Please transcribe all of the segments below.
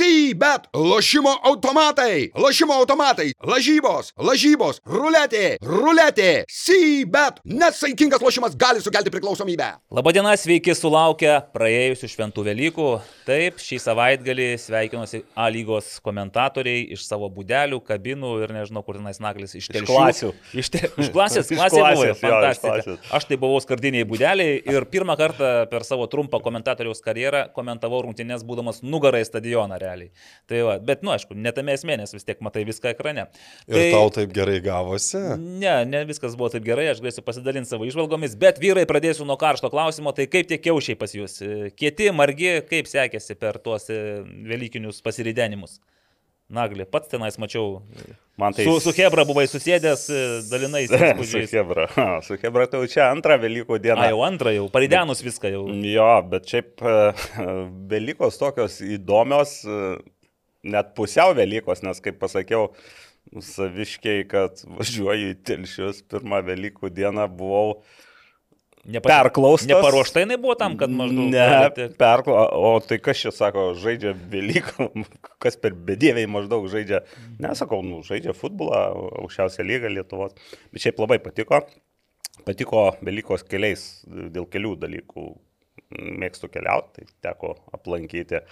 Sybet, lošimo automatai, lošimo automatai, lažybos, lažybos, ruletė, ruletė, Sybet. Nesaikingas lošimas gali sukelti priklausomybę. Labadiena, sveiki sulaukę praėjusių šventų Velykų. Taip, šį savaitgalį sveikinuosi A lygos komentatoriai iš savo būdelių, kabinų ir nežinau, kur tenais naglis iš telšių. klasių. Iš, te, iš klasės, Iš klasė buvo, jo, iš fantastika. klasės. Aš tai buvau skardiniai būdeliai ir pirmą kartą per savo trumpą komentatoriaus karjerą komentavau rungtynės būdamas nugarai stadioną realiai. Tai va, bet, nu, aišku, netame esmė, nes vis tiek matai viską ekrane. Ir tai, tau taip gerai gavosi? Ne, ne viskas buvo taip gerai, aš galėsiu pasidalinti savo išvalgomis, bet vyrai pradėsiu nuo karšto klausimo, tai kaip tie kiaušiai pas jūs? Kieti, margi, kaip sekėsi per tuos e, Velykinius pasiridenimus? Naglė, pats tenais mačiau. Man tai Su, su Hebra buvai susėdęs, e, dalinai su. Hebra. Su Hebra tai jau čia antrą Velykų dieną. A, jau antrą, jau paridenus viską jau. Jo, bet šiaip e, Velykos tokios įdomios, e, net pusiau Velykos, nes kaip pasakiau, saviškiai, kad važiuoju į Telšius, pirmą Velykų dieną buvau Nepa- perklaustas. Neparuošta jinai buvo tam, kad maždaug... Ne, perklo, o tai kas čia sako, žaidžia Velykų, kas per bedieviai maždaug žaidžia. Nesakau, nu, žaidžia futbolą, aukščiausią lygą Lietuvos. Bet šiaip labai patiko. Patiko Velykos keliais, dėl kelių dalykų. Mėgstu keliauti, tai teko aplankyti s-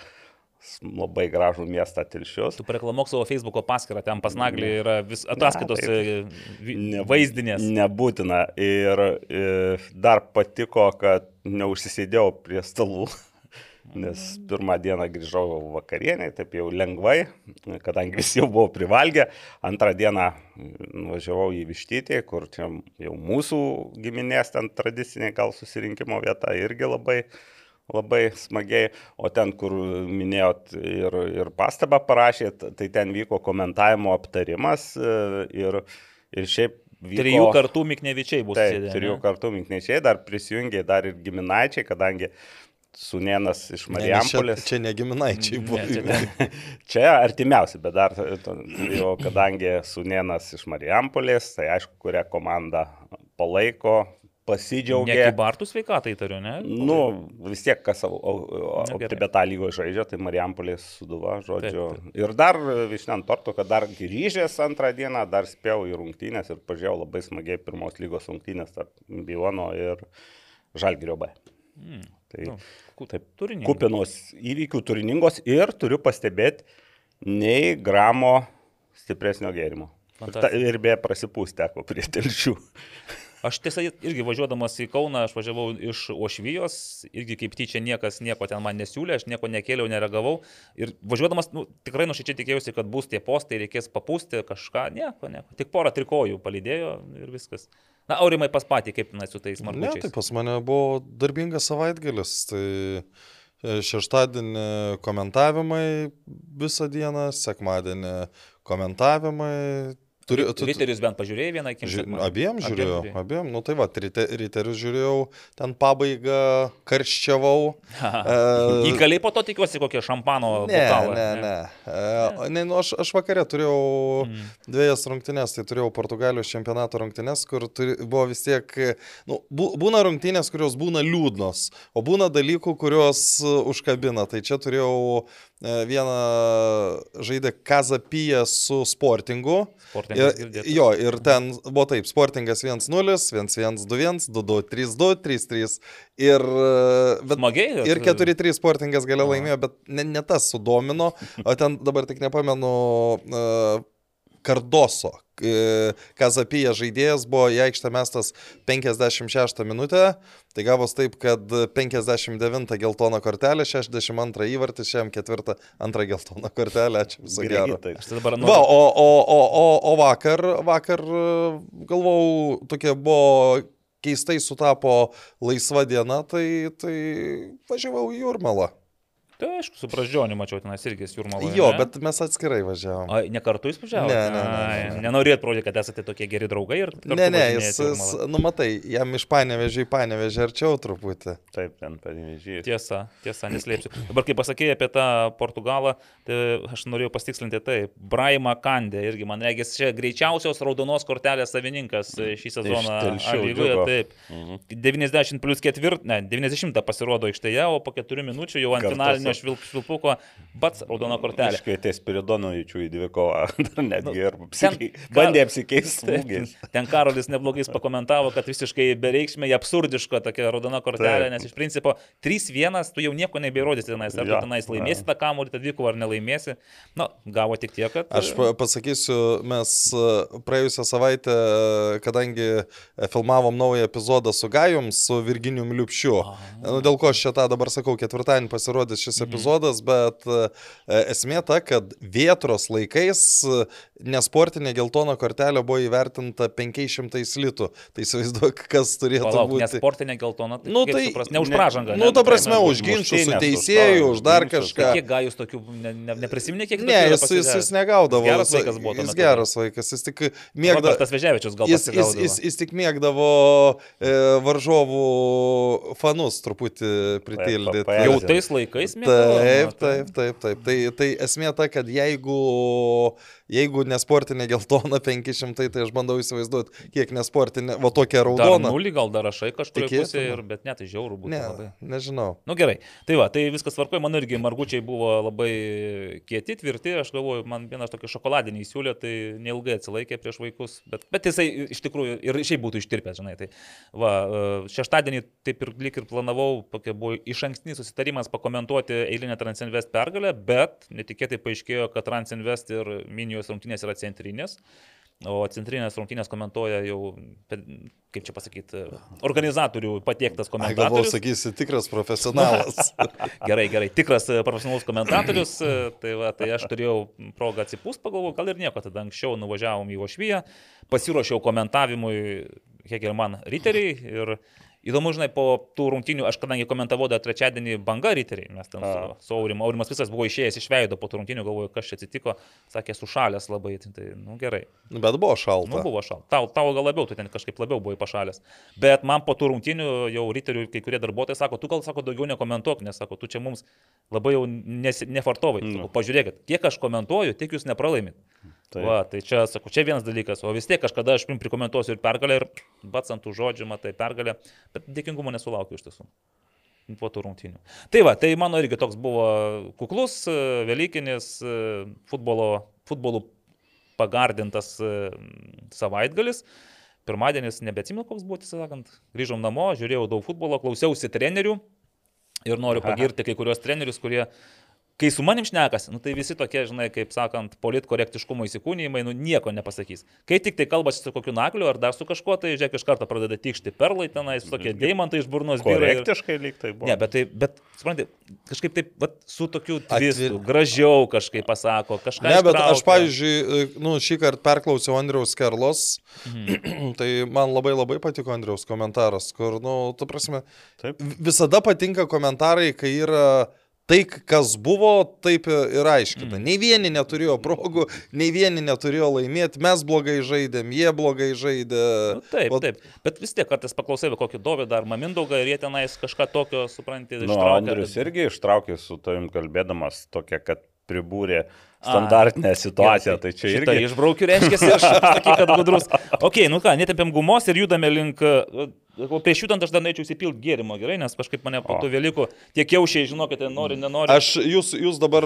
labai gražų miestą Tilšius. Tu reklamok savo Facebook'o paskyrą, ten pas Naglį yra vis ataskaitos Ne, e, Ne- vaizdinės. Nebūtina. Ir, ir dar patiko, kad neužsisėdėjau prie stalų, nes pirmą dieną grįžau vakarieniai, taip jau lengvai, kadangi visi jau buvo privalgę. Antrą dieną nuvažiavau į Vištytį, kur čia jau mūsų giminės ten tradicinė gal susirinkimo vieta irgi labai labai smagiai, o ten, kur minėjot ir, ir pastabą parašėt, tai ten vyko komentavimo aptarimas e, ir, ir šiaip vyko... Trijų kartų Miknevičiai bus Taip, sėdę, trijų ne? kartų minknečiai, dar prisijungė dar ir giminaičiai, kadangi Sunienas iš Ne, nes Čia, Marijampolės. čia ne giminaičiai buvo. Ne, čia ne. Čia artimiausi, bet dar, jau kadangi Sunienas iš Marijampolės, tai aišku, kurią komandą palaiko, pasidžiaugia. Nekibartų sveikatai tariu, ne? Nu, vis tiek, kas optibetą lygoje žaidžia, tai Marijampolės suduva, žodžiu. Taip, Ir dar višniant torto, kad dar grįžęs antrą dieną, dar spėjau į rungtynės ir pažiūrėjau labai smagiai pirmos lygos rungtynės tarp Bijono ir Žalgirio B. Mm. Tai Nu, taip, turinį. kupinos įvykių turiningos ir turiu pastebėti, nei gramo stipresnio gėrimo. Ir, ta, ir beje prasipūsti teko prie telšių. Aš tiesa irgi važiuodamas į Kauną, aš važiavau iš Ošvijos, irgi kaip tyčia niekas nieko ten man nesiūlė, aš nieko nekėliau, neregavau. Ir važiuodamas, nu, tikrai nuoširdžiai tikėjausi, kad bus tie postai, reikės papūsti kažką, nieko, nieko. Tik porą trikojų palydėjo ir viskas. Na, aurimai pas patį, kaip tenai su tais Ne, margučiais. tai pas mane buvo darbingas savaitgalis. Tai e, šeštadienį komentavimai visą dieną, sekmadienį komentavimai. Turi, tu, Riterius bent pažiūrėjai vieną ži, akimirką. abiem žiūrėjau, žiūrėjai. abiem, nu tai va, rite, riterius žiūrėjau, ten pabaigą karščiavau. e, Įkaliai po to tikiuosi kokią šampano Ne, bokalą. ne, ne. E, ne nu, aš, aš vakarė turėjau Mm. dviejas rungtynės, tai turėjau Portugalijos čempionato rungtynės, kur turi, buvo vis tiek, nu, bū- būna rungtynės, kurios būna liūdnos, o būna dalykų, kurios e, užkabina. Tai čia turėjau vieną žaidę Kazapyje su Sportingu. Sportininkas Ir, girdėtas. jo, ir ten buvo taip, Sportingas 1-0, 1-1, 2-1, 2-2, 3-2, 3-3. Ir, e, bet, Smagiai. Ir 4-3 sportingas gale Aha. laimėjo, bet ne, ne tas sudomino, o ten dabar tik nepamenu uh, Kardoso. Kazapija žaidėjas buvo į aikštę mestas 56 minutę, tai gavos taip, kad 59 geltona kortelė, 62 įvartis, šiam ketvirtą antrą geltoną kortelę, ačiū viso gero. Aš tai Va, noriu. o, o, o, o, o vakar, vakar galvau, tokia buvo keistai sutapo laisva diena, tai, tai važiavau į Jurmalą. Tai aišku, su praždžioniu mačiau tenais irgi jūrmalą. Jo, bet mes atskirai važiavom. O, ne kartu jūs važiavote? Ne, ne, ne, ne, ne. Nenorėt parodyti, kad esate tokie geri draugai ir... Ne, ne, jis, jis, nu matai, jam iš panevežė į panevežę arčiau truputį. Taip, ten pavyzdžiui. Tiesa, tiesa, neslėpsiu. Dabar, kai pasakėjai apie tą Portugalą, tai aš norėjau pastikslinti tai. Braima Kandė, irgi man regis, čia greičiausios raudonos kortelės savininkas e, šį sezoną. Lygoje, taip. Mhm. 90 plus 4, ne, 90 pasirodo aikštėje, o po 4 minučių jau ant finalinio paskutinio švilp, švilpuko, pats raudona kortelė. Aiškiai, ties Spiridonovičių į dvi kovą. Dar netgi ir ten- apsikei- bandė apsikeisti smūgiais. Ten Karolis neblogais pakomentavo, kad visiškai bereikšmė, absurdiška tokia raudona kortelė, Taip. nes iš principo 3-1 tu jau nieko nebeįrodysi tenais, ar Jo, tenais laimėsi tą kamuolį, tą dvikovą ar nelaimėsi. Na, gavo tik tiek, kad... Aš pa- pasakysiu, mes e, praėjusią savaitę, e, kadangi e, filmavom naują epizodą su Gajum, su Virginijum Liupšiu, nu, dėl ko aš čia tą dabar sakau, ketvirtadienį pasirodys šis epizodas, bet e, esmė ta, kad vietros laikais e, nesportinė geltona kortelė buvo įvertinta 500 litų. Tai įsivaizduok, kas turėtų Palauk, būti. nes sportinė geltona, tai, Nu, kaip tai suprast, ne už ne- pražangą. Nu, ne? ta prasme, už už ginčius su teisėju, už dar ginčus. kažką. Kiek gajus tokių, ne, ne, neprisiminė, kiek Ne, jis, jis, jis negaudavo. Geras Jis- vaikas buvo Jis geras vaikas, jis tik mėgdavo. Robertas Veževičius gal Jis, jis, jis, jis tik mėgdavo e, varžovų fanus truputį pritildyti. Jau tais laikais mėgdavo, Taip, taip, taip, taip. Tai, tai esmė ta, kad jeigu, jeigu nesportinė geltona 500, tai aš bandau įsivaizduoti, kiek nesportinė, va tokia Dar raudona. nulį gal dar rašai kažkur bet ne, tai žiaurų būtų Ne, labai. nežinau. Nu gerai, tai va, tai viskas tvarkoja, man irgi margučiai buvo labai kieti, tvirti, aš galvoju, man vienas tokį šokoladinį įsiūlė, tai neilgai atsilaikė prieš vaikus, bet, bet jisai iš tikrųjų ir šiaip būtų ištirpęs, žinai. Tai va, e, šeštadienį taip ir lik ir planavau, tokia buvo iš ankstinis susitarimas pakomentuoti eilinę Transinvest pergalę, bet netikėtai paaiškėjo, kad Transinvest ir Minijos rungtynės yra centrinės. O centrinės rungtynės komentuoja jau, kaip čia pasakyti, organizatorių patiektas komentatorius. sakysi, tikras profesionalas. Gerai, gerai, tikras e, profesionalus komentatorius. e, Tai, va, tai aš turėjau progą atsipūst, pagalvojau, gal ir nieko, tada anksčiau nuvažiavom į Ošvyją, pasiruošiau komentavimui Hegelman riteriai ir įdomu, žinai, po tų rungtynių, aš kadangi komentavau dar trečiadienį banga riteriai, mes ten su, su Aurimu, Aurimas visas buvo išėjęs iš veido po tų rungtynių, galvoju, kas čia atsitiko, sakė, sušalęs labai, tai, tai nu gerai. Bet buvo šalta. Nu, buvo šalta. Tau, tau gal labiau, tu ten kažkaip labiau buvai pašalęs. Bet man po tų rungtynių jau riterių kai kurie darbuotojai sako, tu gal sako daugiau nekomentuok, nes sako, tu čia mums labai jau nes, nefartovai. Nu. Sako, pažiūrėkit, kiek aš komentuoju, tiek jūs nepralaimit. Taip. Va, tai čia, sakau, čia vienas dalykas, o vis tiek kažkada aš jums prikomentuosiu ir pergalę ir pats ant tų žodžių matai pergalę, bet dėkingumo nesulaukiu iš tiesų. Po tų rungtynių. Tai va, tai mano irgi toks buvo kuklus, Velykinis futbolo, futbolų pagardintas savaitgalis. Pirmadienis, nebeatsimenu, koks buvo, tiesą sakant. Grįžom namo, žiūrėjau daug futbolo, klausiausi trenerių ir noriu pagirti kai kurios trenerius, kurie, kai su manim šnekas, nu, tai visi tokie, žinai, kaip sakant, politkorektiškumo įsikūnymai, nu nieko nepasakys. Kai tik tai kalbasi su kokiu nakliu ar dar su kažkuo, tai žiūrėk, iš karto pradeda tikšti perlai tenais, tokie deimantai iš burnos ir- Korektiškai lyg tai buvo. Ne, bet, tai, bet suprantate, kažkaip taip, vat, su tokiu tvistu, Atvir- gražiau kažkaip pasako, kažką. Ne, bet aš, ištraukia. pavyzdžiui, nu, šį kartą perklausiau Andriaus Kerlos, Mhm. tai man labai labai patiko Andriaus komentaras, kur, nu, tu prasme, Taip. visada patinka komentarai, kai yra tai, kas buvo, taip ir aiškina. Mhm. Nei vieni neturėjo progų, nei vieni neturėjo laimėti, mes blogai žaidėm, jie blogai žaidė. Nu, taip, Vat- taip. Bet vis tiek kartais paklausai kokį Dovydą ar Mamindaugą ir jie tenais kažką tokio, supranti, Nu, ištraukia. Andrius irgi ištraukė su tavim kalbėdamas tokia, kad pribūrė A, standartinę situaciją. Gerai, Tai čia irgi. išbraukiu, reiškia, aš sakyk, kad gudrus. Ok, nu ką, netempėm gumos ir judame link... o Prieš judant aš dar norėčiau įsipilti gėrimo, gerai, nes kažkaip mane po tų Velykų tie kiaušiai, žinokite, nori, nenori. Aš, jūs, jūs dabar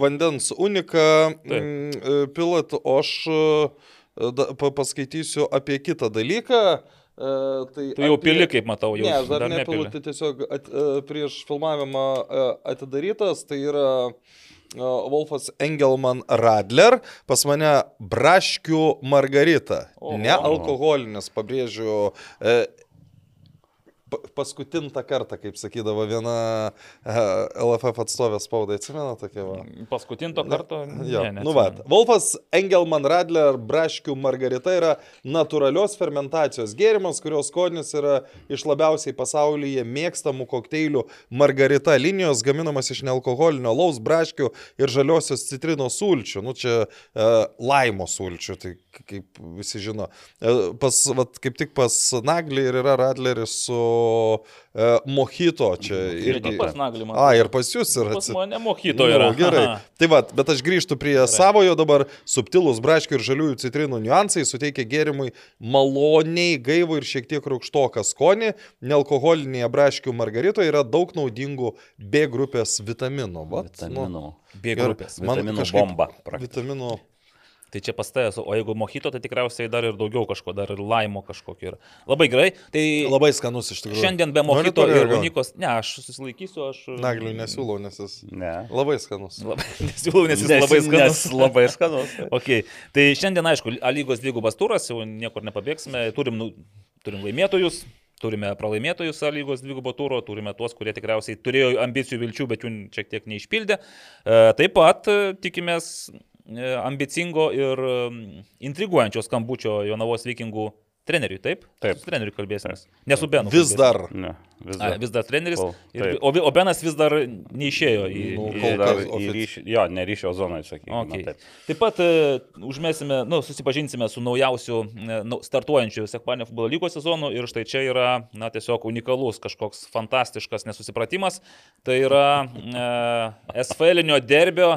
vandens uniką Taip. mm, e, pilat, o aš e, da, pa, paskaitysiu apie kitą dalyką. E, Tai Tu jau apie- pili, kaip matau, jau. Ne, aš dar, dar nepilu, tai tiesiog at, e, prieš filmavimą e, atidarytas, tai yra e, Wolfas Engelman Radler, pas mane Braškių Margarita. Oho. Ne alkoholinis, pabrėžiu. Pa- Paskutintą kartą, kaip sakydavo viena e, LFF atstovė spaudai, atsimena tokia va. Paskutinto karto. Jo, ne, nu va. Wolfas Engelman Radler Braškių Margarita yra natūralios fermentacijos gėrimas, kurios skonis yra iš labiausiai pasaulyje mėgstamų kokteilių Margarita linijos, gaminamas iš nealkoholinio laus, braškių ir žaliosios citrinos sulčių. Nu čia e, laimo sulčių, tai kaip visi žino. E, pas, vat, kaip tik pas Naglį ir yra Radleris su e, Mohito čia Irgi irgi. pas Naglį man. A, ir pas jūs yra. Pas mane mokyto yra. Nu, gerai. Aha. Tai va, bet aš grįžtu prie savojo dabar. Subtilus braškių ir žaliųjų citrinų niuansai suteikia gėrimui maloniai gaivų ir šiek tiek rūkštoką skonį. Nealkoholinėje braškių margaritoje yra daug naudingų B grupės vitaminų. Vat, nu, Vitaminų. B ir grupės. man Vitaminų kažkaip bomba. praktiškai. Vitaminų. Tai čia pastais, o jeigu mokyto, tai tikriausiai dar ir daugiau kažko, dar ir laimo kažkokio yra. Labai gerai. Tai Labai skanus iš tikrųjų. šiandien be toliau ir? Unikos, ne, aš susilaikysiu, aš... Naglių nesiūlau, nes jis Ne. labai skanus. Labai, nesiūlau, nes jis labai skanus. Nes labai skanus. Okay. Tai šiandien, aišku, A lygos dvigubas turas, jau niekur nepabėgsime, turim, nu, turim laimėtojus. Turime pralaimėtojus A lygos dvigubo turo, turime tuos, kurie tikriausiai turėjo ambicijų vilčių, bet jų šiek tiek neišpildė. E, Taip pat e, tikimės ambicingo ir e, intriguojančio skambučio Jonavos vikingų treneriui, taip? Taip. Su treneriu kalbėsime. Nesu Benu. Vis kalbėsimės. dar. Ne, vis A, dar. vis dar treneris. Kol- Ir, o, o Benas vis dar neišėjo į... Nu, į- kol Ir dar į ryšį, jo, ne ryšio zonoje, sakykime. Okay. Taip. Taip pat e, užmėsime, nu, susipažinsime su naujausiu e, nu, startuojančiu Sekmanio futbolo lygos sezonu ir štai čia yra, na, tiesiog unikalus kažkoks fantastiškas nesusipratimas. Tai yra e, SFL-inio derbio,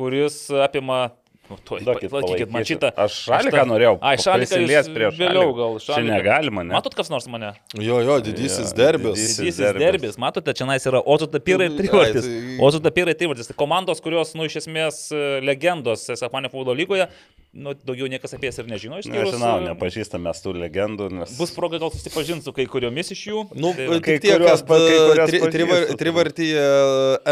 kuris apima... Nu, tuoj, Duokit laikykit man šitą. Aš šaliką tą- norėjau Ai, šaliką prisiliest jūs prie vėliau gal. Čia šaliką. negalima, ne? Matot, kas nors mane? Jo, jo, didysis Jo, derbis. didysis Didysis derbis. Matote, čia nais yra Ozo Tapyrai ir Trivartis. tai- Ozo Tapyrai ir Trivartis. Tai komandos, kurios, nu, iš esmės e, legendos Sapanio futbolo lygoje, nu, daugiau niekas apie jas ir nežino. išskyrus, Nežinau, e, nepažįstame tų legendų, nes... Bus proga gal susipažinti su kai kuriomis iš jų. Nu, Tai tik Kai tiek, kuriuos kad kai kuriuos tri, trivar, pažįstu. trivartyje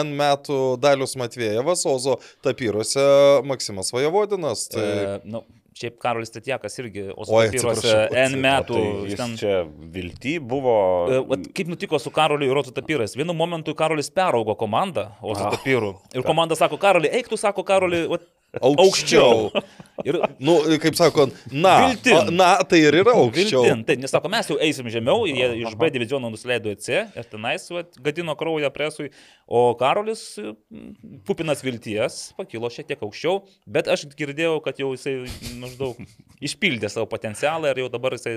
N metų Dalius Matvėjevas, Ozo tapyruose Maksimas Vajavodinas. Tai... E, nu, šiaip Karolis Tatjakas irgi Ozo Oi, Tapyruose atsiprašau, N metų. Tai jis ten- čia vilty buvo... E, vat Kaip nutiko su Karoliu ir Ozo Tapyrais? Vienu momentu Karolis peraugo komandą Ozo Ah. Tapyrų. Ir komanda sako, Karoli, eik tu, sako Karoli, vat, Aukščiau. Ir Nu, kaip sako, na, a- na, tai ir yra aukščiau. Viltin. Tai nesako, mes jau eisim žemiau, jie iš B diviziono nusileido į C ir tenais vat, gadino kraują presui, o Karolis, pupinas vilties, pakilo šiek tiek aukščiau, bet aš girdėjau, kad jau jisai maždaug išpildė savo potencialą ir jau dabar jisai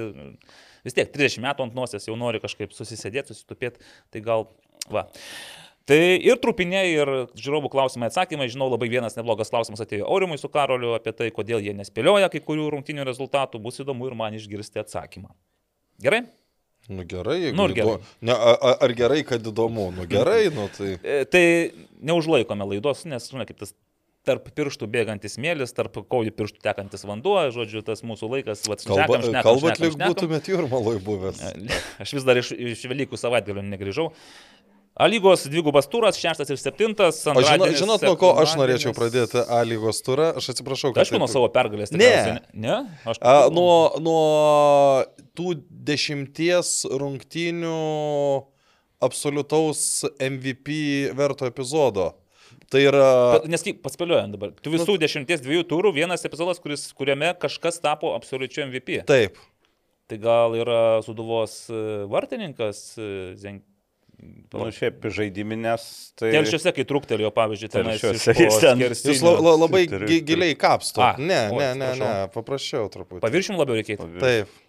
vis tiek 30 metų ant nosies jau nori kažkaip susisėdėti, susitupėti, tai gal, va. Tai ir trupiniai, ir žiūrovų klausimai atsakymai. Žinau, labai vienas neblogas klausimas atėjo Aurimui su Karoliu apie tai, kodėl jie nespėlioja kai kurių rungtinių rezultatų. Bus įdomu ir man išgirsti atsakymą. Gerai? Nu gerai, Nu gerai. Ne, a, a- ar gerai, kad įdomu? Nu gerai, nu tai. E, Tai neužlaikome laidos, nes, žinai, kaip tas tarp pirštų bėgantis mėlis, tarp kojų pirštų tekantis vanduo, žodžiu, tas mūsų laikas, va, Kalba, šnekam, šnekam, kalbat, lyg būtumėt jūrmaloj buvęs. Aš vis dar iš, iš Velykų savaitgalio negrįžau. A lygos dvigubas turas, šeštas ir septintas. O žino, antradienis, žinot, nuo ko aš norėčiau pradėti A lygos turą? Aš atsiprašau, kad... Aišku, nuo taip- savo pergalės. Ne. Ne? Aš A, nuo, nuo tų dešimties rungtynių absoliutaus MVP verto epizodo. Tai yra... Bet, nes kaip paspėliojant dabar, tu visų dešimties dviejų turų vienas epizodas, kuris, kuriame kažkas tapo absoliučiu MVP. Taip. Tai gal yra Suduvos e, vartininkas e, Zenk... Nu, šiaip žaidiminės, tai... Telšiuose, kai truktelėjo, pavyzdžiui, Telšiuose ten-. Jūs la, la, labai gi, giliai kapsto. A, Ne, oi, ne, ne, ne, paprasčiau truputį. Paviršium labiau reikėtų. Taip.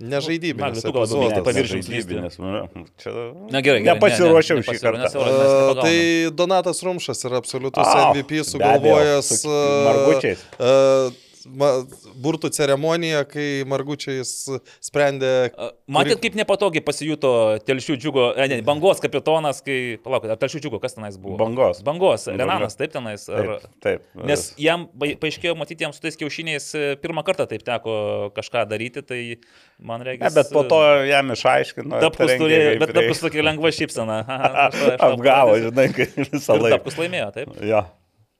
Nežaidybinis tu gal labiau epizodas. mėgsti paviršium slysti. žaidibinis. nu, Čia... Na gerai, gerai. Nepasiruošiau šį kartą. nes Euras A, nepagauna. Tai Donatas Rumšas yra absoliutus MVP sugalvojęs su margučiais. uh, burtų ceremoniją, kai Margučiais sprendė. Matėt, kaip nepatogiai pasijuto Telšių džiugo, e, ne, bangos kapitonas, kai, palaukit, ar Telšių džiugo, kas tenais buvo? Bangos. Bangos. Renanas, taip tenais. Ar... Taip, taip. Nes jam paaiškėjo, matyti, jam su tais kiaušiniais e, pirmą kartą taip teko kažką daryti, tai man reikia. Ne, bet po to jam išaiškino. Trenkė turėjo, bet reik. tapkus tokia lengva šypsena. Apgavo, žinai, kaip visą laiką. tapkus laimėjo, taip. Jo.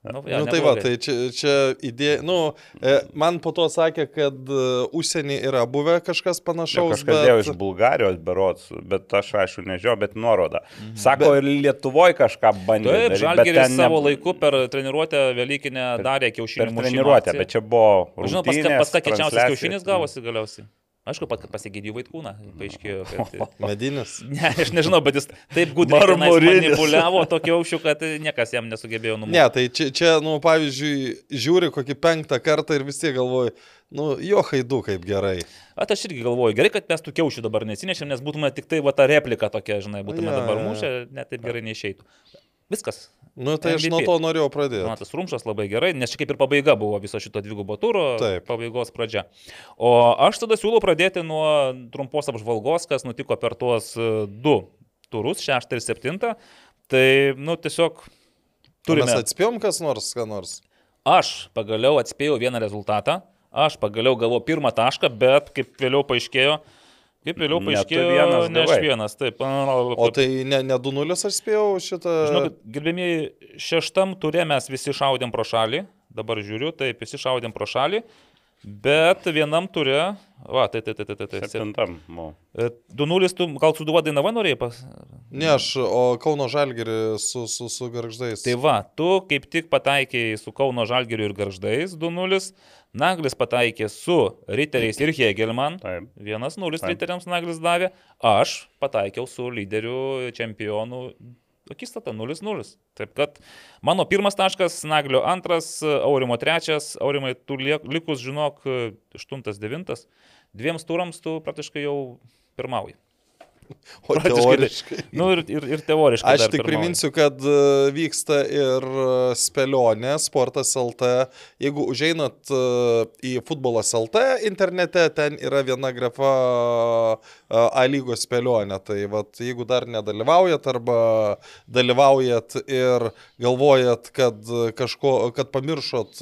Nu, Na nu, tai va, tai čia, čia idėja, nu, e, man po to sakė, kad uh, užsienį yra buvę kažkas panašaus. Kažkas dėjo bet... iš Bulgarijos berots, bet aš aišku nežinau, bet nuoroda. Sako, ir Lietuvoje kažką bandė. Taip, bet Žalgeris ten ne- savo laiku per treniruotę Velykinę darė kiaušinių Per treniruotę, bet čia buvo... Žinau, pas, pas ką kečiausias kiaušinis gavosi galiausiai. Aišku, pat pasigydė vaikūną, paaiškėjo, kad... Medinis. Ne, aš nežinau, bet jis taip gudriai manipuliavo tokio aukščių, kad niekas jam nesugebėjo numoti. Ne, tai čia, čia, nu, pavyzdžiui, žiūri kokį penktą kartą ir vis tiek galvoju, Nu, jo haidu kaip gerai. At aš irgi galvoju, gerai, kad mes tų kiaušių dabar nesinešėm, nes būtume tik tai va ta replika tokia, žinai, būtume Jo, dabar jo. mušę, net taip gerai neišeitų. Viskas. Nu, tai aš MVP. nuo to norėjau pradėti. Donatas Rumšas labai gerai, nes čia kaip ir pabaiga buvo viso šito dvigubo turo, Taip. pabaigos pradžia. O aš tada siūlau pradėti nuo trumpos apžvalgos, kas nutiko per tuos e, du turus, šeštą ir septintą. Tai, nu, tiesiog Turime. Mes atspėjom kas nors, ką nors. Aš pagaliau atspėjau vieną rezultatą, aš pagaliau gavau pirmą tašką, bet kaip vėliau paaiškėjo, kaip vėliau paaiškėjo, vienas ne aš vienas, taip. O tai ne, ne 2-0 aš spėjau šitą. Žinokit, gerbėmiai, šeštam turė mes visi šaudėm pro šalį, dabar žiūriu, taip, visi šaudėm pro šalį, bet vienam turė, va, tai, tai, tai, tai, tai, tai, Septintam. buvo. 2-0, tu gal suduva Dainava norėjai pas... Ne, aš, o Kauno Žalgirį su, su, su garždais. Tai va, tu kaip tik pataikėjai su Kauno Žalgiriu ir Garždais 2-0, Naglis pataikė su Riteriais ir Hegelman. Taip. 1-0 Taip. Riteriams Naglis davė, aš pataikiau su lyderiu čempionu akistata 0-0. Taip kad mano pirmas taškas, Naglio antras, Aurimo trečias, Aurimai tu likus, žinok, 8-9, dviems turams tu praktiškai jau pirmauji. O praktiškai teoriškai. Nu ir, ir, ir teoriškai. Aš tik pirmauji. priminsiu, kad e, vyksta ir e, spėlionė Sportas LT. Jeigu užeinat e, į futbolas LT internete, ten yra viena grafa A lygos spėlionė. Tai vat, jeigu dar nedalyvaujat arba dalyvaujat ir galvojat, kad, kažko, kad pamiršot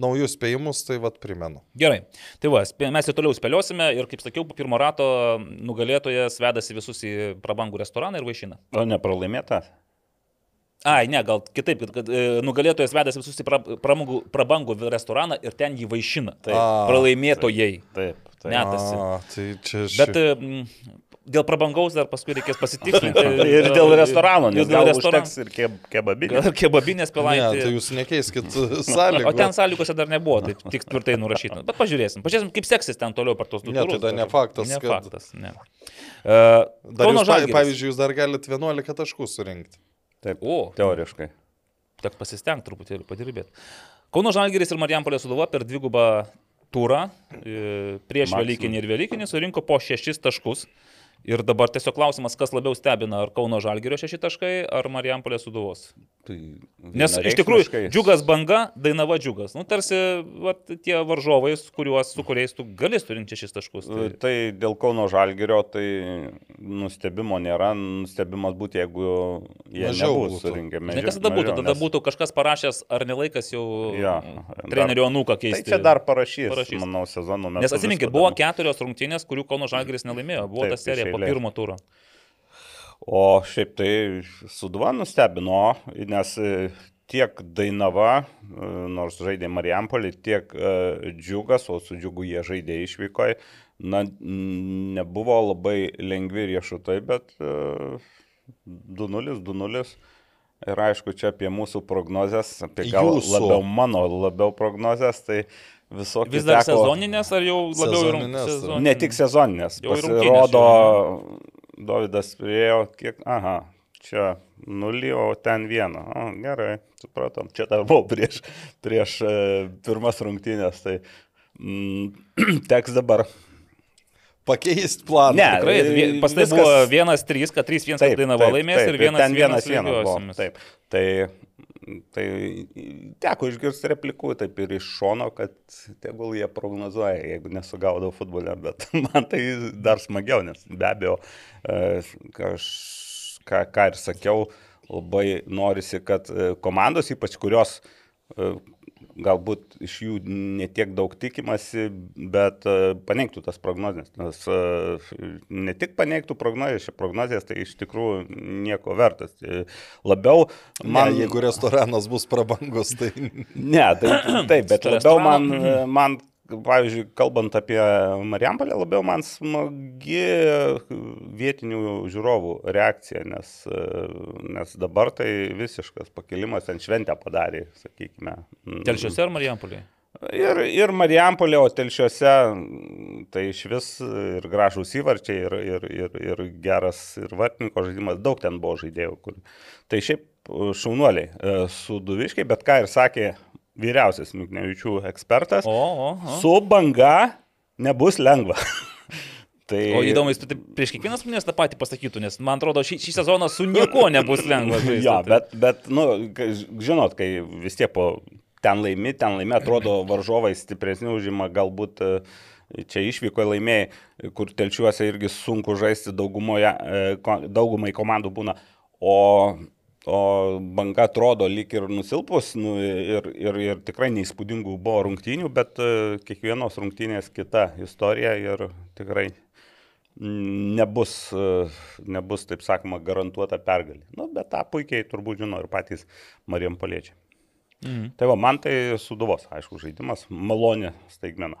naujus spėjimus, tai vat primenu. Gerai. Tai va, mes ir toliau spėliosime ir, kaip sakiau, po pirmo rato nugalėtojas vedasi visus į prabangų restoraną ir vaišina. O ne pralaimėta? Ai, ne, gal kitaip, kad, kad e, nugalėtojas vedasi visus į pra, pramogų, prabangų restoraną ir ten jį vaišina. Taip. A, Pralaimėtojai. Taip. taip. Net. A, tai čia Bet e, dėl prabangaus dar paskui reikės pasitikslinti. Ir dėl restorano, nes dėl restorano. ir keb, Kebabinės Ne, pilaitė. tai jūs nekeiskit sąlygų. O ten sąlygose dar nebuvo, tai tik tvirtai nurašyta. Bet pažiūrėsim. Pažiūrėsim, kaip seksis ten toliau per tos du Ne, turus. tai dar ne faktas, Ne kad- faktas, ne. Uh, Dar jūs, pa- pavyzdžiui, jūs dar galite 11 taškų surinkti. Taip. O, Teoriškai. teks pasistengti truputėlį padirbėti. Kauno Žalgeris ir Marijampolė Suduva per dvigubą turą e, prieš Maksimum. Velykinį ir Velykinį surinko po šešis taškus. Ir dabar tiesiog klausimas, kas labiau stebina, ar Kauno Žalgerio šeši taškai, ar Marijampolė Suduvos. Tai Nes iš tikrųjų džiugas banga, dainava džiugas. Nu, tarsi vat, tie varžovai, su kuriuos, su kuriais tu gali surinkti šešis taškus. Tai... Tai dėl Kauno Žalgirio tai nustebimo nėra, nustebimas būtų, jeigu jie Mažiau būtų. surinkę. Žinai, kas tada būtų? Tada būtų kažkas parašęs, ar nelaikas jau Jo, trenerio anūką Tai keisti. čia dar parašys, Parašys. manau, sezono metu. Nes atsiminkit, buvo keturios rungtynės, kurių Kauno Žalgeris nelaimėjo. Buvo Taip, ta serija po eilės. pirmo turo. O šiaip tai Suduva nustebino, nes e, tiek Dainava, e, nors žaidė Marijampolį, tiek e, Džiugas, o su Džiugu jie žaidė išvykoje, na, nebuvo labai lengvi riešutai, bet e, 2-0, 2-0. Ir aišku, čia apie mūsų prognozes, apie gal Jūsų. labiau mano, labiau prognozes, tai visokių Vis dar teko- sezoninės ar jau labiau Sezoninės, sezoninės? Ne tik sezoninės. Jau ir Pasirodo, Davidas priejo, kiek, aha, čia nulį, o ten vieną. O, gerai, supratom. Čia dar buvau prieš, prieš e, pirmas rungtynės, tai mm, teks dabar. Pakeisti planą. Ne, Tikrai, vie- pas tai viskas- buvo vienas, trys, kad trys, vienas, kad Dainava laimės ir vienas, ten vienas vienas buvo. lygiosiomis. Taip, tai, tai teko išgirsti replikų taip ir iš šono, kad tegul jie prognozuoja, jeigu nesugaudau futbolę, bet man tai dar smagiau, nes be abejo, e, kaž, ką, ką ir sakiau, labai norisi, kad e, komandos, ypač kurios e, galbūt iš jų netiek daug tikimasi, bet e, paneigtų tas prognozes. Nes e, ne tik paneigtų prognozes, šia prognozijas tai iš tikrųjų nieko vertas. E, Labiau Man, ne, jeigu restoranas bus prabangus, tai Ne, tai, taip, bet labiau man, man, pavyzdžiui, kalbant apie Marijampolę, labiau man smagi vietinių žiūrovų reakcija, nes, nes dabar tai visiškas pakilimas, ten šventę padarė, sakykime. Telšiuose ar Marijampolėje? Ir, ir Marijampolė, o telšiuose tai iš vis ir gražūs įvarčiai, ir, ir, ir, ir geras ir vartininko žaidimas, daug ten buvo žaidėjų. Kur... Tai šiaip šaunuoliai, e, su duviškai, bet ką ir sakė vyriausias Miknevičių ekspertas. O, o, o. Su banga nebus lengva. tai... O įdomu, jis tu taip prieš kiekvienas minės tą patį pasakytų, nes man atrodo, šį, šį sezoną su niekuo nebus lengva. žaisti. Jo, Tai- bet, bet, nu, žinot, kai vis tiek po ten laimi, ten laimi, atrodo varžovai stipresni užima, galbūt e, čia išvyko laimėjai, kur telčiuose irgi sunku žaisti daugumoje, e, daugumai komandų būna. O, o banga atrodo lyg ir nusilpus nu, ir, ir, ir tikrai neįspūdingų buvo rungtynių, bet e, kiekvienos rungtynės kita istorija ir tikrai nebus, e, nebus, taip sakoma, garantuota pergalė. Nu, bet tą puikiai turbūt žino ir patys Marijam Paliečiai. Mhm. Tai va, man tai suduvos, aišku, žaidimas, malonė staigmena.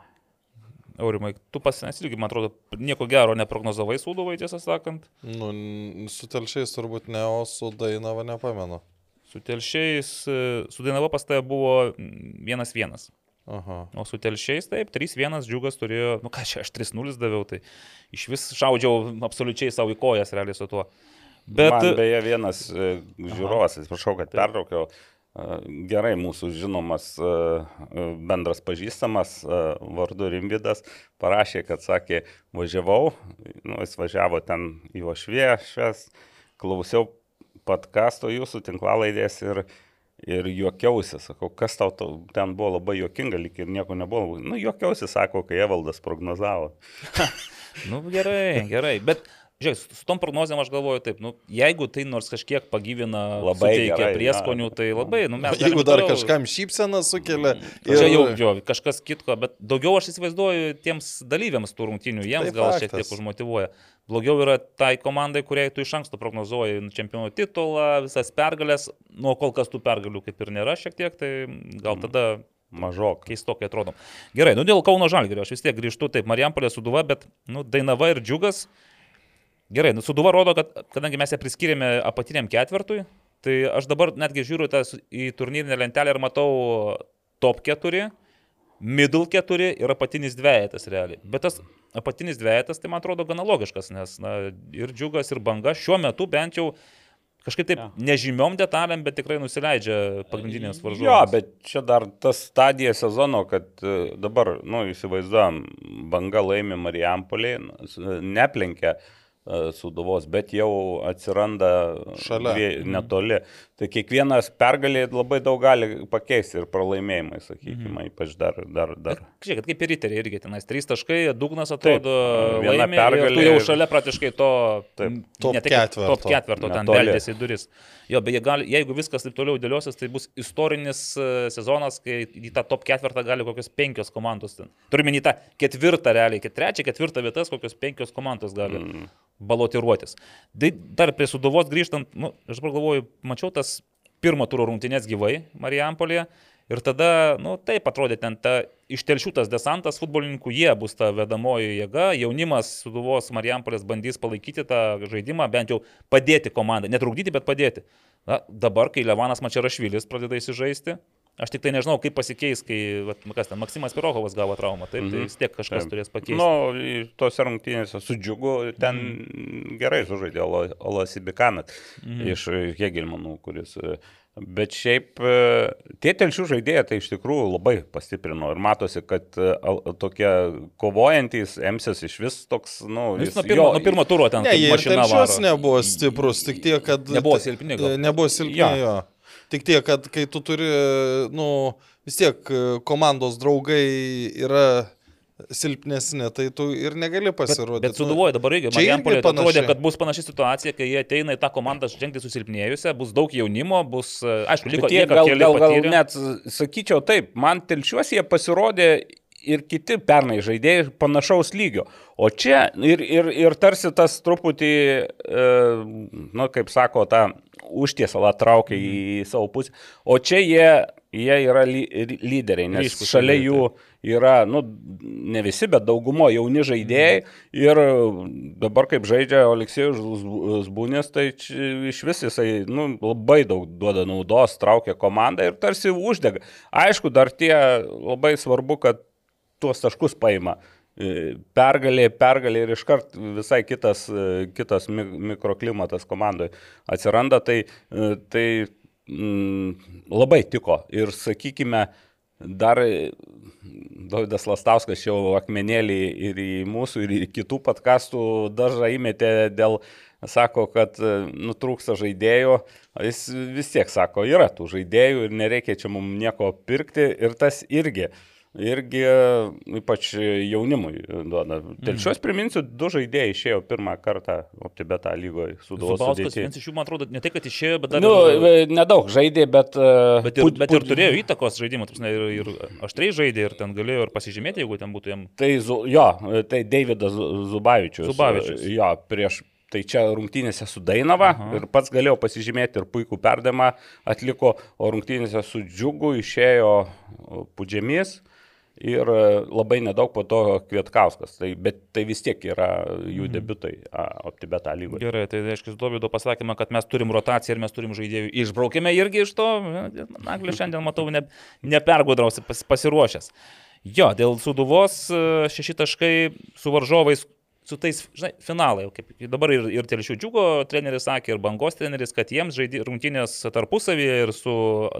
Aurimai, tu pasines irgi, man atrodo, nieko gero neprognozavai sūduvai, tiesą sakant. Nu, su telšiais turbūt ne, o su Dainava nepamenu. Su telšiais, e, su Dainava pas tave buvo 1-1. Aha. O su telšiais, taip, 3-1 džiugas turėjo, nu ką čia, aš 3-0 daviau, tai iš vis šaudžiau absoliučiai savo į kojas realiai su tuo. Bet... Bet Man beje vienas e, žiūrovas, atsiprašau, kad pertraukiau, gerai mūsų žinomas bendras pažįstamas vardu Rimvidas parašė, kad sakė, važiavau, nu, jis važiavo ten į Ošviešęs, klausiau podkasto jūsų tinklalaidės ir, ir juokiausi, sakau, kas tau to- ten buvo labai juokinga, lyg ir nieko nebuvo. Nu, juokiausi, sako, kai Evaldas prognozavo. Nu gerai, gerai, bet žiūrėk, su, tom prognozėm aš galvoju taip, nu jeigu tai nors kažkiek pagyvina, Labai suteikia gerai, prieskonių, jo. tai labai, nu mes... Jeigu dar toliau- kažkam šypseną sukelia. Čia jau jo, kažkas kitko, bet daugiau aš įsivaizduoju tiems dalyviams tų rungtynių, jiems Tai gal šiek faktas. tiek užmotivuoja. Blogiau yra tai komandai, kuriai tu iš anksto prognozuoji čempionų titulą, visas pergalės, nuo kol kas tų pergalių kaip ir nėra šiek tiek, tai gal tada Mažok. keistokai atrodom. Gerai, nu dėl Kauno Žalgirio aš vis tiek grįžtu, taip, Marijampolė suduva, bet, nu, Dainava ir Džiugas. Gerai, nu, suduva rodo, kad kadangi mes ją priskyrėme apatiniam ketvirtui, tai aš dabar netgi žiūriu tas, į turnyrinę lentelę ir matau top 4, middle 4 ir apatinis dviejetas realiai. Bet tas apatinis dviejetas, tai man atrodo gana logiškas, nes na, ir Džiugas, ir Banga šiuo metu bent jau kažkaip taip Jo. nežymiom detalėm, bet tikrai nusileidžia pagrindinės varžovės. Jo, bet čia dar tas stadija sezono, kad e, dabar, nu, įsivaizduojam, banga laimi Marijampolį, neplenkia e, Suduvos, bet jau atsiranda Šalia. dvie- netoli. Tai kiekvienas pergalė labai daug gali pakeisti ir pralaimėjimai, sakykime, Mhm. ypač dar, dar, dar. Žiūrėkit, kaip ir riteriai irgi tenais trys taškai, dugnas atrodo viena pergalė tu jau šalia praktiškai to Taip, top ne tai, kad ketverto. top ketverto ten beldėsi į duris. Jo, beje, gali, jeigu viskas taip toliau dėliosis, tai bus istorinis e, sezonas, kai į tą top ketvirtą gali kokios penkios komandos. ten. Turime į tą ketvirtą realiai, ket- trečią, ketvirtą vietas, kokios penkios komandos gali mm. balotiruotis. Tai dar prie suduvos grįžtant, nu, aš dabar galvoju, mačiau tas pirmo turo rungtynės gyvai Marijampolėje. Ir tada, nu, taip atrodė ten ta ištelšiutas desantas futbolininkų, jie bus ta vedamoji jėga, jaunimas Suduvos Marijampolės bandys palaikyti tą žaidimą, bent jau padėti komandai, netrukdyti, bet padėti. Na, dabar, kai Levanas Mačiarašvilis pradeda įsižaisti, aš tik tai nežinau, kaip pasikeis, kai, vat, nu, kas ten, Maksimas Pirohovas gavo traumą, taip, tai Mhm. vis tiek kažkas Taip. turės pakeisti. Nu, į tose rungtynėse su džiugu, ten mm. gerai sužaidė Ola- Olas Ibikamet mm. iš Hegelmanų, kuris. Bet šiaip tie telšių žaidėjai tai iš tikrųjų labai pastiprino ir matosi, kad tokie kovojantis Emsis iš vis toks, nu, Jis nuo pirmo, nuo pirmo turo ten Ne, jie ir mašina telšiuos varo. nebuvo stiprus, tik tiek, kad... Nebuvo silpni Nebuvo silpni, Jo. jo. Tik tiek, kad kai tu turi, nu, vis tiek e, komandos draugai yra silpnesni, tai tu ir negali pasirodyti. Bet suduvoju dabar irgi, čia irgi Marijampolė atrodė, kad bus panaši situacija, kai jie ateina į tą komandą ženkliai susilpnėjusią, bus daug jaunimo, bus, e, aišku, liko Bet jie lieka gal, gal, gal patyrę. net sakyčiau taip, man telšiuosi jie pasirodė ir kiti pernai žaidėjai panašaus lygio. O čia ir, ir, ir tarsi tas truputį, e, na, kaip sako, tą užtiesalą traukia į savo pusę. O čia jie, jie yra ly, lyderiai, nes Ryškūs šalia lyderiai, jų yra, nu, ne visi, bet daugumo jauni žaidėjai. Ir dabar kaip žaidžia Oleksijus Zbūnės, tai iš vis jisai nu, labai daug duoda naudos, traukia komandą ir tarsi uždega. Aišku, dar tie labai svarbu, kad tuos taškus paima. E, Pergalė, pergalė ir iškart visai kitas, e, kitas mi- mikroklimatas komandoje atsiranda, tai, e, tai mm, labai tiko. Ir sakykime, dar Davidas Lastauskas jau akmenėlį ir į mūsų, ir į kitų podkastų dažą įmetė dėl, sako, kad nutrūksta žaidėjų, jis vis tiek sako, yra tų žaidėjų ir nereikia čia mums nieko pirkti ir tas irgi irgi ypač jaunimui duoda. Telšios mhm. priminsiu, du žaidėjai išėjo pirmą kartą OptiBeta lygoje su Duvauskas. Vienas iš jų, man atrodo, ne tai, kad išėjo, bet dar... Nu, ir... nedaug žaidė, bet... Bet ir, put, bet ir put... turėjo įtakos žaidimą, ir, ir aštriai žaidė, ir ten galėjo ir pasižymėti, jeigu ten būtų jam... Tai, jo, tai Davidas Zubavičius. Zubavičius. Jo, prieš Tai čia rungtynėse su Dainava Aha. ir pats galėjau pasižymėti ir puikų perdavimą atliko, o rungtynėse su Džiugu išėjo Pudžemys ir e, labai nedaug po to Kvietkauskas. Tai, bet tai vis tiek yra jų mhm. debiutai OptiBeta lygoje. Gerai, tai reiškia, Dovydo pasakymą, kad mes turim rotaciją ir mes turim žaidėjų. Išbraukėme irgi iš to. Naglis šiandien, matau, ne, nepergudrausi pas, pasiruošęs. Jo, dėl suduvos e, šeši taškai su varžovais su tais, žinai, finalai, kaip dabar ir, ir Telšių džiugo treneris sakė, ir bangos treneris, kad jiems žaidė rungtynės tarpusavyje ir su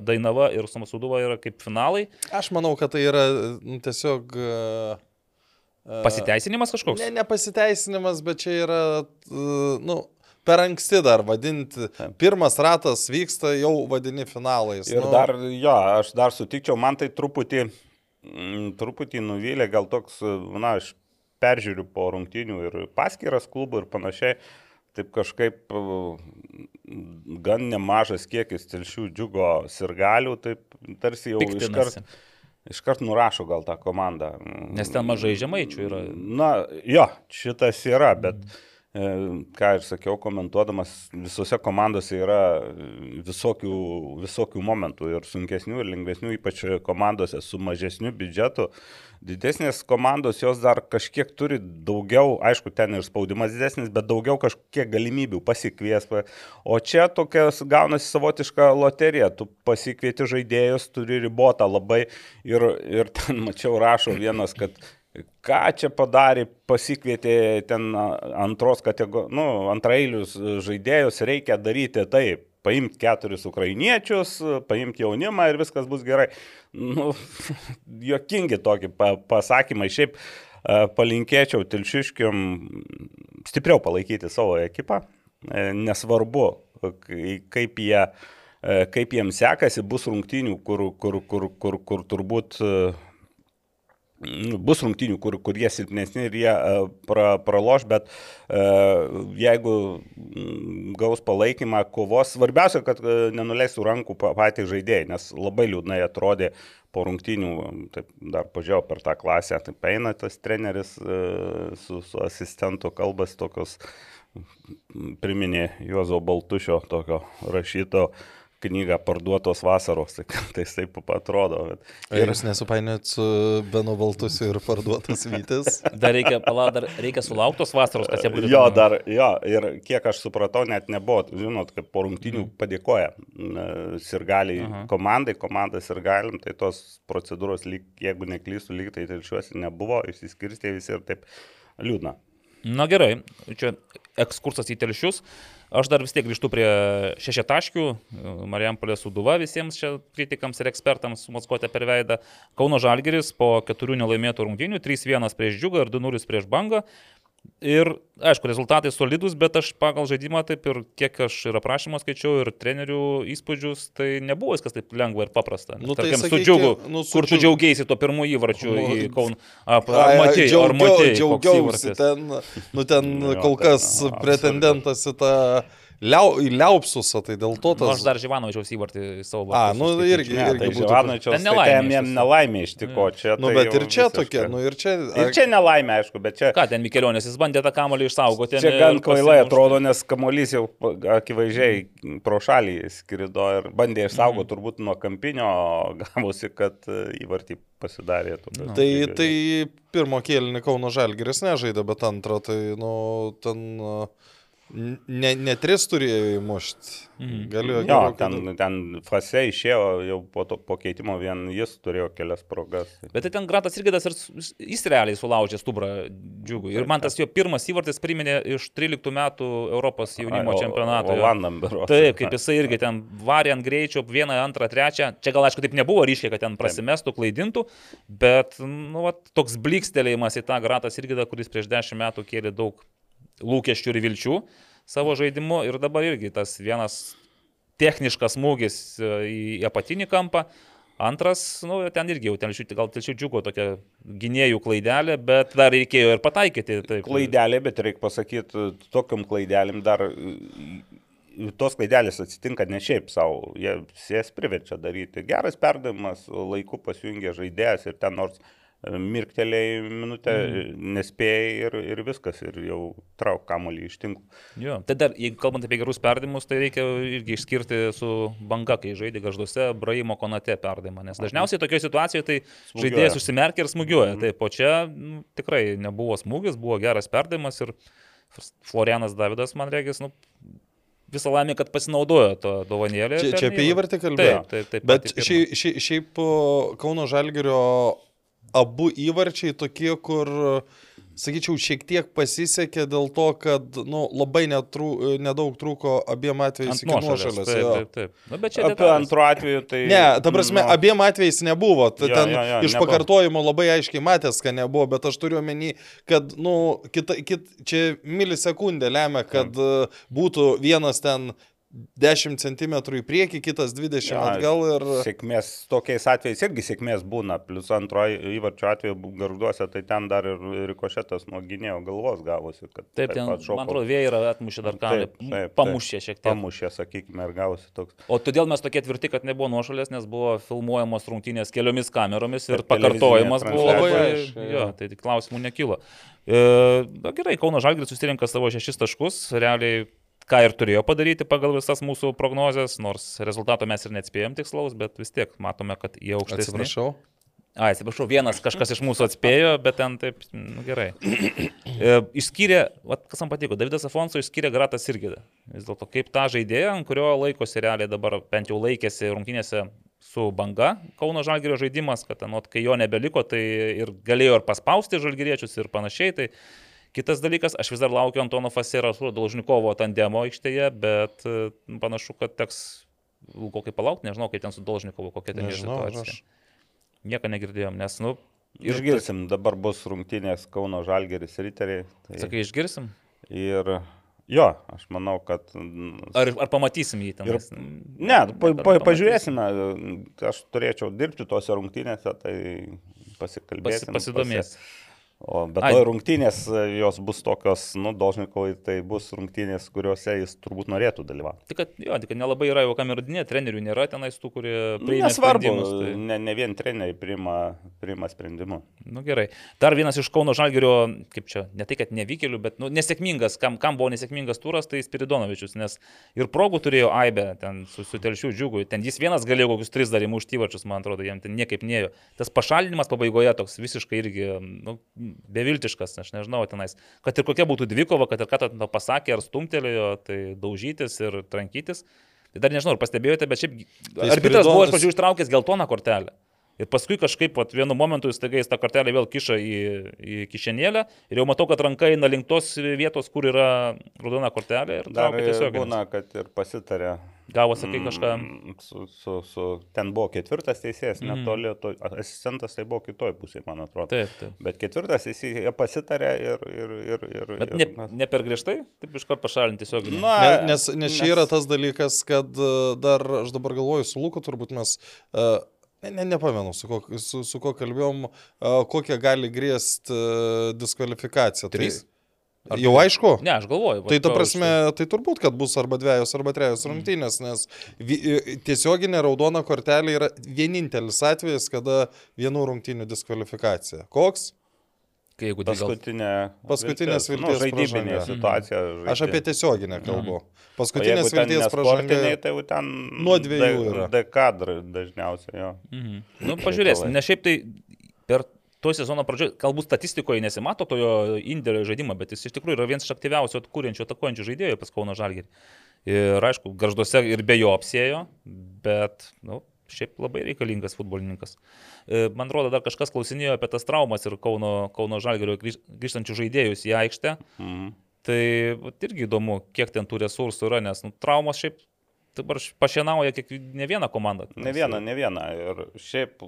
Dainava, ir su Masuduva yra kaip finalai. Aš manau, kad tai yra nu, tiesiog... Uh, Pasiteisinimas kažkoks? Ne, nepasiteisinimas, bet čia yra, uh, nu, per anksti dar vadinti. Pirmas ratas vyksta, jau vadini finalais. Ir nu. dar, jo, aš dar sutikčiau, man tai truputį, mm, truputį nuvylė, gal toks, na, aš peržiūriu po rungtinių ir paskiras klubų ir panašiai. Taip kažkaip gan nemažas kiekis telšių džiugo sirgalių, taip tarsi jau iškart, iškart nurašo gal tą komandą. Nes ten mažai žemaičių yra. Na, jo, šitas yra, bet mm. ką ir sakiau, komentuodamas, visose komandose yra visokių, visokių momentų ir sunkesnių, ir lengvesnių, ypač komandose su mažesniu biudžetu. Uh, Didesnės komandos jos dar kažkiek turi daugiau, aišku, ten ir spaudimas didesnis, bet daugiau kažkiek galimybių pasikvies. O čia tokias gaunasi savotiška loterija, tu pasikvieti žaidėjus, turi ribotą labai ir, ir ten mačiau rašo vienas, kad ką čia padarė, pasikvietė ten antros kategorijos, nu, antrailius žaidėjus, reikia daryti taip paimti keturis ukrainiečius, paimti jaunimą ir viskas bus gerai. Nu, jokingi tokie pasakymai. Šiaip e, palinkėčiau Tilšiškiam stipriau palaikyti savo ekipą. E, nesvarbu, kaip jie e, kaip jiems sekasi, bus rungtynių, kur, kur, kur, kur, kur turbūt Nu, bus rungtynių, kur, kur jie silpnesni ir jie uh, pra, praloš, bet uh, jeigu mm, gaus palaikymą kovos, svarbiausia, kad uh, nenuleistų rankų patys žaidėjai, nes labai liūdnai atrodė po rungtynių, taip dar pažiūrėjau per tą klasę, taip eina tas treneris su, su asistentu kalbas tokios, priminė Juozo Baltušio tokio rašyto uh, knygą parduotos vasaros, tai tai taip atrodo. Bet... Ir jūs nesupainėt su Beno Baltusiu ir parduotas Vytis? dar reikia, pala, dar reikia sulauktos vasaros, kad jie būtų. Jo, dar, jo, ir kiek aš supratau, net nebuvo, žinot, kad po rungtinių mm. padėkoja sirgaliai uh -huh. komandai, komandas ir galim, tai tos procedūros, lyg, jeigu neklystų, lyg tai telšiuosi nebuvo, išsiskirstė visi ir taip liūdna. Na gerai, čia ekskursas į telšius. Aš dar vis tiek grįžtu prie šešiataškių, Marijampolė Suduva visiems čia kritikams ir ekspertams sumaskuotę per veidą. Kauno Žalgeris po keturių nelaimėtų rungtynių, 3-1 prieš Džiugą ir 2-0 prieš Bangą. Ir, aišku, rezultatai solidus, bet aš pagal žaidimą, taip ir kiek aš ir aprašymą skaičiau, ir trenerių įspūdžius, tai nebuvo viskas taip lengva ir paprasta. Nu, Tarkim, tai, su džiugu, nu, su kur tu džiaugiaisi tuo pirmu įvarčiu nu, į Kauną. Ar matėjai, ar matėjai? Džiaugiausi, ten, nu, ten kol kas pretendentas į tą... Ta liau, Liaupsusą, tai dėl to tas... Nu, aš dar Živanovičiaus įvartį savo vardą. A, nu irgi, ne, irgi tai būtų. Živanovičiaus nelaimė. Jam nelaimė ištiko čia. Nu, bet ir čia visiškai. tokia, nu ir čia... Ir čia nelaimė, aišku, bet čia... Ką ten Mikelionis, jis bandė tą kamolį išsaugoti. Čia gan kvailai atrodo, nes kamolys jau akivaizdžiai pro šalį skrido ir bandė išsaugoti mm. turbūt nuo kampinio, gavosi, kad įvartį pasidarė. No. Tai, tai pirmo kėlinį Kauno Žalgiris nežaidė, bet antrą tai, nu, ten... Uh, Ne, ne tris turėjo įmušti. Mhm. Galėjo Jo, ten, ten fase išėjo, jau po, to, po keitimo vien jis turėjo kelias progas. Bet tai ten Gratas irgi tas ir jis realiai sulaužė stubrą džiugui. Ir man tas jo pirmas įvartis priminė iš 13 metų Europos jaunimo čempionato. jo. Olandam berods. Taip, kaip jisai irgi ten varė ant greičio, vieną, antrą, trečią. Čia gal aišku taip nebuvo ryškiai, kad ten prasimestų, klaidintų, bet nu, vat, toks blikstelėjimas į tą Gratas irgi, kuris prieš 10 metų kėlė daug lūkesčių ir vilčių savo žaidimu ir dabar irgi tas vienas techniškas smūgis e, į apatinį kampą. Antras, nu, ten irgi jau ten gal telšių džiugo tokia gynėjų klaidelė, bet dar reikėjo ir pataikyti. Taip. Klaidelė, bet reikia pasakyti, tokiam klaidelėm dar y, tos klaidelės atsitinka ne šiaip savo, jie jas priverčia daryti. Geras perdavimas, laiku pasijungia žaidėjas ir ten nors e, mirkteliai minutę mm. nespėjai ir, ir viskas, ir jau trauk kamolį iš tinklų. Jo. Tai dar, jeigu kalbant apie gerus perdavimus, tai reikia irgi išskirti su banga, kai žaidė gažduose, Braimo konate perdavimą. Nes dažniausiai tokioje situacijoje tai Smūgiuoja. žaidėjas užsimerkia ir smūgiuoja. Mm. Taip, o čia nu, tikrai nebuvo smūgis, buvo geras perdavimas ir Florianas Davidas, man regis, nu, visą laimę, kad pasinaudojo to dovanėlį. Čia, per čia apie įvartį. kalbėjau. Taip, taip, taip. Bet šiaip, šiaip, Kauno Žalgirio abu įvarčiai tokie, kur, sakyčiau, šiek tiek pasisekė dėl to, kad nu, labai netrū, nedaug trūko abiem atvejais iki nuošalės. Taip, jo. taip, taip. Nu, bet čia Apie detalės. antrų atveju tai... Ne, ta prasme, nu, abiem atvejais nebuvo. Ta, Jo, ten jo, jo, iš nebuvo. pakartojimo labai aiškiai matęs, kad nebuvo, bet aš turiu omeny, kad, nu, kita, kit, čia milisekundė lemia, kad mm. būtų vienas ten 10 cm į priekį, kitas 20 Jo, atgal ir... Sėkmės, tokiais atvejais irgi sėkmės būna, plus antrojo įvarčio atveju garduose, tai ten dar ir rikošetas nuo gynėjo galvos gavosi. kad Taip, ten, man atrodo, vėjai yra atmušę dar ką, Taip, taip, taip. pamušė šiek tiek. Pamušė, sakykime, ir gavosi toks. O todėl mes tokie tvirti, kad nebuvo nuošalės, nes buvo filmuojamos rungtynės keliomis kameromis ir Per pakartojimas buvo Labai aiškiai, Jo, tai tik klausimų nekyla. E, na, gerai, Kauno Žalgiris susirinka savo šešis taškus, realiai ką ir turėjo padaryti pagal visas mūsų prognozes, nors rezultato mes ir neatspėjom tikslaus, bet vis tiek matome, kad jie aukštesni. Atsiprašau. A, atsiprašau, vienas kažkas iš mūsų atspėjo, bet ten taip, nu, gerai. E, išskyrė, vat, kas man patiko, Davidas Afonso išskyrė Gratas irgi. Vis dėlto kaip tą žaidėją, ant kurio laikosi realiai dabar bent jau laikėsi rungtynėse su banga Kauno Žalgirio žaidimas, kad ten, kai jo nebeliko, tai ir galėjo ir paspausti žalgiriečius ir panašiai. Tai Kitas dalykas, aš vis dar laukiu Antono Fasero su Dolžnikovo tandemo aikštėje, bet e, panašu, kad teks ilgokai palaukti, nežinau, kaip ten su Dolžnikovu, kokia ten Nežinau, situacija. aš. Nieko negirdėjom, nes, nu, ir Išgirsim, dabar bus rungtynės Kauno Žalgeris riteriai. Tai Sakai, išgirsim? Ir jo, aš manau, kad... Ar, ar pamatysim jį ten? Ir- Ne, pa, pa, pažiūrėsime, aš turėčiau dirbti tose rungtynėse, tai Pasi, pasikalbėsim. pasidomės. pasi- O be Ai. to rungtynės, e, jos bus tokios, nu, Dolžnikovai, tai bus rungtynės, kuriuose jis turbūt norėtų dalyvauti. Tik, kad, jo, tik kad nelabai yra jau kam įrodinė, trenerių nėra tenais tų, kurie priima sprendimus. Tai... ne, ne vien treneriai priima, priima sprendimus. Nu gerai. Dar vienas iš Kauno Žalgirio, kaip čia, ne tai kad nevykėlių, bet nu, nesėkmingas, kam, kam buvo nesėkmingas turas, tai Spiridonovičius, nes ir progų turėjo Aibę, ten su, su telšių džiugui, ten jis vienas galėjo kokius tris dar įmušti įvarčius, man atrodo, jam ten niekaip neėjo. Tas pašalinimas pabaigoje toks visiškai irgi nu, beviltiškas, aš nežinau, tenais, kad ir kokia būtų dvikova, kad ir ką tau pasakė ar stumtelėjo, tai daužytis ir trankytis. Tai dar nežinau, ar pastebėjote, bet šiaip Tai arbitras buvo iš pradžių ištraukęs geltoną kortelę. Ir paskui kažkaip vat, vienu momentu jis staiga jis tą kortelę vėl kiša į, į kišenėlę ir jau matau, kad ranka eina link tos vietos, kur yra raudona kortelė ir Dar tiesiog. būna, kad ir pasitarė. Gavo, sakai, kažką. mm, Su, su, su, ten buvo ketvirtas teisėjas, Mhm. netoli, to, asistentas tai buvo kitoj pusėje, man atrodo. Taip, taip. Bet ketvirtas teisėjas pasitarė ir... ir, ir, ir Bet ir, ne, ne per griežtai, taip iš karto pašalinti tiesiog. Na, Ne, nes, nes čia yra tas dalykas, kad e, dar, aš dabar galvoju, su Luku turbūt mes, e, ne, ne, nepamenu, su ko, su, su ko kalbėjom, kokią gali grėsti diskvalifikacija. Trys? Tai, jau aišku? Ne, aš galvoju. Tai ta prasme, tai turbūt, kad bus arba dviejos, arba trejos rungtynės, nes vi, tiesioginė raudona kortelė yra vienintelis atvejis, kada vienų rungtynių diskvalifikacija. Koks? Kai jeigu tai paskutinė, Paskutinės nu, vilties žaidybinė pražanga. situacija. Aš apie tiesioginę kalbu. O Paskutinės vilties pražanga. Tai jau ten Nuo dviejų yra. D kadrai dažniausiai jo. Mhm. Nu, pažiūrėsim, nes šiaip tai per to sezono pradžioje, galbūt statistikoje nesimato to jo indėlio į žaidimą, bet jis iš tikrųjų yra vienas iš aktyviausių atkūrenčių, atakuojančių žaidėjų pas Kauno Žalgirį. Ir aišku, garžduose ir be jo apsėjo, bet, na, nu, šiaip labai reikalingas futbolininkas. E, man atrodo, dar kažkas klausinėjo apie tas traumas ir Kauno, Kauno Žalgirio grįžtančių žaidėjus į aikštę. Mhm. Tai irgi įdomu, kiek ten tų resursų yra, nes nu, traumos šiaip dabar pašienauja kiek ne vieną komandą. Ne vieną, ne vieną. Ir šiaip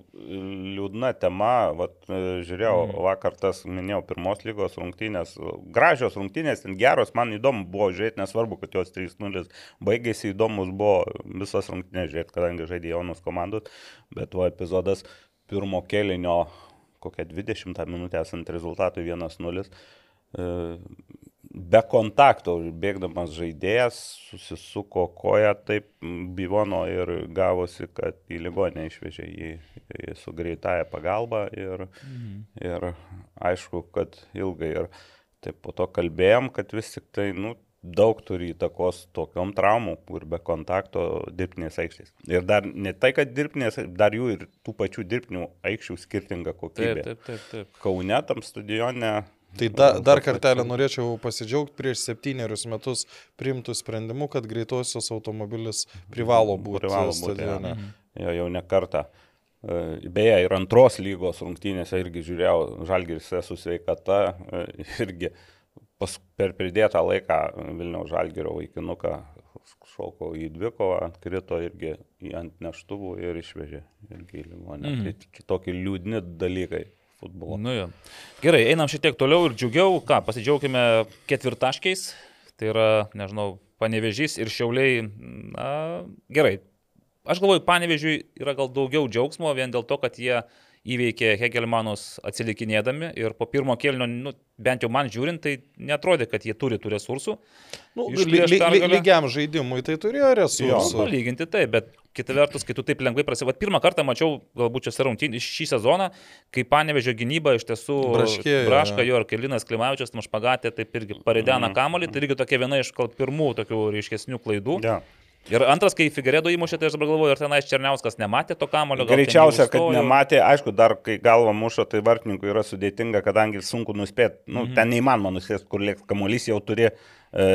liūdna tema, vat, žiūrėjau, mm. vakar tas minėjau pirmos lygos rungtynės, gražios rungtynės, geros, man įdomu buvo žiūrėti, nesvarbu, kad jos 3-0 baigėsi, įdomus buvo visas rungtynės žiūrėti, kadangi žaidė jaunus komandus, bet va epizodas pirmo kelinio, kokią 20 minutę esant rezultatui 1-0 be kontakto bėgdamas žaidėjas susisuko koją taip bivono ir gavosi, kad į ligonę išvežė jį, jį su greitąją pagalbą ir, mhm. ir aišku, kad ilgai ir taip po to kalbėjom, kad vis tik tai, nu, daug turi įtakos tokiom traumom, kur be kontakto dirbtinės aikštės. Ir dar ne tai, kad dirbtinės, dar jų ir tų pačių dirbtinių aikščių skirtinga kokybė. Taip, taip, taip. taip. Kaune tam stadione Tai da, dar kartelį norėčiau pasidžiaugti prieš septynerius metus priimtų sprendimu, kad greitosios automobilis privalo būti privalo. Būti, ja. jo, jau ne kartą. E, beje, ir antros lygos rungtynėse irgi žiūrėjau, Žalgiris su sveikata e, irgi pas, per pridėtą laiką Vilniaus Žalgirio vaikinuką šoko į dvikovą, krito irgi į ant neštuvų ir išvežė irgi į ligonę. Mm. Tai tokie liūdni dalykai futbolo. Nu, jo. Gerai, einam šiek tiek toliau ir džiugiau, ką, pasidžiaugime ketvirtaškiais, tai yra, nežinau, panevežys ir šiauliai, na, gerai. Aš galvoju, panevežiui yra gal daugiau džiaugsmo vien dėl to, kad jie įveikė Hegelmanus atsilikinėdami ir po pirmo kelnio, nu, bent jau man žiūrint, tai netrodė, kad jie turi tų resursų. Nu, ly, ly, ly, lygiam žaidimui tai turėjo resursų. Jo, palyginti tai, bet kita vertus, kai tu taip lengvai prasivat, pirmą kartą mačiau, galbūt čia rungtynį šį sezoną, kai panevežė gynyba iš tiesų Braškė, Braška jo ir Kelinas Klimavičius, Mašpagatė, taip irgi paridena mm. kamolį, tai irgi tokia viena iš gal pirmų tokių ryškesnių klaidų. Yeah. Ir antras, kai Figeredo įmušė, tai aš dabar galvoju, ar tenais Černiauskas nematė to kamulio. Greičiausia, kad nematė, aišku, dar kai galva mušo, tai vartininkui yra sudėtinga, kadangi sunku nuspėti, nu, mhm. ten neįmanoma nuspėti, kur lieks kamuolys jau turi e,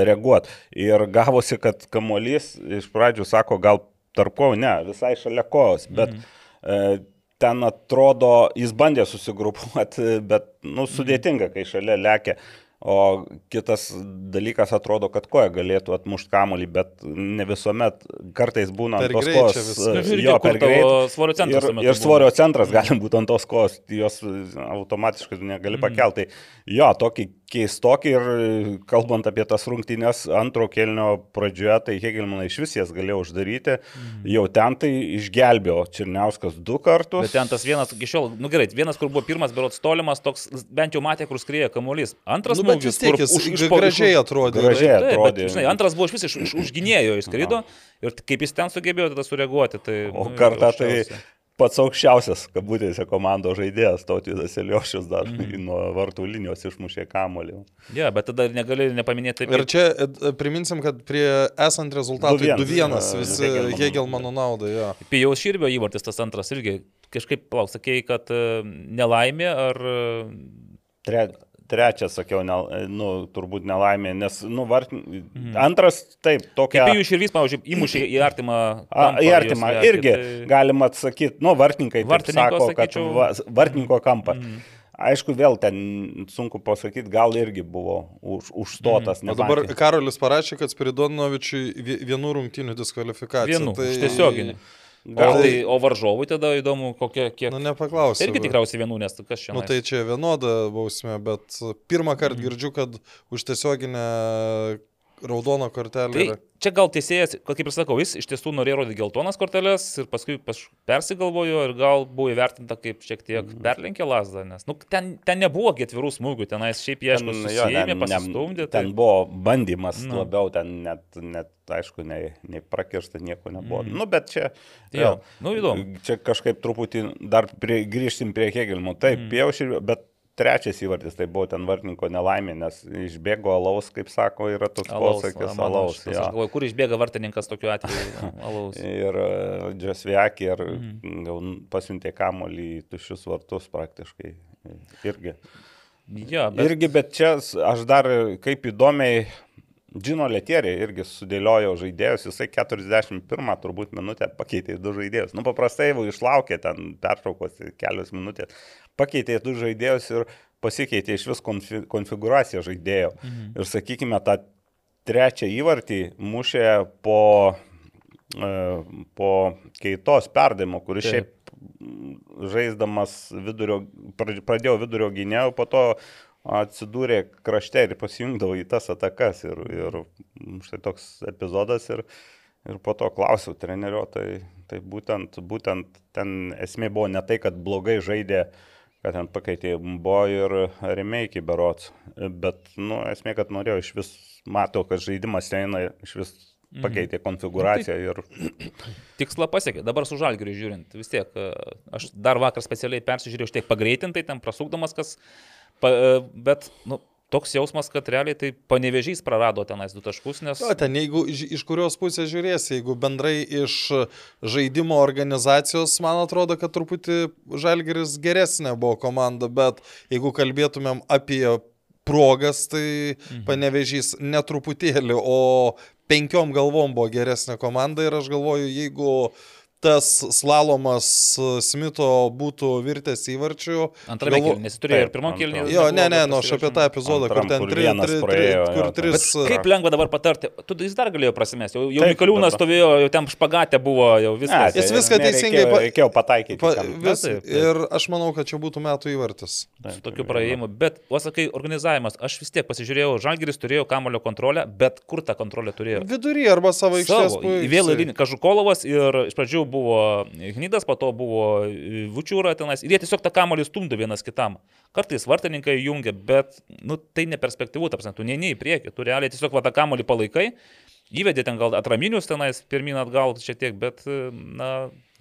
reaguoti. Ir gavosi, kad kamuolys iš pradžių sako, gal tarp kojų, ne, visai šalia kojos, bet mhm. e, ten atrodo, jis bandė susigrupuoti, bet, nu, sudėtinga, kai šalia lekia. O kitas dalykas atrodo, kad koja galėtų atmušti kamuolį, bet ne visuomet, kartais būna per ant tos kojos. Nu, jo, per greit. Svorio centras. Ir, ir svorio centras gali būti ant tos kojos, jos automatiškai negali mhm. pakelti. Tai jo, tokį keistoki ir kalbant apie tas rungtynės antro kelnio pradžioje, tai Hegelmanai iš vis jas galėjo uždaryti, mm. jau ten tai išgelbėjo Černiauskas du kartus. Bet ten tas vienas, iki šiol, nu gerai, vienas, kur buvo pirmas berots tolimas, toks bent jau matė, kur skrieja kamuolys. Antras nu, smūgis, kur jis už, iš, gražiai atrodė. Gražiai atrodė. Bet, žinai, antras buvo iš vis iš, iš, užginėjo, jis skrido ir kaip jis ten sugebėjo tada sureaguoti. Tai, o nu, kartą tai pats aukščiausias, kabutėse, komandos žaidėjas, Tautvydas Eliošius dar mm. nuo vartų linijos išmušė kamolį. Ne, ja, bet tada negali nepaminėti. Ir čia e, priminsim, kad prie esant rezultatui 2-1 visi Hegelmano naudai. Ja. Pijaus Širbio įvartis tas antras irgi kažkaip, plauk, sakėjai, kad e, nelaimė ar... Tre, trečias, sakiau, ne, nu, turbūt nelaimė, nes, nu, vart... mhm. antras, taip, tokia. Kaip jų širvys, pavyzdžiui, įmušė į artimą. Kampą, A, į artimą, verti, irgi tai... galima atsakyti, nu, vartininkai sako, sakyčiau... kad va, vartininko kampą. Mhm. Aišku, vėl ten sunku pasakyti, gal irgi buvo už, užstotas. Mm. O dabar Karolis parašė, kad Spiridonovičiui vienų rungtynių diskvalifikacija. Vienų, tai... tiesioginį. Gal, o, tai, o varžovui tada įdomu, kokie kiek. Nu, nepaklausiu. Irgi tikriausiai vienų, nes kas čia. Nu, tai čia vienoda bausmė, bet pirmą kartą mm. girdžiu, kad už tiesioginę raudoną kortelę. Tai yra... čia gal teisėjas, kaip ir sakau, jis iš tiesų norėjo rodyti geltonas korteles ir paskui persigalvojo ir gal buvo įvertinta kaip šiek tiek mm. perlenkė lasdą, nes nu, ten, ten nebuvo ketvirų smūgių, tenais šiaip jie aišku susijėmė, pasistumdė. Tai... Ten buvo bandymas nu. labiau, ten net, net aišku, nei, nei prakirsta nieko nebuvo. Mm. Nu, bet čia... Jo, nu įdomu. Čia kažkaip truputį dar prie, grįžtim prie Hegelmo. Taip, mm. pjaušį, bet trečias įvartis, tai buvo ten vartininko nelaimė, nes išbėgo alaus, kaip sako, yra toks posakis alaus. alaus ja. galvoju, kur išbėga vartininkas tokiu atveju alaus. ir Džasviakį ir mhm. pasiuntė kamolį į tuščius vartus praktiškai Irgi. Ja, bet... Irgi, bet čia aš dar kaip įdomiai Džino Letierį irgi sudėliojau žaidėjus, jisai 41 turbūt minutę pakeitė į du žaidėjus. Nu, paprastai jau išlaukė ten pertraukos kelios minutės, pakeitė du žaidėjus ir pasikeitė iš vis konfi konfiguracija žaidėjo. Mhm. Ir sakykime, tą trečią įvartį mušė po, e, po keitos perdavimo, kuris Taip. šiaip žaisdamas vidurio, pradėjo vidurio gynėjų, po to atsidūrė krašte ir pasijungdavo į tas atakas. Ir, ir štai toks epizodas ir, ir po to klausiau trenerio, tai, tai būtent, būtent ten esmė buvo ne tai, kad blogai žaidė, kad ten pakeitė buvo ir remeikiai berots, bet, nu, esmė, kad norėjo iš vis, matau, kad žaidimas eina, iš vis pakeitė konfiguraciją ir tikslą pasiekė. Dabar su žalgiriu žiūrint, vis tiek, e, aš dar vakar specialiai persižiūrėjau, tiek pagreitintai, ten prasukdamas kas, pa, e, bet, nu, toks jausmas, kad realiai tai panevežys prarado tenais du taškus, nes... Jo, ten jeigu iš iš kurios pusės žiūrėsi, jeigu bendrai iš žaidimo organizacijos, man atrodo, kad truputį Žalgeris geresnė buvo komanda, bet jeigu kalbėtumėm apie progas, tai mhm. panevežys netruputėlį, o penkiom galvom buvo geresnė komanda ir aš galvoju, jeigu tas slalomas Smito būtų virtęs įvarčių. Antrame galvo- kėlinį, nes turėjo ir pirmam kėlinį. Jo, ne, ne, nu aš apie tą epizodą, kur Antram, ten kur tri, tri, tri, praėjo, kur jo, tris... Bet kaip lengva dabar patarti, tu jis dar galėjo prasimesti, jau, jau Mikaliūnas stovėjo, jau ten špagatė buvo, jau viskas. Jis viską nereikėjo- teisingai pa- Reikėjo pataikyti. Pa, vis, taip, taip. ir aš manau, kad čia būtų metų įvartis. su tokiu praėjimu. Bet, o sakai, organizavimas, aš vis tiek pasižiūrėjau, Žalgiris turėjo kamulio kontrolę, bet kur tą kontrolę turėjo? Vidury arba savo aikštės vėl Kažukolovas ir iš pradžių buvo Hnydas, po to buvo e, Vučiūra tenais ir jie tiesiog tą kamolį stumdo vienas kitam. Kartais vartininkai jungia, bet nu, tai neperspektyvu, ta prasme, tu neini į priekį, tu realiai tiesiog va tą kamolį palaikai, įvedė ten gal atraminius tenais pirmin atgal šiek tiek, bet, e, na,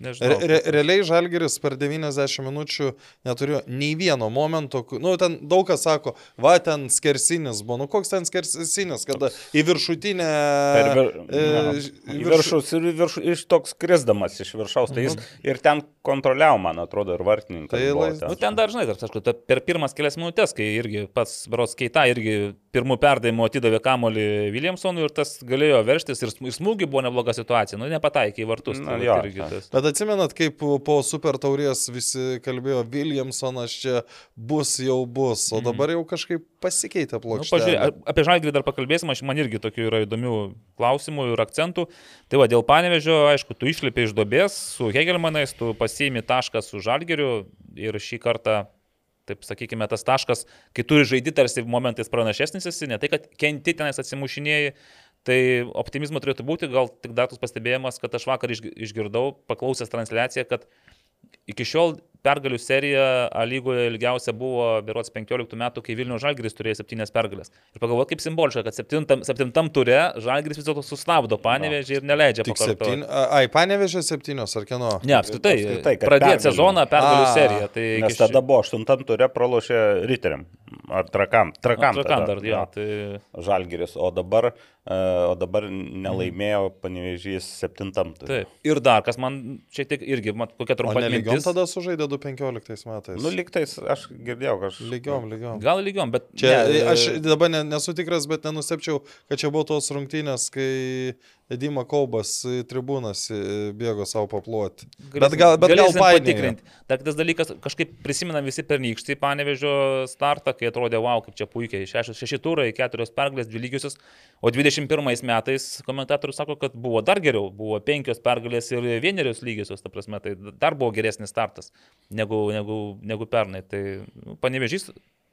nežinau. Re, re, realiai Žalgeris per 90 minučių neturėjo nei vieno momento, nu ten daug kas sako, va ten skersinis buvo, nu koks ten skersinis, kada į viršutinę... Per vir... e, virš- viršus viršų, iš toks krisdamas iš viršaus. Tai jis ir ten kontroliavo, man atrodo, ir vartininkas. Tai buvo ten. Nu, ten dar, žinai, dar, aišku, per pirmas kelias minutės, kai irgi pats Beros Keita irgi pirmų perdavimų atidavė kamolį Williamsonui ir tas galėjo verštis ir sm- ir smūgių buvo nebloga situacija, nu, nepataikė į vartus. Na, tai jo, irgi ta. tas. Bet atsimenat, kaip po super taurės visi kalbėjo, Williamsonas čia bus jau bus, o dabar jau kažkaip pasikeitė Nu, plokštelė. pažiūrėk, a- apie Žalgirį dar pakalbėsim, aš man irgi tokių yra įdomių klausimų ir akcentų. Tai va, dėl panevežio, aišku, tu išlipi iš dobės su Hegelmanais, tu pasiimi tašką su Žalgiriu ir šį kartą, taip sakykime, tas taškas, kai turi žaidži tarsi momentais pranašesnis esi, ne tai, kad kenti tenais atsimušinėjai. Tai optimizmo turėtų būti, gal tik dar toks pastebėjimas, kad aš vakar išgi- išgirdau, paklausęs transliaciją, kad iki šiol pergalių serija A lygoje ilgiausia buvo berots 15 metų, kai Vilnių Žalgiris turėjo 7 pergalės. Ir pagalvoju, kaip simboliška, kad 7, 7 ture Žalgiris vis dėlto sustabdo panevežį ir neleidžia pakartoti. Ai, panevežė septynios ar kieno? Ne, apskritai, Apskritai, kad pradėti sezoną pergalių seriją. Tai Nes iki tada buvo aštuntam turė pralošė Riteriam. Ar trakam. Trakam. Trakam tada, dar, jo. Tai... Žalgiris. O dabar, e, o dabar nelaimėjo panevežys septintam turė. Taip. Ir dar, kas man šiek tiek irgi, mat, kokia trumpa mintis. tada sužaidė 2015 metais. Nu, liktais aš girdėjau, aš... Lygiom, lygiom. Gal lygiom, bet... Čia ne, aš dabar ne, nesu tikras, bet nenustepčiau, kad čia buvo tos rungtynės, kai Dima Kaubas tribūnas bėgo savo papluoti. Bet gal, bet gal galėsim patikrinti. Dar kitas dalykas, kažkaip prisimenam visi pernykštį panevežio startą, kai atrodė, wow, kaip čia puikiai. Šeši, šeši turai, keturios pergalės, dvi lygiosios. O 21 metais komentatorius sako, kad buvo dar geriau. Buvo penkios pergalės ir vienerios lygiosios, ta prasme, tai dar buvo geresnis startas negu, negu, negu pernai. Tai nu, panevežys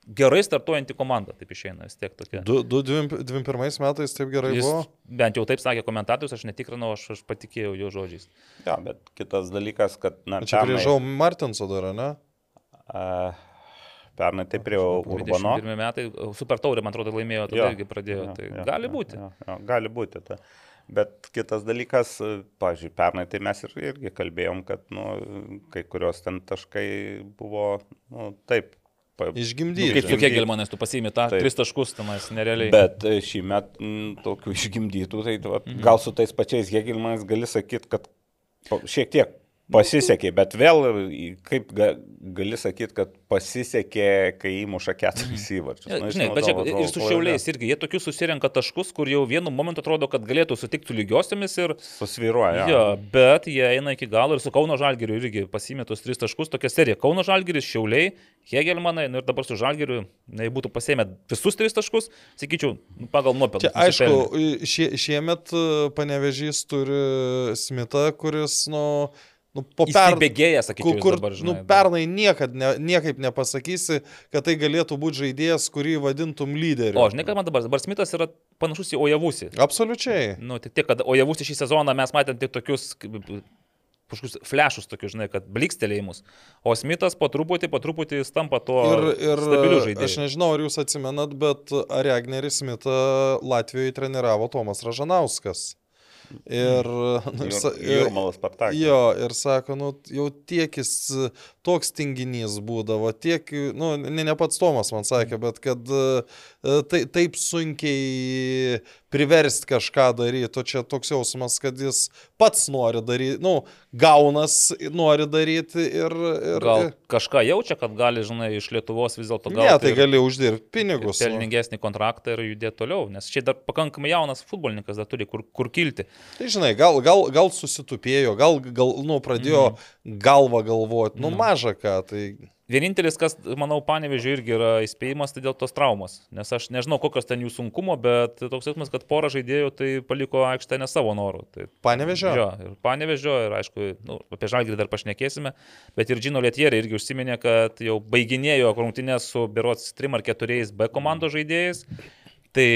gerai startuojanti komanda, taip išeina vis tiek tokia. Du, du, dvim, dvim pirmais metais taip gerai Jis, buvo. bent jau taip sakė komentatorius, aš netikrinau, aš, aš patikėjau jo žodžiais. Ja, bet kitas dalykas, kad... Na, Čia grįžau Martinso dar, ne? A, pernai taip prie Urbano. 21 metai, Super Taurė, man atrodo, laimėjo, tada Jo, irgi pradėjo. jo, Tai jo, gali jo, būti. Jo, jo, gali būti. Ta. Bet kitas dalykas, pažiūrėjau, pernai tai mes ir, irgi kalbėjom, kad nu, kai kurios ten taškai buvo, nu, taip. Išgimdyti. Kaip su Kegelmanas, tu pasiimi tą Taip. tris taškus tenais, nerealiai. Bet e, šį metą tokių išgimdytų, tai va, Mhm. gal su tais pačiais Hegelmanais gali sakyti, kad šiek tiek Pasisekė, bet vėl, kaip ga, gali sakyti, kad pasisekė, kai įmuša keturis įvarčius. Ja, Nu, žinai, žinau, bet čia ir su šiauliais irgi, jie tokius susirenka taškus, kur jau vienu momentu atrodo, kad galėtų sutikti su lygiosiomis ir... Susviruoja. Jo, bet jie eina iki galo ir su Kauno Žalgiriu irgi pasimė tos tris taškus, tokia serija. Kauno Žalgiris, Šiauliai, Hegelmanai, nu ir dabar su Žalgiriu, na, būtų pasėmę visus tris taškus, sakyčiau, nu, pagal nuopelnus. Aišku, šie, šiemet e, panevežys turi Smitą, kuris, nu, nu po Jis per... įsibėgėjęs, sakyčiau, Kur, dabar, nu, žinai. pernai niekad, ne, niekaip nepasakysi, kad tai galėtų būti žaidėjas, kurį vadintum lyderiu. O, žinai, ką man dabar, dabar Smithas yra panašus į Ojavusį. Absoliučiai. Nu, tik tiek, kad Ojavusį šį sezoną mes matėm tik tokius kažkokius flešus, tokius, žinai, kad blikstelėjimus. O Smithas po truputį, po truputį jis tampa tuo Ir, ir stabiliu aš žaidėju. nežinau, ar jūs atsimenat, bet Aregnerį Smitą Latvijoje treniravo Tomas Ražanauskas. Ir, nu, ir, ir, Jurmalas Spartakas. Jo, ir sako, nu, jau tiek jis e, toks tinginys būdavo, tiek, nu, ne, ne pats Tomas man sakė, bet kad e, tai, taip sunkiai priversti kažką daryti, o čia toks jausmas, kad jis pats nori daryti, nu, gaunas nori daryti ir... ir Gal kažką jaučia, kad gali, žinai, iš Lietuvos vis dėlto Ne, gauti tai ir- gali uždirbti pinigus. nu. pelningesnį kontraktą ir judėti toliau, nes čia dar pakankamai jaunas futbolininkas, dar turi kur, kur kilti. Tai žinai, gal, gal, gal susitupėjo, gal, gal nu, pradėjo Mhm. galvą galvoti, nu maža ką, tai Vienintelis, kas, manau, panevežiu irgi yra įspėjimas, tai dėl tos traumos. Nes aš nežinau, kokios ten jų sunkumo, bet toks jausmas, kad pora žaidėjų tai paliko aikštę ne savo norų. Tai, panevežė. jo, ir panevežio, ir aišku, nu, apie žalgirį dar pašnekėsime, bet ir Džino Lietierė irgi užsiminė, kad jau baiginėjo rungtynės su berots 3 ar 4 B komandos žaidėjais. Tai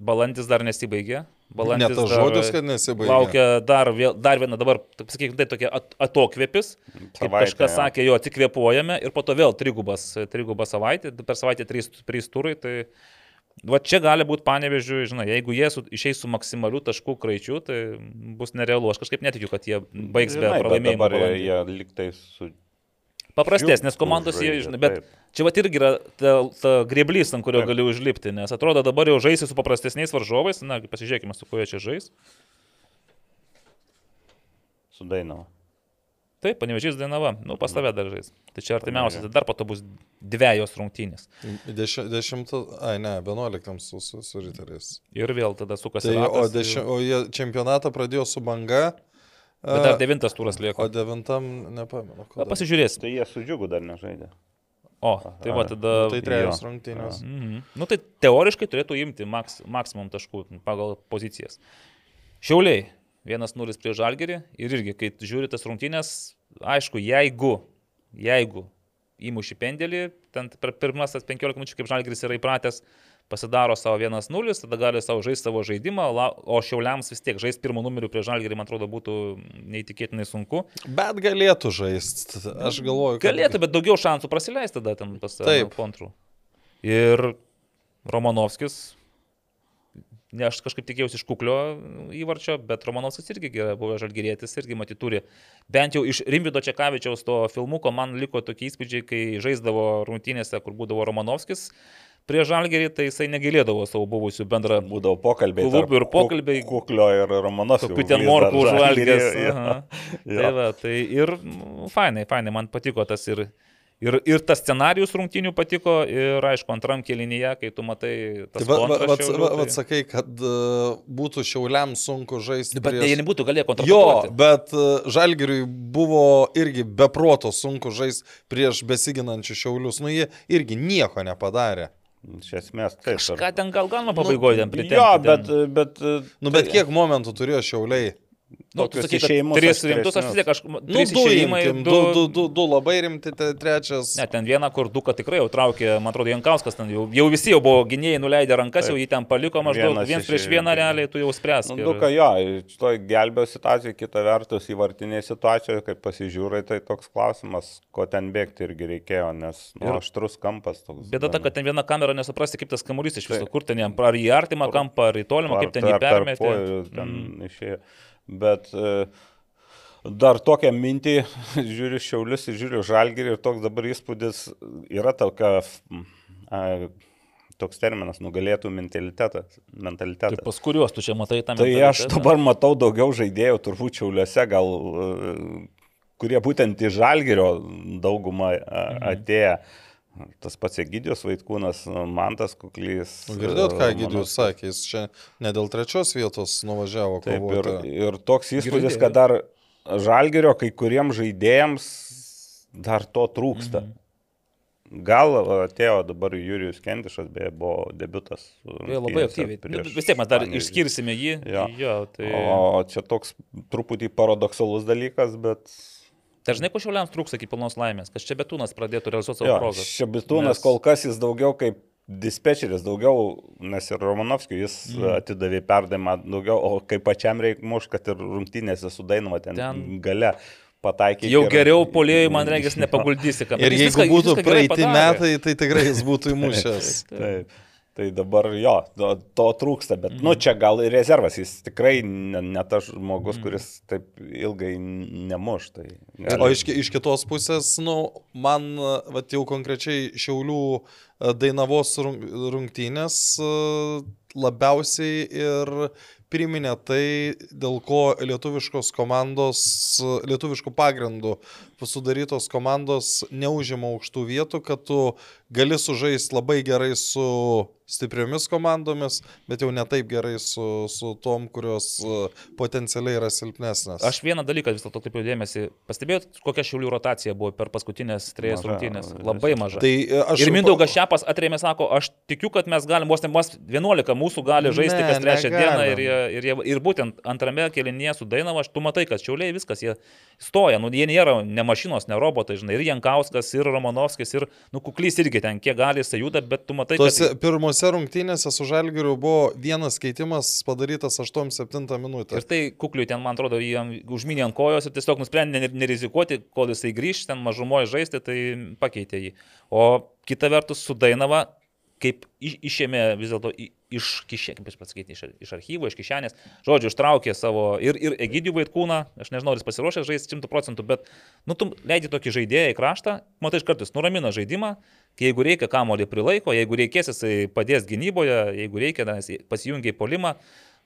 balandis dar nesibaigė. Ne Balandis tas dar žodis, kad nesibaigė. Laukia dar, vėl, dar viena dabar, taip sakykime, tai tokia at- atokvėpis. Kaip Savaitė, kažkas jo. sakė, jo atsikvėpuojame ir po to vėl trigubas, trigubas savaitė, per savaitę trys, trys turai. Tai va čia gali būti panevežiu, žinai, jeigu jie su, išeis su maksimaliu taškų kraičiu, tai bus nerealu. Aš kažkaip netikiu, kad jie baigs be Žinai, bet pralaimėjimo. Dabar balandį. jie liktai su... Paprastesnės komandos, jie, žinai, bet taip. čia va irgi yra ta, ta greblys, ant kurio Taip. gali užlipti, nes atrodo dabar jau žaisi su paprastesniais varžovais, na, pasižiūrėkime, su kuo jie čia žais. Sudainavo. Taip, panevežys Dainava, nu pas tave dar žais. Tai čia artimiausias, tai dar po to bus dviejos rungtynės. Deši, dešimtą, ai ne, vienuoliktam su, su, su riteriais. Ir vėl tada sukasi. Tai, o, ratas, deši, ir- o jie čempionatą pradėjo su banga. Bet dar devintas turas lieka. O devintam nepamenu. Na, kada. pasižiūrėsim. Tai jie su džiugu dar nežaidė. O, tai va tada. Nu, tai trejos jo. rungtynės. Mhm. Nu, tai teoriškai turėtų imti maks, maksimum taškų pagal pozicijas. Šiauliai 1-0 prie Žalgerį ir irgi, kai žiūri tas rungtynės, aišku, jeigu, jeigu įmuši pendelį, ten per pirmasis 15 minučių, kaip Žalgeris yra įpratęs, pasidaro savo 1-0, tada gali savo žaisti savo žaidimą, o Šiauliams vis tiek žaisti pirmų numerių prie Žalgerį, man atrodo, būtų neįtikėtinai sunku. Bet galėtų žaisti. Aš galvoju, kad... Galėtų, bet daugiau šansų praleisti tada ten pas Taip. kontrų. Ir Romanovskis, ne aš kažkaip tikėjausi iš kuklio įvarčio, bet Romanovskis irgi yra buvęs žalgerėtis, irgi matyt turi. Bent jau iš Rimvido Čekavičiaus to filmuko man liko tokie įspūdžiai, kai žaisdavo rungtynėse, kur būdavo Romanovskis. Prie žalgerį tai jisai negilėdavo savo buvusių bendrą Būdavo pokalbiai. Klubų ir pokalbiai. Kuk- Kuklio ir Romanovskio. Tokių ten Vis dar morkų užvalgęs. jo. aha. Jo. Tai, va, tai ir mm, fainai, fainai, man patiko tas ir, ir, ir tas scenarius rungtinių patiko ir aišku, antram kelinyje, kai tu matai tas Tai va, va, va, Šiaulių, va, va, tai- sakai, kad uh, būtų šiauliam sunku žaisti. Bet prieš- jie nebūtų galėję Jo, kontratuoti. bet uh, Žalgiriui buvo irgi beproto sunku žaisti prieš besiginančius šiaulius. Nu, jie irgi nieko nepadarė. Iš esmės, taip. Kažką ten gal galima pabaigoje ten pritempti. Jo, bet... bet Nu, bet kiek momentų turėjo šiauliai? Nu, tu sakai, išėjimus tris rimtus, aš vis tiek, aš, Nu, du, išėjimai, imkim, du, du, du, du labai rimti, te- trečias. Ne, ten vieną, kur du, kad tikrai jau traukė, man atrodo, Jankauskas ten jau, jau visi jau buvo gynėjai nuleidę rankas, jau jį ten paliko maždaug Vienas viens prieš vieną realiai, tu jau spręs. Nu, du, ką jo, šitoj gelbėjo situacijoje, kita vertus įvartinėje situacijoje, kai pasižiūrai, tai toks klausimas, ko ten bėgti irgi reikėjo, nes nu, Ir- aštrus kampas toks. Bėda ta, kad ten viena kamera nesuprasti, kaip tas kamuolys iš viso, Taip. kur ten jam, ar į artimą kampą, ar į tolimą, kaip ten jį tarp permetė. kojų Ten mm. išėjo. Bet e, dar tokią mintį, žiūriu šiaulius ir žiūriu žalgirį ir toks dabar įspūdis yra tokia, a, toks terminas, nugalėtų mentalitetas. Tai mentalitetas. pas kuriuos tu čia matai tam. Tai aš dabar matau daugiau žaidėjų, turbūt šiauliuose gal e, kurie būtent iš Žalgerio daugumą a, atėję. Tas pats Egidijos Vaitkūnas, Mantas Kuklys. Girdėjot, ką e, Gidijus Romanovskis. sakė, jis čia ne dėl trečios vietos nuvažiavo Taip, ir, ir toks įspūdis, kad dar Žalgerio kai kuriems žaidėjams dar to trūksta. Mhm. Gal atėjo dabar Jurijus Kendišas, beje, buvo debutas. Jie labai aktyviai. Nu, prieš Vis tiek mes dar išskirsime jį. Jo. jo tai... O čia toks truputį paradoksalus dalykas, bet... Dažnai po šiauliams trūksta iki pilnos laimės, kad čia betūnas pradėtų realizuoti savo Jo, progą. Šebitūnas Nes- kol kas jis daugiau kaip dispečeris, daugiau, nes ir Romanovskiui jis mm. atidavė perdavimą daugiau, o kaip pačiam reikia muš, kad ir rungtynėse sudainama ten, Ten- gale pataikyti. Jau ir- geriau polėjai, man regis, nepaguldysi. kam- Ir Jis jeigu viską- būtų viską praeiti metai, tai tikrai jis būtų įmušęs. Taip. Tai dabar jo, to, to trūksta, bet, mm. nu, čia gal ir rezervas, jis tikrai ne, ne tas žmogus, mm. kuris taip ilgai nemuš. Tai gali- O iš, iš kitos pusės, nu, man, va, jau konkrečiai Šiaulių e, Dainavos rung- rungtynės e, labiausiai ir priminė tai, dėl ko lietuviškos komandos, lietuviškų pagrindų sudarytos komandos neužima aukštų vietų, kad tu gali sužaisti labai gerai su stipriomis komandomis, bet jau ne taip gerai su, su tom, kurios e, potencialiai yra silpnesnės. Aš vieną dalyką vis dėlto taip jau dėmesį. Pastebėjot, kokia šiaulių rotacija buvo per paskutinės trejas rungtynės? Labai maža. Tai e, aš Ir Mindaugas Šepas atrėmė, sako, aš tikiu, kad mes galim, vos ne vos 11 mūsų gali žaisti Ne, kas trečią dieną negalim. ir, jie, ir, jie, ir būtent antrame kelinėje su Dainava, aš tu matai, kad šiauliai viskas, jie stoja, nu jie nėra ne mašinos, ne robotai, žinai, ir Jankauskas, ir Romanovskis, ir, nu, kuklys irgi ten, kiek gali jisai juda, bet tu matai, Tuose kad... pirmose rungtynėse su Žalgiriu buvo vienas keitimas padarytas 8-7 minutę. Ir tai kukliui ten, man atrodo, jam užminė ant kojos ir tiesiog nusprendė ne- nerizikuoti, kol jisai grįž, ten mažumoje žaisti, tai pakeitė jį. O kita vertus, su Dainava, kaip iš- išėmė vis dėlto iš kišenės, kaip aš pasakyti, iš, iš archyvo, iš kišenės, žodžiu, ištraukė savo ir, ir Egidijų Vaitkūną, aš nežinau, ar jis pasiruošęs žaisti 100 procentų, bet, nu, tu leidži tokį žaidėją į kraštą, matai iš kartais nuramina žaidimą, jeigu reikia kamolį prilaiko, jeigu reikės jisai padės gynyboje, jeigu reikia, pasijungia į polimą,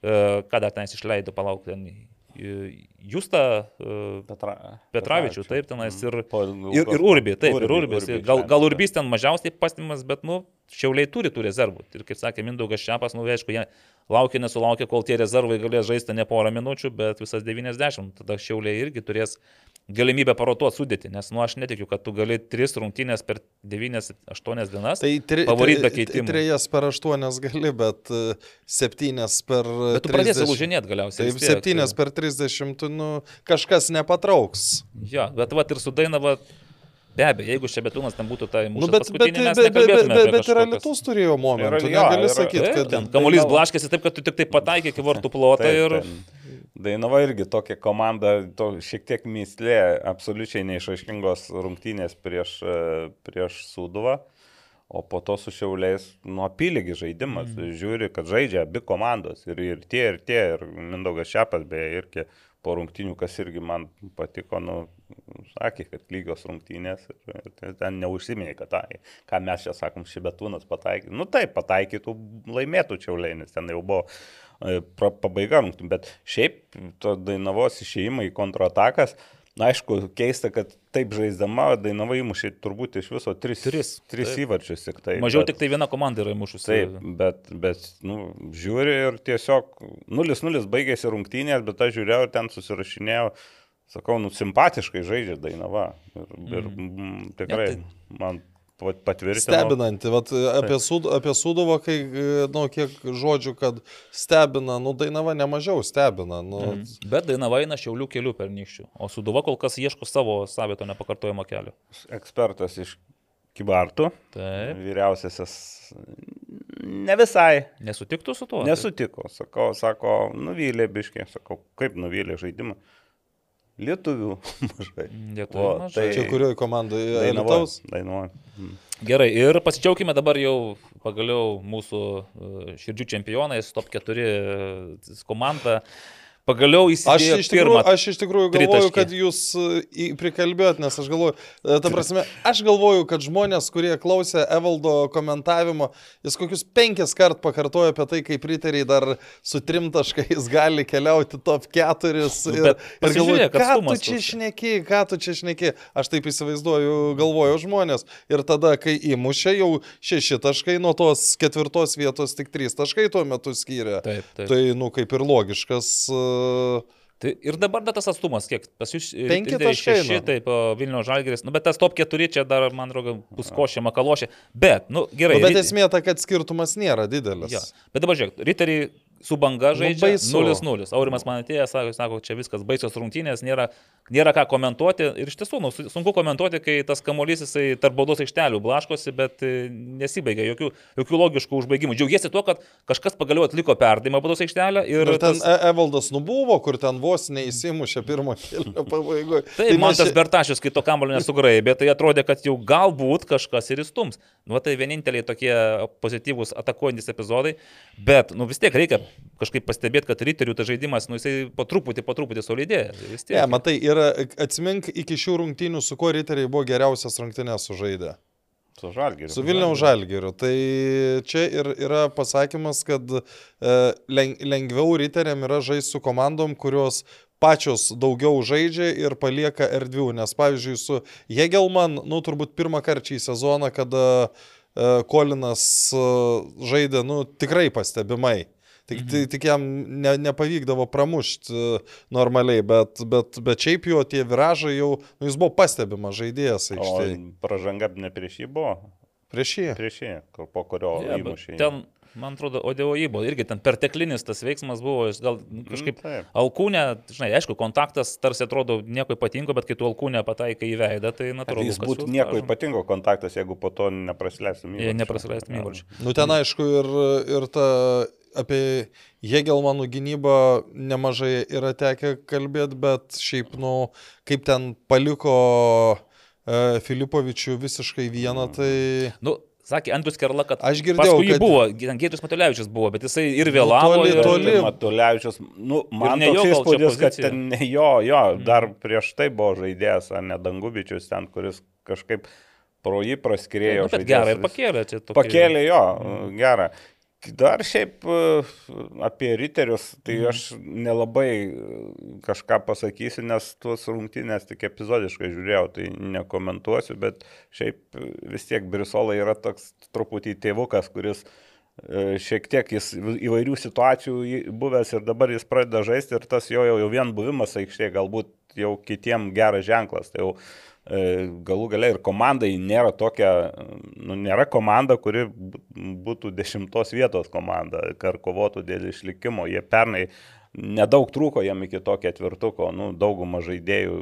e, ką dar ten išleido, palauk, ten Justą e, Petra, Petravičių, taip, tenais ir, Po ir, ilgos- ir Urbį, taip, ir Urbį, Urbis. Urbį Gal, gal. Urbys ten mažiausiai pastimas, bet, nu, šiauliai turi tų rezervų. Ir kaip sakė Mindaugas Šiapas, nu, aišku, jie laukia, nesulaukia, kol tie rezervai galės žaisti ne porą minučių, bet visas 90. Tada šiauliai irgi turės galimybę parotuoti sudėti, nes, nu, aš netikiu, kad tu gali 3 rungtynės per 9-8 dienas. Tai tri, Pavaryt be keitimų. Trejas per aštuonias gali, bet e, septynias per... bet tu pradėsi lūžinėti galiausiai. Taip, vis tiek. septynias per 30, nu, kažkas nepatrauks. Jo, bet va ir su Dainava, be abejo, jeigu Šebetūnas ten būtų tai mūsų Nu, bet, bet, bet, bet, bet, bet, ir Alitus turėjo momentų. Negali sakyti, Taip, kad... ten kamuolys blaškėsi taip, kad tu tik tai pataikė iki vartų Taip, ir... Dainava irgi tokia komanda, to šiek tiek mislė, absoliučiai neišaiškingos rungtynės prieš, prieš Suduvą, o po to su Šiauliais nuo apyligi žaidimas. Mm. Žiūri, kad žaidžia abi komandos ir, ir tie, ir tie, ir Mindaugas Šepas beje irgi po rungtynių, kas irgi man patiko, nu, sakė, kad lygios rungtynės ir, ir ten- neužsiminė, kad tai, ką mes čia sakom, šibetūnas pataikė. Nu taip, pataikytų, laimėtų Čiauliai, nes ten jau buvo e, pra- pabaiga rungtynių, bet šiaip to Dainavos išėjimai kontratakas, na aišku, keista, kad taip žaisdama Dainava įmušė turbūt iš viso tris, Tris, tris taip. įvarčius tik tai. Mažiau bet- tik tai viena komanda yra įmušusi. Taip, bet, bet nu, žiūri ir tiesiog 0-0 baigėsi rungtynės, bet aš žiūrėjau ir ten susirašinėjau, sakau, nu, simpatiškai žaidžia Dainava. Ir, ir mm, tikrai Ne, man pat- patvirtino. Stebinanti, vat, apie, sud, apie Sudovą, kai, e, nu, kiek žodžių, kad stebina, nu, Dainava nemažiau stebina. Nu, Mhm. Bet Dainava eina šiaulių kelių per nykščių, o Suduva kol kas ieško savo savito nepakartojimo kelio. Ekspertas iš Kibartų, Taip. vyriausiasis, ne visai. Nesutiktų su tuo? Nesutiko, sakau, sako, nuvylė biškiai, sakau, kaip nuvylė žaidimą. Lietuvių mažai. Lietuvių O, mažai. tai- čia kurioje komandoje? Dainavo. Alitaus? Dainavo. Mm. Gerai, ir pasidžiaugime dabar jau pagaliau mūsų e, širdžių čempionais, top 4 komanda. Pagaliau Aš įsidėjo iš, tikrųjų, aš iš tikrųjų galvoju, tritaškį. kad jūs e, prikalbėjot, nes aš galvoju, e, ta prasme, aš galvoju, kad žmonės, kurie klausė Evaldo komentavimo, jis kokius penkis kart pakartojo apie tai, kaip riteriai dar su trim taškais gali keliauti top keturis. Nu, Ir, ir galvoju, ką tu čia šneki, ką tu čia šneki. Aš taip įsivaizduoju, galvoju žmonės. Ir tada, kai įmušė jau šeši taškai, nuo tos ketvirtos vietos tik trys taškai tuo metu skyrė. Taip, taip. Tai, nu, kaip ir logiškas. Uh, Tai ir dabar dar tas atstumas, kiek pas jūs Penki Riteriai taškai, nu. taip, Vilnių Žalgeris, nu, bet tas top 4 čia dar, man atrodo, bus košė, makalošė. Bet, nu, gerai. Nu, bet esmė ta, kad skirtumas nėra didelis. Jo. Bet dabar žiūrėk, Riteriai su banga žaidžia baisu. 0-0. Aurimas man atėjo, sako, sako, čia viskas baisios rungtynės, nėra, nėra ką komentuoti. Ir iš tiesų, nu, su- sunku komentuoti, kai tas kamuolys jisai tarp baudos aikštelių blaškosi, bet e, nesibaigia jokių, jokių logiškų užbaigimų. Džiaugiesi tuo, kad kažkas pagaliau atliko perdavimą baudos aikštelę. Ir, Ir ten tas, tas... Evaldas nubuvo, kur ten vos neįsimušė pirmo kelio pabaigoje. Taip, man mes tas čia- Bertašius, kai to kamulio nesugraibė, tai atrodė, kad jau galbūt kažkas ir įstums. Nu, tai vieninteliai tokie pozityvūs atakuojantis epizodai, bet, nu, vis tiek reikia kažkaip pastebėti, kad riterių tas žaidimas, nu, jisai po truputį, po truputį solidėja. Tiek. Ne, matai, yra, atsimink iki šių rungtynių, su kuo riteriai buvo geriausias rungtynės sužaidę. Su žalgiriu. Su Vilniaus žalgiriu. Tai čia ir yra pasakymas, kad e, len- lengviau riteriam yra žaisti su komandom, kurios pačios daugiau žaidžia ir palieka erdvių. Nes pavyzdžiui, su Jegelman, nu turbūt pirmą kartą į sezoną, kada e, Kolinas e, žaidė, nu tikrai pastebimai. Tik, mhm. tik, tik jam ne, nepavykdavo pramušti e, normaliai, bet, bet, bet šiaip jo tie viražai jau, nu, jis buvo pastebimas žaidėjas O aikštėje. pražanga ne prieš jį buvo, Prieš jį. prieš jį, kur- po kurio Ja, bet įmušė. ten, man atrodo, Odeo buvo irgi ten perteklinis tas veiksmas buvo, gal nu, kažkaip Mm, alkūnė, žinai, aišku, kontaktas tarsi atrodo nieko ypatingo, bet kai tu alkūnę pataikai į veidą, tai natūralu. jis būtų nieko ypatingo kontaktas, jeigu po to neprasileistum Jei neprasileistum įvarčių. Nu ten aišku ir, ir ta apie Jėgelmanų gynybą nemažai yra tekę kalbėti, bet šiaip, nu, kaip ten paliko e, Filipovičių visiškai vieną, tai... Nu, sakė Andrius Kerla, kad Aš girdėjau, paskui jį kad- Nu, buvo, Gėdrius Matulevičius buvo, bet jisai ir vėlavo. toli, ir, toli. Matulevičius, nu, man ne jo įspūdis, kad ten ne jo, jo, dar prieš tai buvo žaidėjas, ar ne Dangubičius ten, kuris kažkaip pro jį praskirėjo. Nu, bet žaidėjas gerai ir pakėlė čia tokį. Pakėlė jo, gerą. Dar šiaip e, apie riterius, tai Mhm. aš nelabai e, kažką pasakysiu, nes tuos rungtynės tik epizodiškai žiūrėjau, tai nekomentuosiu, bet šiaip e, vis tiek Brisolai yra toks truputį tėvukas, kuris šiek tiek jis įvairių situacijų buvęs ir dabar jis pradeda žaisti ir tas jo jau, jau vien buvimas aikštėje galbūt jau kitiem geras ženklas. Tai jau galų gale ir komandai nėra tokia, nu, nėra komanda, kuri bū- būtų dešimtos vietos komanda, ar kovotų dėl išlikimo. Jie pernai nedaug trūko jam iki to ketvirtuko, nu, dauguma žaidėjų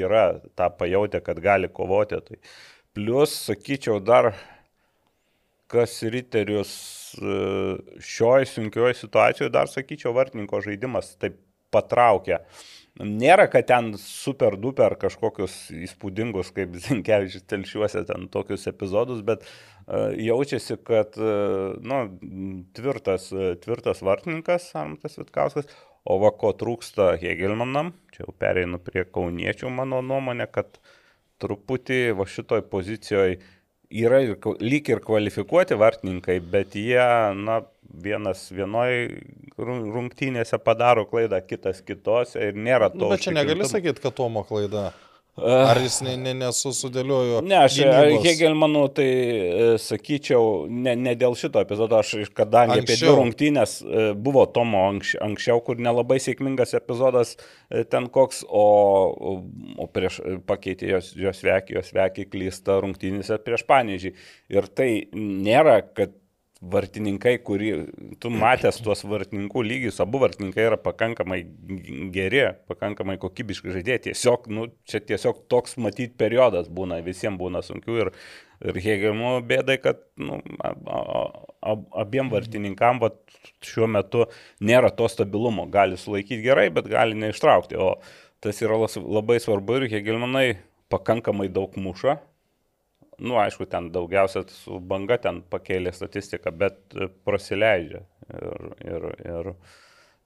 yra tą pajutę, kad gali kovoti. Tai plus, sakyčiau, dar kas riterius e, šioj sunkioje situacijoje, dar sakyčiau, vartininko žaidimas taip patraukia. Nėra, kad ten super duper kažkokius įspūdingus, kaip Zinkevičius telšiuose, ten tokius epizodus, bet uh, jaučiasi, kad uh, nu, tvirtas, uh, tvirtas vartininkas Armatas Vitkauskas, o va ko trūksta Hegelmanam, čia jau pereinu prie kauniečių mano nuomonė, kad truputį va šitoj pozicijoje yra ir, lyg ir kvalifikuoti vartininkai, bet jie, na, vienas vienoj rung- rungtynėse padaro klaidą, kitas kitose ir nėra to. Nu, bet čia negali sakyti, kad Tomo klaida. Ar jis ne, ne, aš gynybos? Hegelmanu tai e, sakyčiau, ne, ne dėl šito epizodo, aš kadangi apie dvi Anksčiau. rungtynės e, buvo Tomo anks, anksčiau, kur nelabai sėkmingas epizodas e, ten koks, o, o, prieš e, pakeitė jos, jos vekį, jos vekį klysta rungtynėse prieš Panežį. Ir tai nėra, kad vartininkai, kurį tu matęs tuos vartininkų lygius, abu vartininkai yra pakankamai geri, pakankamai kokybiški žaidėjai. Tiesiog, nu, čia tiesiog toks matyt periodas būna, visiems būna sunkių ir, ir Hegelmo bėdai, kad nu, a, a, a, abiem vartininkam vat, šiuo metu nėra to stabilumo. Gali sulaikyti gerai, bet gali neištraukti. O tas yra labai svarbu ir Hegelmanai pakankamai daug muša. Nu, aišku, ten daugiausia su banga ten pakėlė statistiką, bet e, prasileidžia. Ir, ir, ir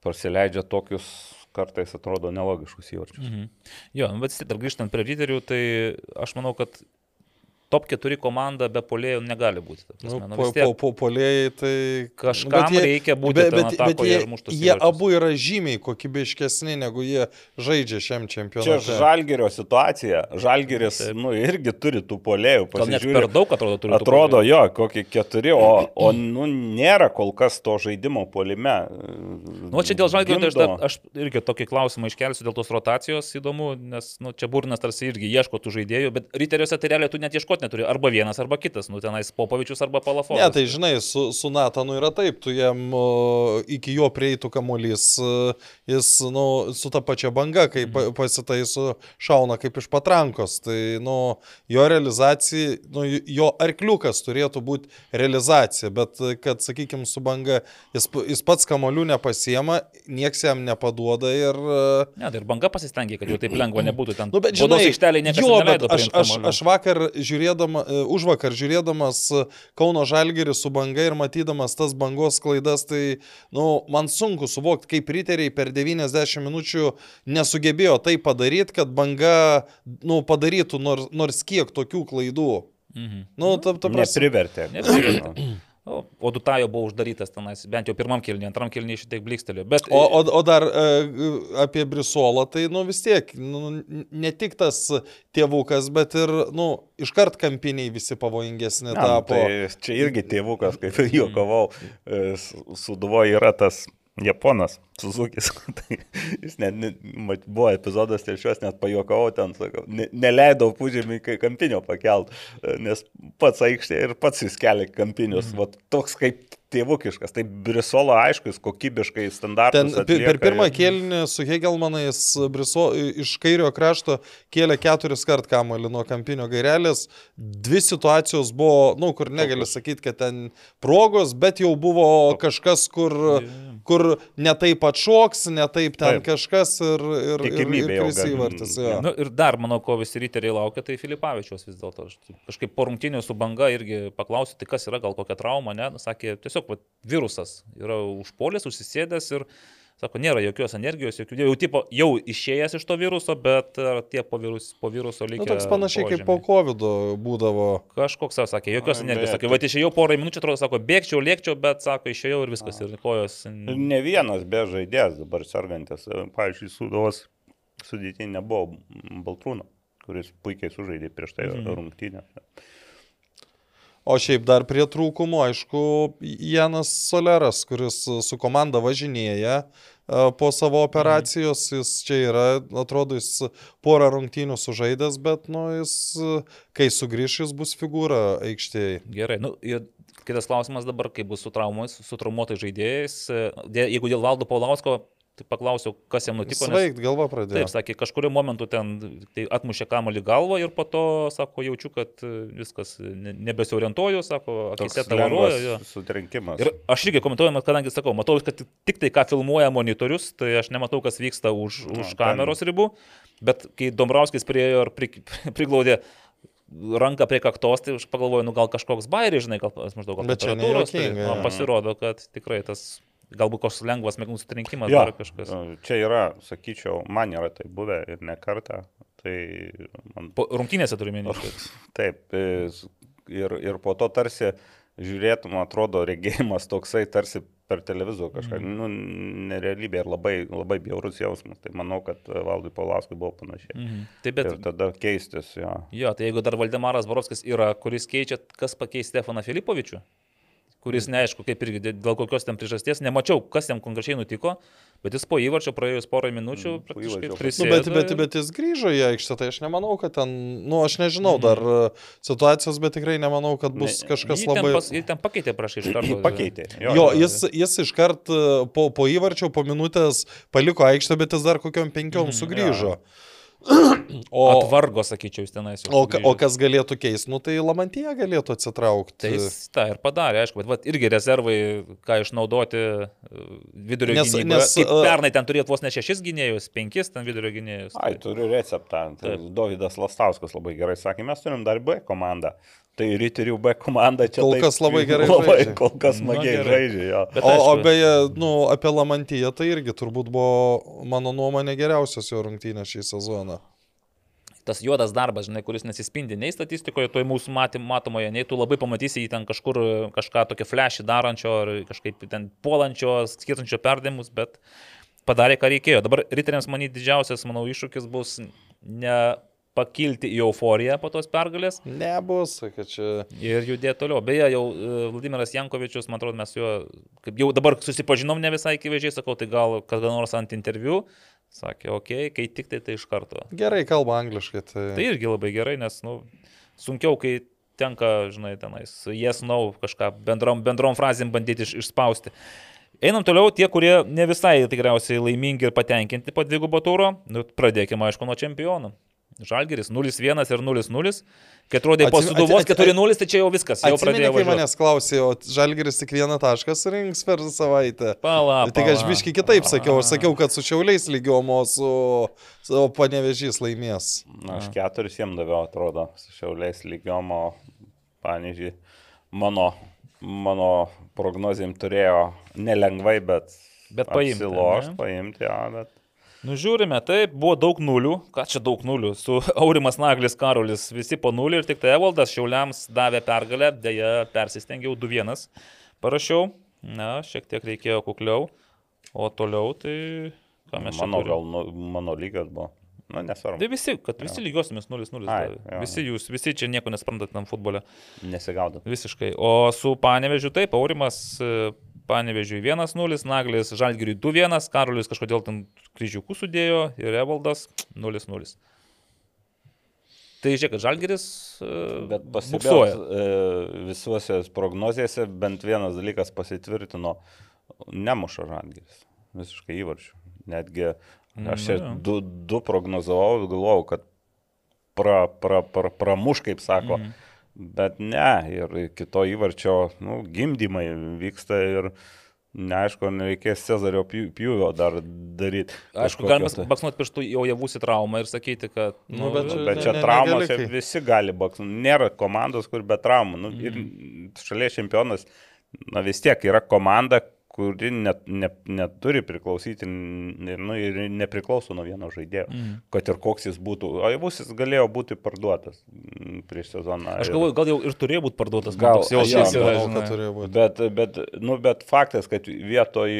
prasileidžia tokius kartais atrodo nelogiškus įvarčius. Mhm. Jo, nu, bet vis tiek dar grįžtant prie lyderių, tai aš manau, kad top 4 komanda be polėjų negali būti. ta Nu, prasme, nu, po, vis tiek po, po polėjai tai... Kažkam jie- reikia būti Bet, ten bet, bet atakoje jie, jie įvarčius. abu yra žymiai kokybiškesni, negu jie žaidžia šiam Čia čempionate. Žalgerio situacija. Žalgeris, Taip. nu, irgi turi tų polėjų. Gal net per daug atrodo turi. Atrodo, jo, kokie keturi, o, o nu, nėra kol kas to žaidimo polime. Nu, čia dėl žalgirio, tai aš, dar- aš irgi tokį klausimą iškelsiu dėl tos rotacijos įdomu, nes, nu, čia Burnas tarsi irgi ieško tų žaidėjų, bet riteriuose tai realiai tu net ieškoti neturi. Arba vienas, arba kitas. Nu, tenais Popovičius arba Palafovas. Ne, tai žinai, su, su Natanu yra taip, tu jam iki jo prieitų kamuolys, e, jis, nu, su ta pačia banga, kai pa- pasitaiso, šauna kaip iš patrankos. Tai, nu, jo realizacija, nu, jo arkliukas turėtų būti realizacija, bet kad, sakykime, su banga jis, jis pats kamuolių nepasiema, nieks jam nepaduoda ir... e, Ne, tai ir banga pasistengė, kad jau taip lengva nebūtų ten. Nu, bet žinai, aikštelėje niekas jo, bet aš, aš, aš vakar žiūrėdama, e, už vakar žiūrėdamas e, Kauno Žalgerį su banga ir matydamas tas bangos klaidas, tai, nu, man sunku suvokti, kaip riteriai per 90 minučių nesugebėjo tai padaryti, kad banga, nu, padarytų nors, nors kiek tokių klaidų. Mhm. Nu, ta, ta prasme. Neprivertė. Neprivertė. O, o Dutajo buvo uždarytas tenais, bent jau pirmam kilniui, antram kilniui šitaip blikstelėjo. Bet, O, o, o dar e, apie Brisolą, tai, nu, vis tiek, nu, ne tik tas tėvukas, bet ir, nu, iškart kampiniai visi pavojingesni Ne, nu, tapo. tai čia irgi tėvukas, kaip ir juokavau, e, su- suduvo yra tas Japonas, Suzukis. tai jis net, ne, buvo epizodas telšios, net pajuokavau ten, sakau, ne, neleidau pužėmį kampinio pakelt, nes pats aikštė ir pats jis kelia kampinius. Mm. Vat, toks kaip tėvukiškas. Tai Brisolo, aišku, jis kokybiškai pi- per pirmą ir- kėlinį su Hegelmanais Briso, iš kairio krašto kėlė keturis kart kamuolį nuo kampinio gairelės. Dvi situacijos buvo, nu, kur negali sakyti, kad ten progos, bet jau buvo kažkas, kur, kur netaip atšoks, netaip ten Taip. kažkas ir, ir, ir, ir įvartis. jo. Nu, ir dar, manau, ko visi riteriai laukia, tai Filipavičius vis dėlto. Aš taip Kažkaip po rungtinių su banga irgi paklausiu, tai kas yra, gal kokia trauma, ne? Nu, Sakė, tiesiog va, virusas yra užpolės, užsisėdęs ir, sako, nėra jokios energijos, jokių, jau, tipo, jau išėjęs iš to viruso, bet ar tie po, virus, po viruso Nu, lygiai. toks panašiai kaip po COVID būdavo. Kažkoks, savo sakė, jokios Ai, energijos. Sakė, va, išėjau porą minučių, atrodo, sako, bėgčiau, lėkčiau, bet, sako, išėjau ir viskas. Ir kojos. Ne vienas be žaidėjas dabar sergantis. Pavyzdžiui, Sudovas sudėti nebuvo Baltrūno, kuris puikiai sužaidė prieš tai Mhm. rungtynę. O šiaip dar prie trūkumų, aišku, Janas Soleras, kuris su komanda važinėja e, po savo operacijos, jis čia yra, atrodo, jis porą rungtynių sužaidęs, bet, nu, jis, e, kai sugrįš, jis bus figūra aikštėje. Gerai, nu, ir kitas klausimas dabar, kaip bus su, traumais, su traumuotais žaidėjais. Dė- Jeigu dėl Valdo Paulausko, tai paklausiau, kas jam nutiko. nes- Sveikt, galva pradėjo. Taip, sakė, kažkurio momentu ten tai atmušė kamalį galvą ir po to, sako, jaučiu, kad viskas ne- nebesiorientuoju, sako, akise lengvas sutrenkimas. Ir aš irgi komentuoju, kadangi sakau, matau, kad tik- tai ką filmuoja monitorius, tai aš nematau, kas vyksta už, Nu, už ten- kameros ribų, bet kai Dombrauskis priejo ir pri, priglaudė ranką prie kaktos, tai aš pagalvoju, nu gal kažkoks bairis, žinai, gal maždaug gal Bet čia temperatūros, tai, nejuokinga, pasirodo, kad tikrai tas galbūt koks lengvas smegenų sutrenkimas Jo, dar kažkas. Čia yra, sakyčiau, man yra tai buvę ir ne kartą. Tai man Po, rungtynėse turime minėti. Taip, e, s- ir, ir po to tarsi žiūrėtum, atrodo, regėjimas toksai tarsi per televizorių kažką, mm. nu, nerealybė ir labai, labai bjaurus jausmas. Tai manau, kad e, Valdui Paulauskui buvo panašiai. Mm. Taip, bet Ir tada keistis, jo. Jo, tai jeigu dar Valdemaras Borovskis yra, kuris keičia, kas pakeis Stefaną Filipovičių, kuris neaišku, kaip irgi dė- dėl kokios ten priežasties, nemačiau, kas jam konkrečiai nutiko, bet jis po įvarčio praėjus porą minučių Mm, praktiškai įvarčio. Nu, bet, bet, bet jis grįžo į aikštę, tai aš nemanau, kad ten, nu, aš nežinau dar e, situacijos, bet tikrai nemanau, kad bus Ne, kažkas Jį ten, labai... pas, jį ten pakeitė prašai iš karto. Pakeitė. Jo, jis, jis iškart e, po, po įvarčio, po minutės paliko aikštę, bet jis dar kokiam penkiom Mhm, sugrįžo. O O, atvargo, sakyčiau, tenais. jau o, ka- o kas galėtų keisti, nu tai Lamantija galėtų atsitraukti. Tai jis tą ir padarė, aišku, bet vat, irgi rezervai, ką išnaudoti e, vidurio Nes- gynyboje. nes, Kaip e, pernai ten turėtų vos ne šešis gynėjus, penkis ten vidurio gynėjus. Ai, turiu receptą. Tai. Davidas Lastauskas labai gerai sakė, mes turim dar B komandą. Tai Riterių B komanda čia Kol taip- kas labai gerai labai, žaidžia. Kol kas smagiai gerai. žaidžia, jo. Bet O, o aišku- beje, nu, apie Lamantiją tai irgi turbūt buvo, mano nuomonė, geriausios jo rungtynės šį sezoną. tas juodas darbas, žinai, kuris nesispindi nei statistikoje, toj mūsų matym, matomoje, nei tu labai pamatysi jį ten kažkur kažką tokio flashį darančio ar kažkaip ten puolančio, skirtančio perdavimus, bet padarė, ką reikėjo. Dabar riteriams, manyti, didžiausias, manau, iššūkis bus ne pakilti į euforiją po tos pergalės Nebus, kad čia. ir judėti toliau. Beje, jau e, Vladimiras Jankovičius, man atrodo, mes juo, kaip jau dabar susipažinom ne visai akivaizdžiai, sakau, tai gal kada nors ant interviu, sakė, okei, okay, kai tik tai tai iš karto. Gerai kalba angliškai. Tai... Tai irgi labai gerai, nes, nu, sunkiau, kai tenka, žinai, tenais, yes, no, kažką bendrom, bendrom frazėm bandyti iš, išspausti. Einam toliau, tie, kurie ne visai tikriausiai laimingi ir patenkinti po dvigubo turo, nu, pradėkime, aišku, nuo čempionų. Žalgeris 0-1 ir 0-0. Kai atrodė po suduvos atsi- 4-0, tai čia jau viskas, jau Atsimeni, pradėjo kai važiuoti. manęs klausė, o Žalgeris tik vieną tašką surinks per savaitę. Pala, Tai aš pala. biški kitaip sakiau, aš sakiau, kad su šiauliais lygiom, o su, su panevežys laimės. Na, aš keturis jiem daviau, atrodo, su šiauliais lygiom, o pavyzdžiui, mano, mano prognozijim turėjo nelengvai, bet... Bet paimti, Siloš, ane? paimti, jo, bet... Nu, žiūrime, taip, buvo daug nulių. Ką čia daug nulių? Su Aurimas Naglis Karolis visi po nulį ir tik tai Evaldas Šiauliams davė pergalę, dėja persistengiau 2-1. Parašiau, na, šiek tiek reikėjo kukliau, o toliau tai... Ką mes čia Mano, gal, nu, mano lygas buvo. Na, nesvarbu. Tai visi, kad visi 0-0. Ai, davė. jo. Visi jūs, visi čia nieko nesprantat tam futbole. Nesigaudot. Visiškai. O su Panevežiu taip, Aurimas e, Panevežiui 1-0, Naglis Žalgiriui 2-1, Karolis kažkodėl ten kryžiukų sudėjo ir Evaldas 0-0. Tai žiūrėk, Žalgiris e, Bet buksuoja. pasibėgęs visuose prognozijose bent vienas dalykas pasitvirtino, nemuša žalgeris. Visiškai įvarčių. Netgi aš čia du, du prognozavau, galvojau, kad pra, pra, pra, pramuš, kaip sako. Mhm. Bet ne, ir kito įvarčio nu, gimdymai vyksta ir neaišku, ar nereikės Cezario pjū- pjūvio dar daryti. Aišku, galima baksnuoti pirštų jau javusi traumą ir sakyti, kad... Nu, bet čia- Bet Ne- čia ne- traumos, čia kai- visi gali boksų. Nėra komandos, kur be traumų. Nu, ir šalies čempionas, na vis tiek yra komanda, kuri net, ne, neturi priklausyti nu, ir nepriklauso nuo vieno žaidėjo. Mhm. Kad ir koks jis būtų. O jeigu jis galėjo būti parduotas mm, prieš sezoną. Aš galvoju, gal jau ir turėjo būti parduotas. Gal- toks jo, jausmas yra, žinai. turėjo būti. Bet, bet, nu, bet faktas, kad vietoj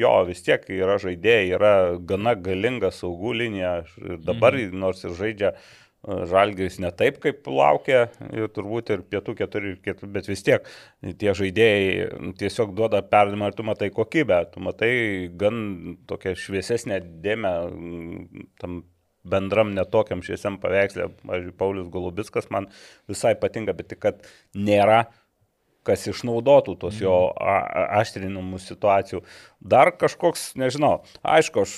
jo vis tiek yra žaidėjai, yra gana galinga saugų linija. Dabar mm. nors ir žaidžia e, Žalgiris ne taip, kaip laukia, ir turbūt ir pietų keturi, bet vis tiek tie žaidėjai tiesiog duoda perdimą ir tu matai kokybę, tu matai gan tokią šviesesnę dėmę mm, tam bendram netokiam šviesiam paveikslė. Pavyzdžiui, Paulius Golubiskas man visai patinka, bet tik kad nėra kas išnaudotų tos jo a- a- aštrinamų situacijų. Dar kažkoks, nežinau, aišku, aš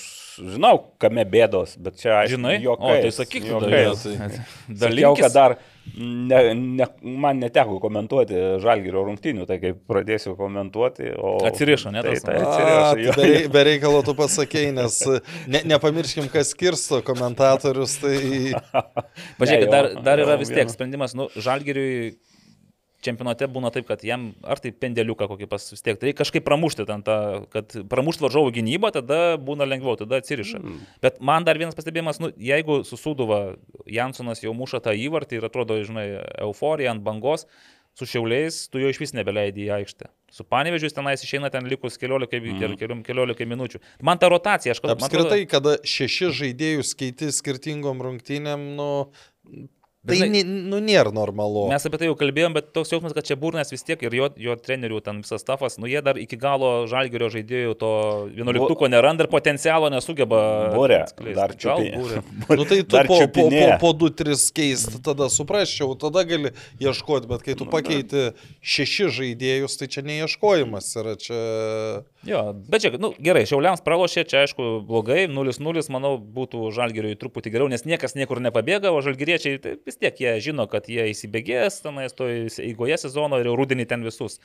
žinau, kame bėdos, bet čia aišku, Žinai, juokais, o tai sakyk, juokais. tai- kad dar ne, ne, man neteko komentuoti Žalgirio rungtynių, tai kai pradėsiu komentuoti, o... Atsirišo, ne, Tai, tai A, atsirišo, tai jo. be, be reikalo tu pasakėjai, nes ne, nepamirškim, kas skirsto komentatorius. Tai Pažiūrėkit, Ne, dar, dar yra vis tiek sprendimas, nu, žalgeriui čempionate būna taip, kad jam ar tai pendeliuką kokį pas vis tiek, tai kažkaip pramušti ten tą, kad pramušti varžovų gynybą, tada būna lengviau, tada atsiriša. Mm. Bet man dar vienas pastebėjimas, nu, jeigu susūduva Jansonas jau muša tą įvartį ir atrodo, žinai, euforija ant bangos, su šiauliais tu jo iš vis nebeleidai į aikštę. Su panevežius tenais išeina ten likus keliolika, mm. keliom, keliolika minučių. Man ta rotacija, aš kalbu. man atrodo- apskritai, kada šeši žaidėjus keiti skirtingom rungtynėm, nu, tai žinai- ni- nu, nėra normalu. Mes apie tai jau kalbėjom, bet toks jausmas, kad čia Burnas vis tiek ir jo, jo trenerių ten visas stafas, nu jie dar iki galo žalgerio žaidėjų to vienuoliktuko neranda ir potencialo nesugeba. Būrė, dar būrė. Nu tai tu po, po, po, po 2-3 keist, tada suprasčiau, tada gali ieškoti, bet kai tu pakeiti šeši žaidėjus, tai čia neieškojimas yra čia... Jo, bet čia, nu, gerai, Šiauliams pralošė, čia aišku blogai, 0-0, manau, būtų žalgeriui truputį geriau, nes niekas niekur nepabėga, o žalgeriečiai tai vis vis tiek jie žino, kad jie įsibėgės tenais to eigoje sezono ir jau rudenį ten visus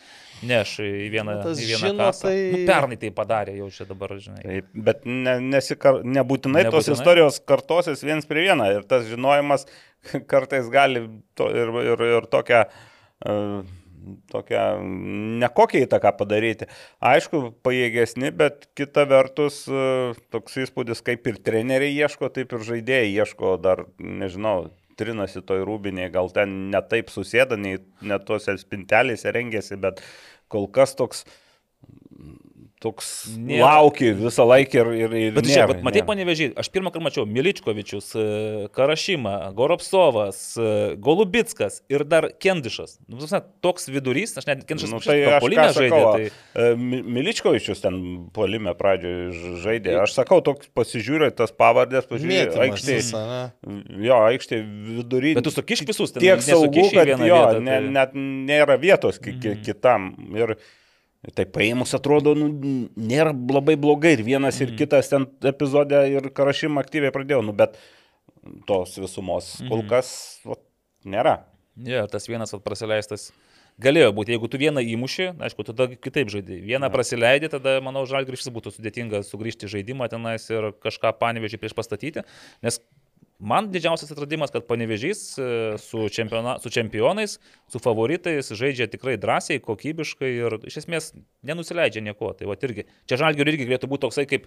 neš į vieną, Nu, į vieną žino, kasą. tai- Nu, pernai tai padarė jau čia dabar, žinai. Taip, bet ne, nesikar, nebūtinai, nebūtinai tos istorijos kartosis viens prie vieno ir tas žinojimas kartais gali to, ir, ir, ir tokią, uh, tokią nekokią įtaką padaryti. Aišku, pajėgesni, bet kita vertus uh, toks įspūdis, kaip ir treneriai ieško, taip ir žaidėjai ieško dar, nežinau, trinasi toj rūbiniai, gal ten netaip susėda, nei net tuose spintelėse rengėsi, bet kol kas toks toks Nėra. lauki visą laiką ir, ir, ir Bet nėra, žiūrėk, bet matai, panevežiai, aš pirmą kartą mačiau Miličkovičius, e, Karašymą, Goropsovas, e, Golubitskas ir dar Kendišas. Nu, toks vidurys, aš net Kendišas Nu, tai polime žaidė. sakau, Tai... e, Mi- Miličkovičius ten polime pradžioje žaidė. Aš sakau, toks pasižiūrė tas pavardės, pažiūrė, aikštė. visą, ne? Jo, aikštė vidury. Bet tu sukiš visus, ten tiek saugų, kad vieną jo, vietą, ne, tai- net nėra vietos ki, ki, kitam. Ir tai paėmus atrodo, nu, nėra labai blogai. Ir vienas, ir kitas ten epizodė ir karašymą aktyviai pradėjau. Nu, bet tos visumos kol kas vat, nėra. Ja, tas vienas vat prasileistas. Galėjo būti, jeigu tu vieną įmuši, aišku, tada kitaip žaidži. Vieną prasileidai, tada, manau, žalgrįžtis būtų sudėtinga sugrįžti žaidimą tenais ir kažką panevežį prieš pastatyti. Nes man didžiausias atradimas, kad panevežys e, su, čempiona, su čempionais, su favoritais žaidžia tikrai drąsiai, kokybiškai ir iš esmės nenusileidžia nieko. Tai va irgi, čia žalgiui irgi galėtų būti toksai kaip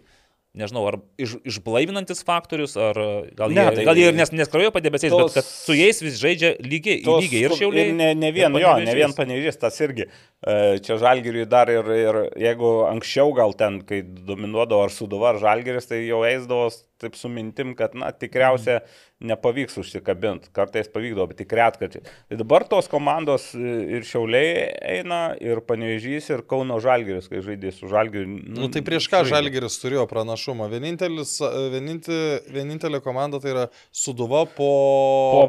nežinau, ar iš, išblaivinantis faktorius, ar gal jie, Ne, ne, tai- gal jie ir nes, neskrajojo padebesiais, bet Tos- kad su jais vis žaidžia lygiai, Tos lygiai ir šiauliai. Ir ne, ne vien, jo, ne vien panežys, tas irgi. E, Čia žalgiriui dar ir, ir jeigu anksčiau gal ten, kai dominuodavo ar suduva ar žalgiris, tai jau eisdavo taip su mintim, kad, na, tikriausia nepavyks užsikabinti. Kartais pavykdavo, bet tik retkarčiai. Tai dabar tos komandos e, ir šiauliai eina, ir panežys, ir Kauno žalgiris, kai žaidė su žalgiriu. Nu, tai prieš ką Žalgeris turėjo pranašumą? Vienintelis, vieninti, vienintelė komanda tai yra Suduva po,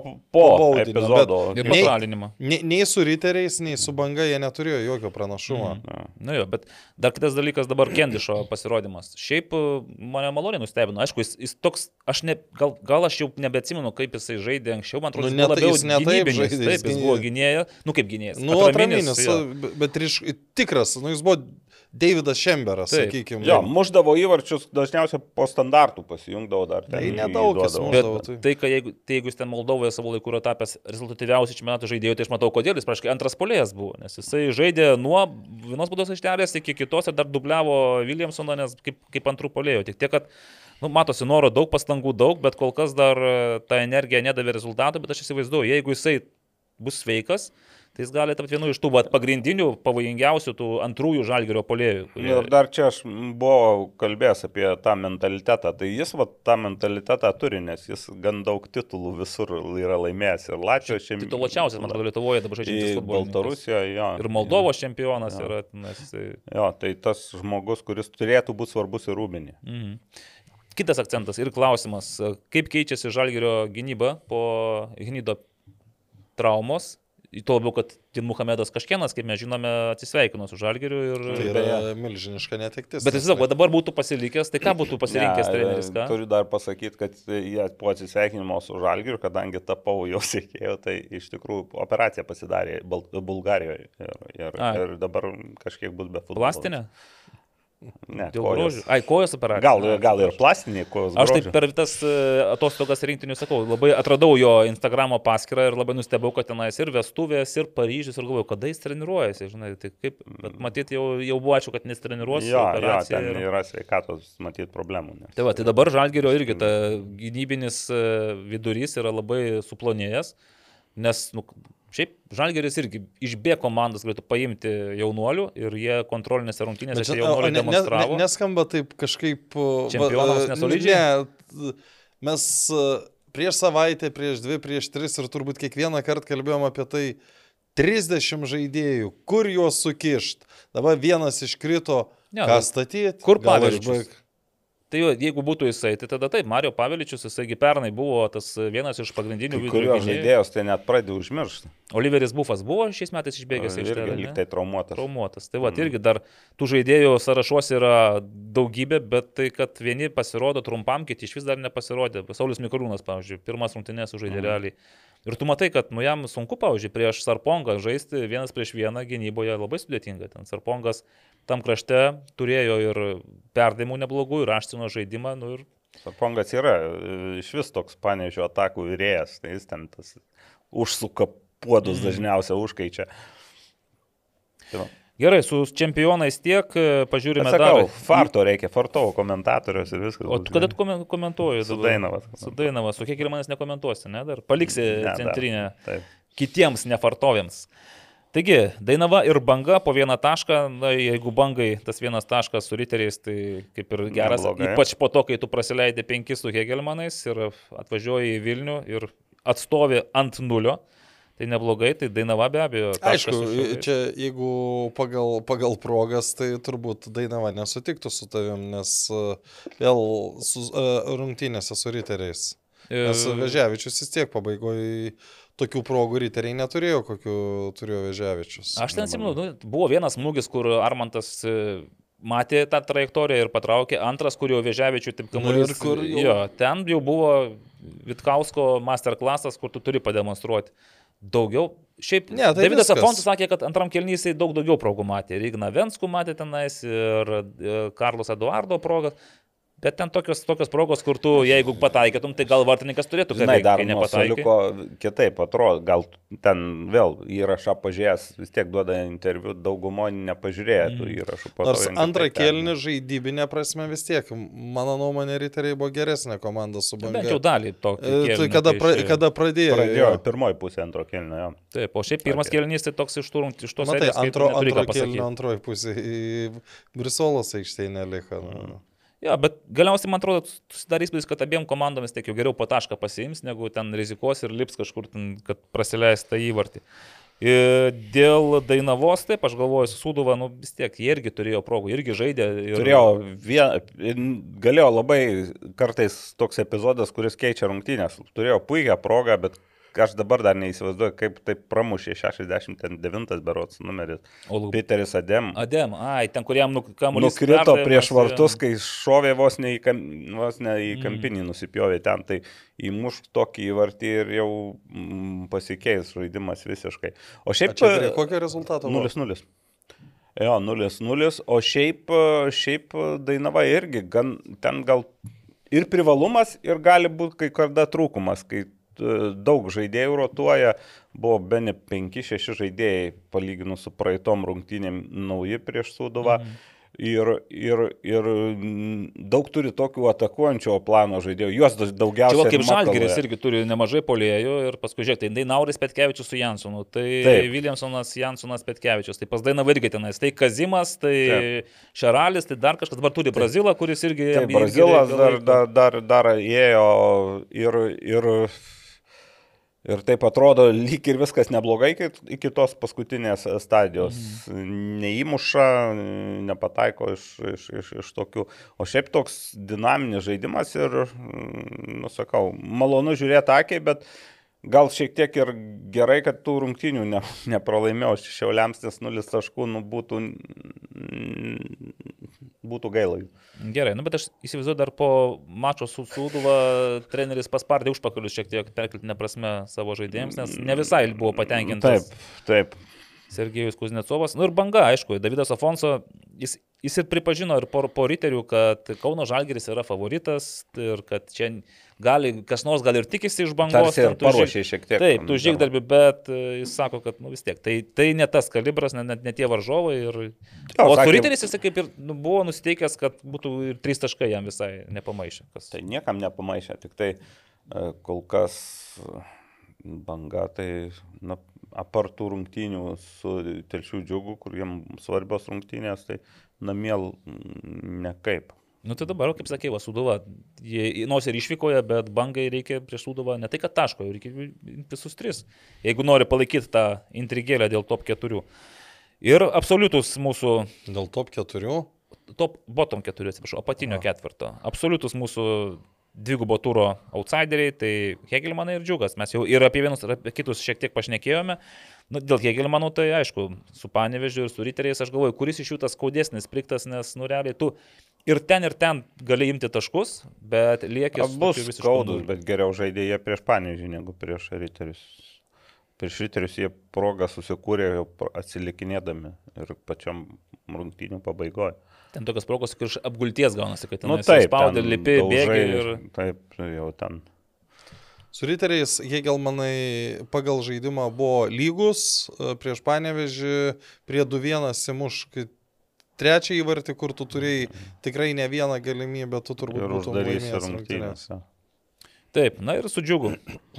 po, po baudinio, epizodo. Ir Nei- pašalinimą. Nei, nei su riteriais, nei su banga jie neturėjo jokio pranašumo. Na. Na jo, bet dar kitas dalykas dabar Kendišo pasirodymas. Šiaip e, mane maloniai nustebino. Aišku, jis, jis toks, aš ne, gal, gal aš jau nebeatsimenu, kaip jisai žaidė anksčiau, man atrodo, Nu, jis ne buvo tai- labiau jis ne taip gynybinis. žaidė, jis Taip, jis gynė- buvo gynėjas, nu kaip gynėjas. Nu, atraminis, be- bet ryš, tikras, nu, jis buvo Davidas Šemberas, sakykime. Jo, muždavo įvarčius dažniausiai po standartų pasijungdavo dar. Tai nedaug Bet tai. tai, kad jeigu, tai jeigu jis ten Moldovoje savo laiku yra tapęs rezultatyviausiu čempionato žaidėju, tai aš matau, kodėl jis praškai antras polėjas buvo, nes jisai žaidė nuo vienos būdos aikštelės iki kitos ir dar dubliavo Williamsoną, nes kaip, kaip antrų polėjų. Tik tiek, kad, nu, matosi, noro daug, pastangų daug, bet kol kas dar e, ta energija nedavė rezultatų, bet aš įsivaizduoju, jeigu jisai bus sveikas, tai jis gali tapti vienu iš tų vat, pagrindinių, pavojingiausių tų antrųjų žalgerio polėjų. kurie- Ir dar čia aš buvau kalbėjęs apie tą mentalitetą. Tai jis va, tą mentalitetą turi, nes jis gan daug titulų visur yra laimėjęs. Ir Latvijos čempionas. Tituluočiausias, man atrodo, Lietuvoje dabar žaidžiantis futbolininkas. Baltarusijoje, jo. Ir Moldovos čempionas Jo. yra. Nes, Jo, tai tas žmogus, kuris turėtų būti svarbus ir rūbinė. Mhm. Kitas akcentas ir klausimas, kaip keičiasi Žalgirio gynyba po Hnido traumos, tuo labiau, kad Muhamedas Kažkienas, kaip mes žinome, atsisveikino su Žalgiriu ir... Tai yra milžiniška netektis. Bet jis sako, dabar būtų pasilikęs, tai ką būtų pasirinkęs Ne, treneris? Ką? Turiu dar pasakyti, kad jie po atsisveikinimo su Žalgiriu, kadangi tapau jo sėkėjų, tai iš tikrųjų operacija pasidarė Bulgarijoje. Ir, ir, Ai. ir dabar kažkiek bus be futbolo. Plastinė? Ne, Dėl grožių. Ai, kojos operacija. Gal, gal ir plastinė kojos. Aš taip grožio. per tas e, atostogas rinktinių sakau, labai atradau jo Instagramo paskyrą ir labai nustebau, kad tenais ir vestuvės, ir Paryžius, ir galvoju, kada jis treniruojasi, žinai, tai kaip, bet matyt, jau, jau buvo ačiū, kad nestreniruosi. Jo, jo, ten ir- yra sveikatos, matyt, problemų. Nes... Tai va, tai dabar Žalgerio irgi ta gynybinis e, vidurys yra labai suplonėjęs, nes, nu, šiaip Žalgeris irgi iš B komandos galėtų paimti jaunuolių ir jie kontrolinėse rungtynėse čia- o jaunuoliai ne, ne, demonstravo. ne, neskamba taip kažkaip. Čempionams e, nesolidžiai? Ne, mes e, prieš savaitę, prieš dvi, prieš tris ir turbūt kiekvieną kartą kalbėjom apie tai. 30 žaidėjų, kur juos sukišt. Dabar vienas iškrito, Ne, ką tai statyti. kur Paveličius? Tai jo, jeigu būtų jisai, tai tada taip, Mario Paveličius, jisaigi pernai buvo tas vienas iš pagrindinių vidurio gynėjų. žaidėjos tai net pradėjo užmiršti. Oliveris Bufas buvo šiais metais išbėgęs iš Irgi lyg tai traumuotas. traumuotas. Tai va, mm. irgi dar tų žaidėjų sąrašuose yra daugybė, bet tai, kad vieni pasirodo trumpam, kiti iš vis dar nepasirodė. Saulis Mikrūnas, pavyzdžiui, pirmas rungtynės sužaidė mm. realiai. Ir tu matai, kad nu jam sunku, pavyzdžiui, prieš Sarpongą žaisti vienas prieš vieną gynyboje labai sudėtinga. Ten Sarpongas tam krašte turėjo ir perdavimų neblogų, ir aštino žaidimą, nu ir Sarpongas yra e, iš vis toks panežio atakų vyrėjas, tai jis ten tas užsuka puodus Mhm. dažniausiai užkaičia. Tai. Gerai, su čempionais tiek, e, pažiūrime Bet sakau, dar. farto reikia, fartovo komentatorius ir viskas. O tu kada tu komen- komentuoji? Su? Dainavas. Su Dainavas, su kiek ir manęs nekomentuosi, ne? Dar paliksi Ne, dar. centrinę Taip. kitiems nefartovėms. Taigi, Dainava ir banga po vieną tašką, na, jeigu bangai tas vienas taškas su riteriais, tai kaip ir geras, Neblogai. ypač po to, kai tu praleidai penkis su Hegelmanais ir atvažiuoji į Vilnių ir atstovi ant nulio, tai neblogai, tai Dainava be abejo. Aišku, čia jeigu pagal, pagal progas, tai turbūt Dainava nesutiktų su tavim, nes e, vėl su, uh, rungtynėse su riteriais. Nes E, Veževičius vis tiek pabaigoje tokių progų riteriai neturėjo, kokių turėjo Veževičius. Aš ten atsimenu, nu, buvo vienas smūgis, kur Armantas e, matė tą trajektoriją ir patraukė, antras, kur jau Vėžiavičių taip Nu kamuolys. ir kur jau- Jo, ten jau buvo Vitkausko masterclassas, kur tu turi pademonstruoti. Daugiau. Šiaip Ne, tai Davidas. Afontas sakė, kad antram kelnysai daug daugiau progų matė. Ir Igna Venskų matė tenais, ir e, Karlos Eduardo progas. Bet ten tokios, tokios progos, kur tu, jeigu pataikytum, tai gal vartininkas turėtų Žinai, kalbėti, dar suoliuko kitaip atrodo, gal ten vėl įrašą pažiūrėjęs, vis tiek duoda interviu, daugumo nepažiūrėjo tų įrašų. po to Nors antrą vertina. kelnį žaidybinė prasme vis tiek, mano nuomonė, riteriai buvo geresnė komanda su banga. Bent jau dalį to. E, Tai kada, pra, kada pradėjo? Pradėjo jo. pirmoji pusė antro kelnio. jo. Taip, o šiaip pirmas Sakė. kelnys tai toks iš, turų, iš tos kai tu antro, antro kelnio antroji pusė į Brisolos aikštėje neliko. Nu. Ja, bet galiausiai man atrodo, susidarys įspūdis, kad abiem komandomis tiek jau geriau po tašką pasiims, negu ten rizikuos ir lips kažkur, ten, kad prasileis tą įvartį. Ir dėl Dainavos, taip, aš galvoju, su Sūduva, nu vis tiek, jie irgi turėjo progų, irgi žaidė. Ir... Turėjo vien, galėjo labai kartais toks epizodas, kuris keičia rungtynės. Turėjo puikią progą, bet aš dabar dar neįsivaizduoju, kaip taip pramušė 69 berots numeris. O Lu- Peteris Adem. Adem, ai, ten kuriam nu, kamuolys Nukrito prieš jo. vartus, kai šovė vos ne į, kam, vos ne į Mm. kampinį nusipjovė ten, tai įmuš tokį įvartį ir jau mm, pasikeis žaidimas visiškai. O šiaip... čia prie kokio rezultato? buvo? 0-0. Jo, 0-0, o šiaip, šiaip Dainava irgi, gan, ten gal ir privalumas, ir gali būti kai kada trūkumas, kai e, daug žaidėjų rotuoja, buvo be ne 5-6 žaidėjai, palyginus su praeitom rungtynėm, nauji prieš Suduvą. Mhm. Ir, ir, ir daug turi tokių atakuojančio plano žaidėjų, juos daugiausiai. va, kaip Žalgeris irgi turi nemažai polėjų ir paskui žiūrėk, tai Dainauris Petkevičius su Jansonu, tai Taip. Williamsonas Jansonas Petkevičius, tai pas Dainavą irgi tenais, tai Kazimas, tai Taip. Šaralis, tai dar kažkas, dabar turi Brazilą, kuris irgi... Taip, irgi Brazilas reikia dar, dar, dar, dar ėjo ir, ir, ir taip atrodo, lyg ir viskas neblogai iki, iki tos paskutinės stadijos. Mhm. Neįmuša, nepataiko iš, iš, iš, iš tokių. O šiaip toks dinaminis žaidimas ir, mm, nusakau, malonu žiūrėti akiai, bet gal šiek tiek ir gerai, kad tų rungtynių ne, nepralaimėjau. Šiauliams tas nulis taškų nu, būtų, mm, būtų gaila. Gerai, nu bet aš įsivaizduoju dar po mačo su Sūduva treneris paspardė užpakalius šiek tiek perkeltinę prasme savo žaidėjams, nes ne visai buvo patenkintas. Taip, taip. Sergejus Kuznecovas. Nu ir banga, aišku, Davidas Afonso, jis, jis ir pripažino ir po, po riterių, kad Kauno Žalgeris yra favoritas ir kad čia gali, kas nors gal ir tikisi iš bangos. Ir paruošė šiek tiek. Taip, tu žygdarbi, bet e, jis sako, kad nu, vis tiek, tai, tai ne tas kalibras, ne, ne, ne tie varžovai. Ir... Jo, o riteriais jis kaip ir nu, buvo nusiteikęs, kad būtų ir trys taškai jam visai nepamaišė. Kas... Tai niekam nepamaišė, tik tai e, kol kas e, banga, tai na, apartų rungtynių su telšių džiugu, kur jiem svarbios rungtynės, tai namie nekaip. Nu tai dabar, kaip sakė, va, Suduva, nors ir išvykoja, bet bangai reikia prieš Suduvą ne tai, kad taško, reikia visus tris, jeigu nori palaikyti tą intrigėlę dėl top keturių. Ir absoliutus mūsų Dėl top keturių. top bottom keturių, atsiprašau, apatinio ketvirto. Absoliutus mūsų dvigubo turo outsideriai, tai Hegelmanai ir Džiugas. Mes jau ir apie vienus, ir apie kitus šiek tiek pašnekėjome. Nu, dėl Hegelmanų tai aišku, su Panevežiu ir su Riteriais aš galvoju, kuris iš jų tas skaudesnis pliktas, nes, nu, realiai tu ir ten, ir ten gali imti taškus, bet lieki su Bus skaudus, bet geriau žaidė jie prieš Panežį negu prieš Riterius. Prieš Riterius jie progą susikūrė jau atsilikinėdami ir pačiam rungtynių pabaigoje. Ten tokios progos, kur iš apgulties gaunasi, kad ten Nu taip, spaudi, ten lipi, bėgi ir... Taip, jau ten. Su riteriais Hegelmanai pagal žaidimą buvo lygus, e, prieš Panevežį prie 2-1 simuš, kai trečią įvartį, kur tu turėjai tikrai ne vieną galimybę, tu turbūt Ir būtum laimėjęs rungtynės. Taip, na ir su džiugu.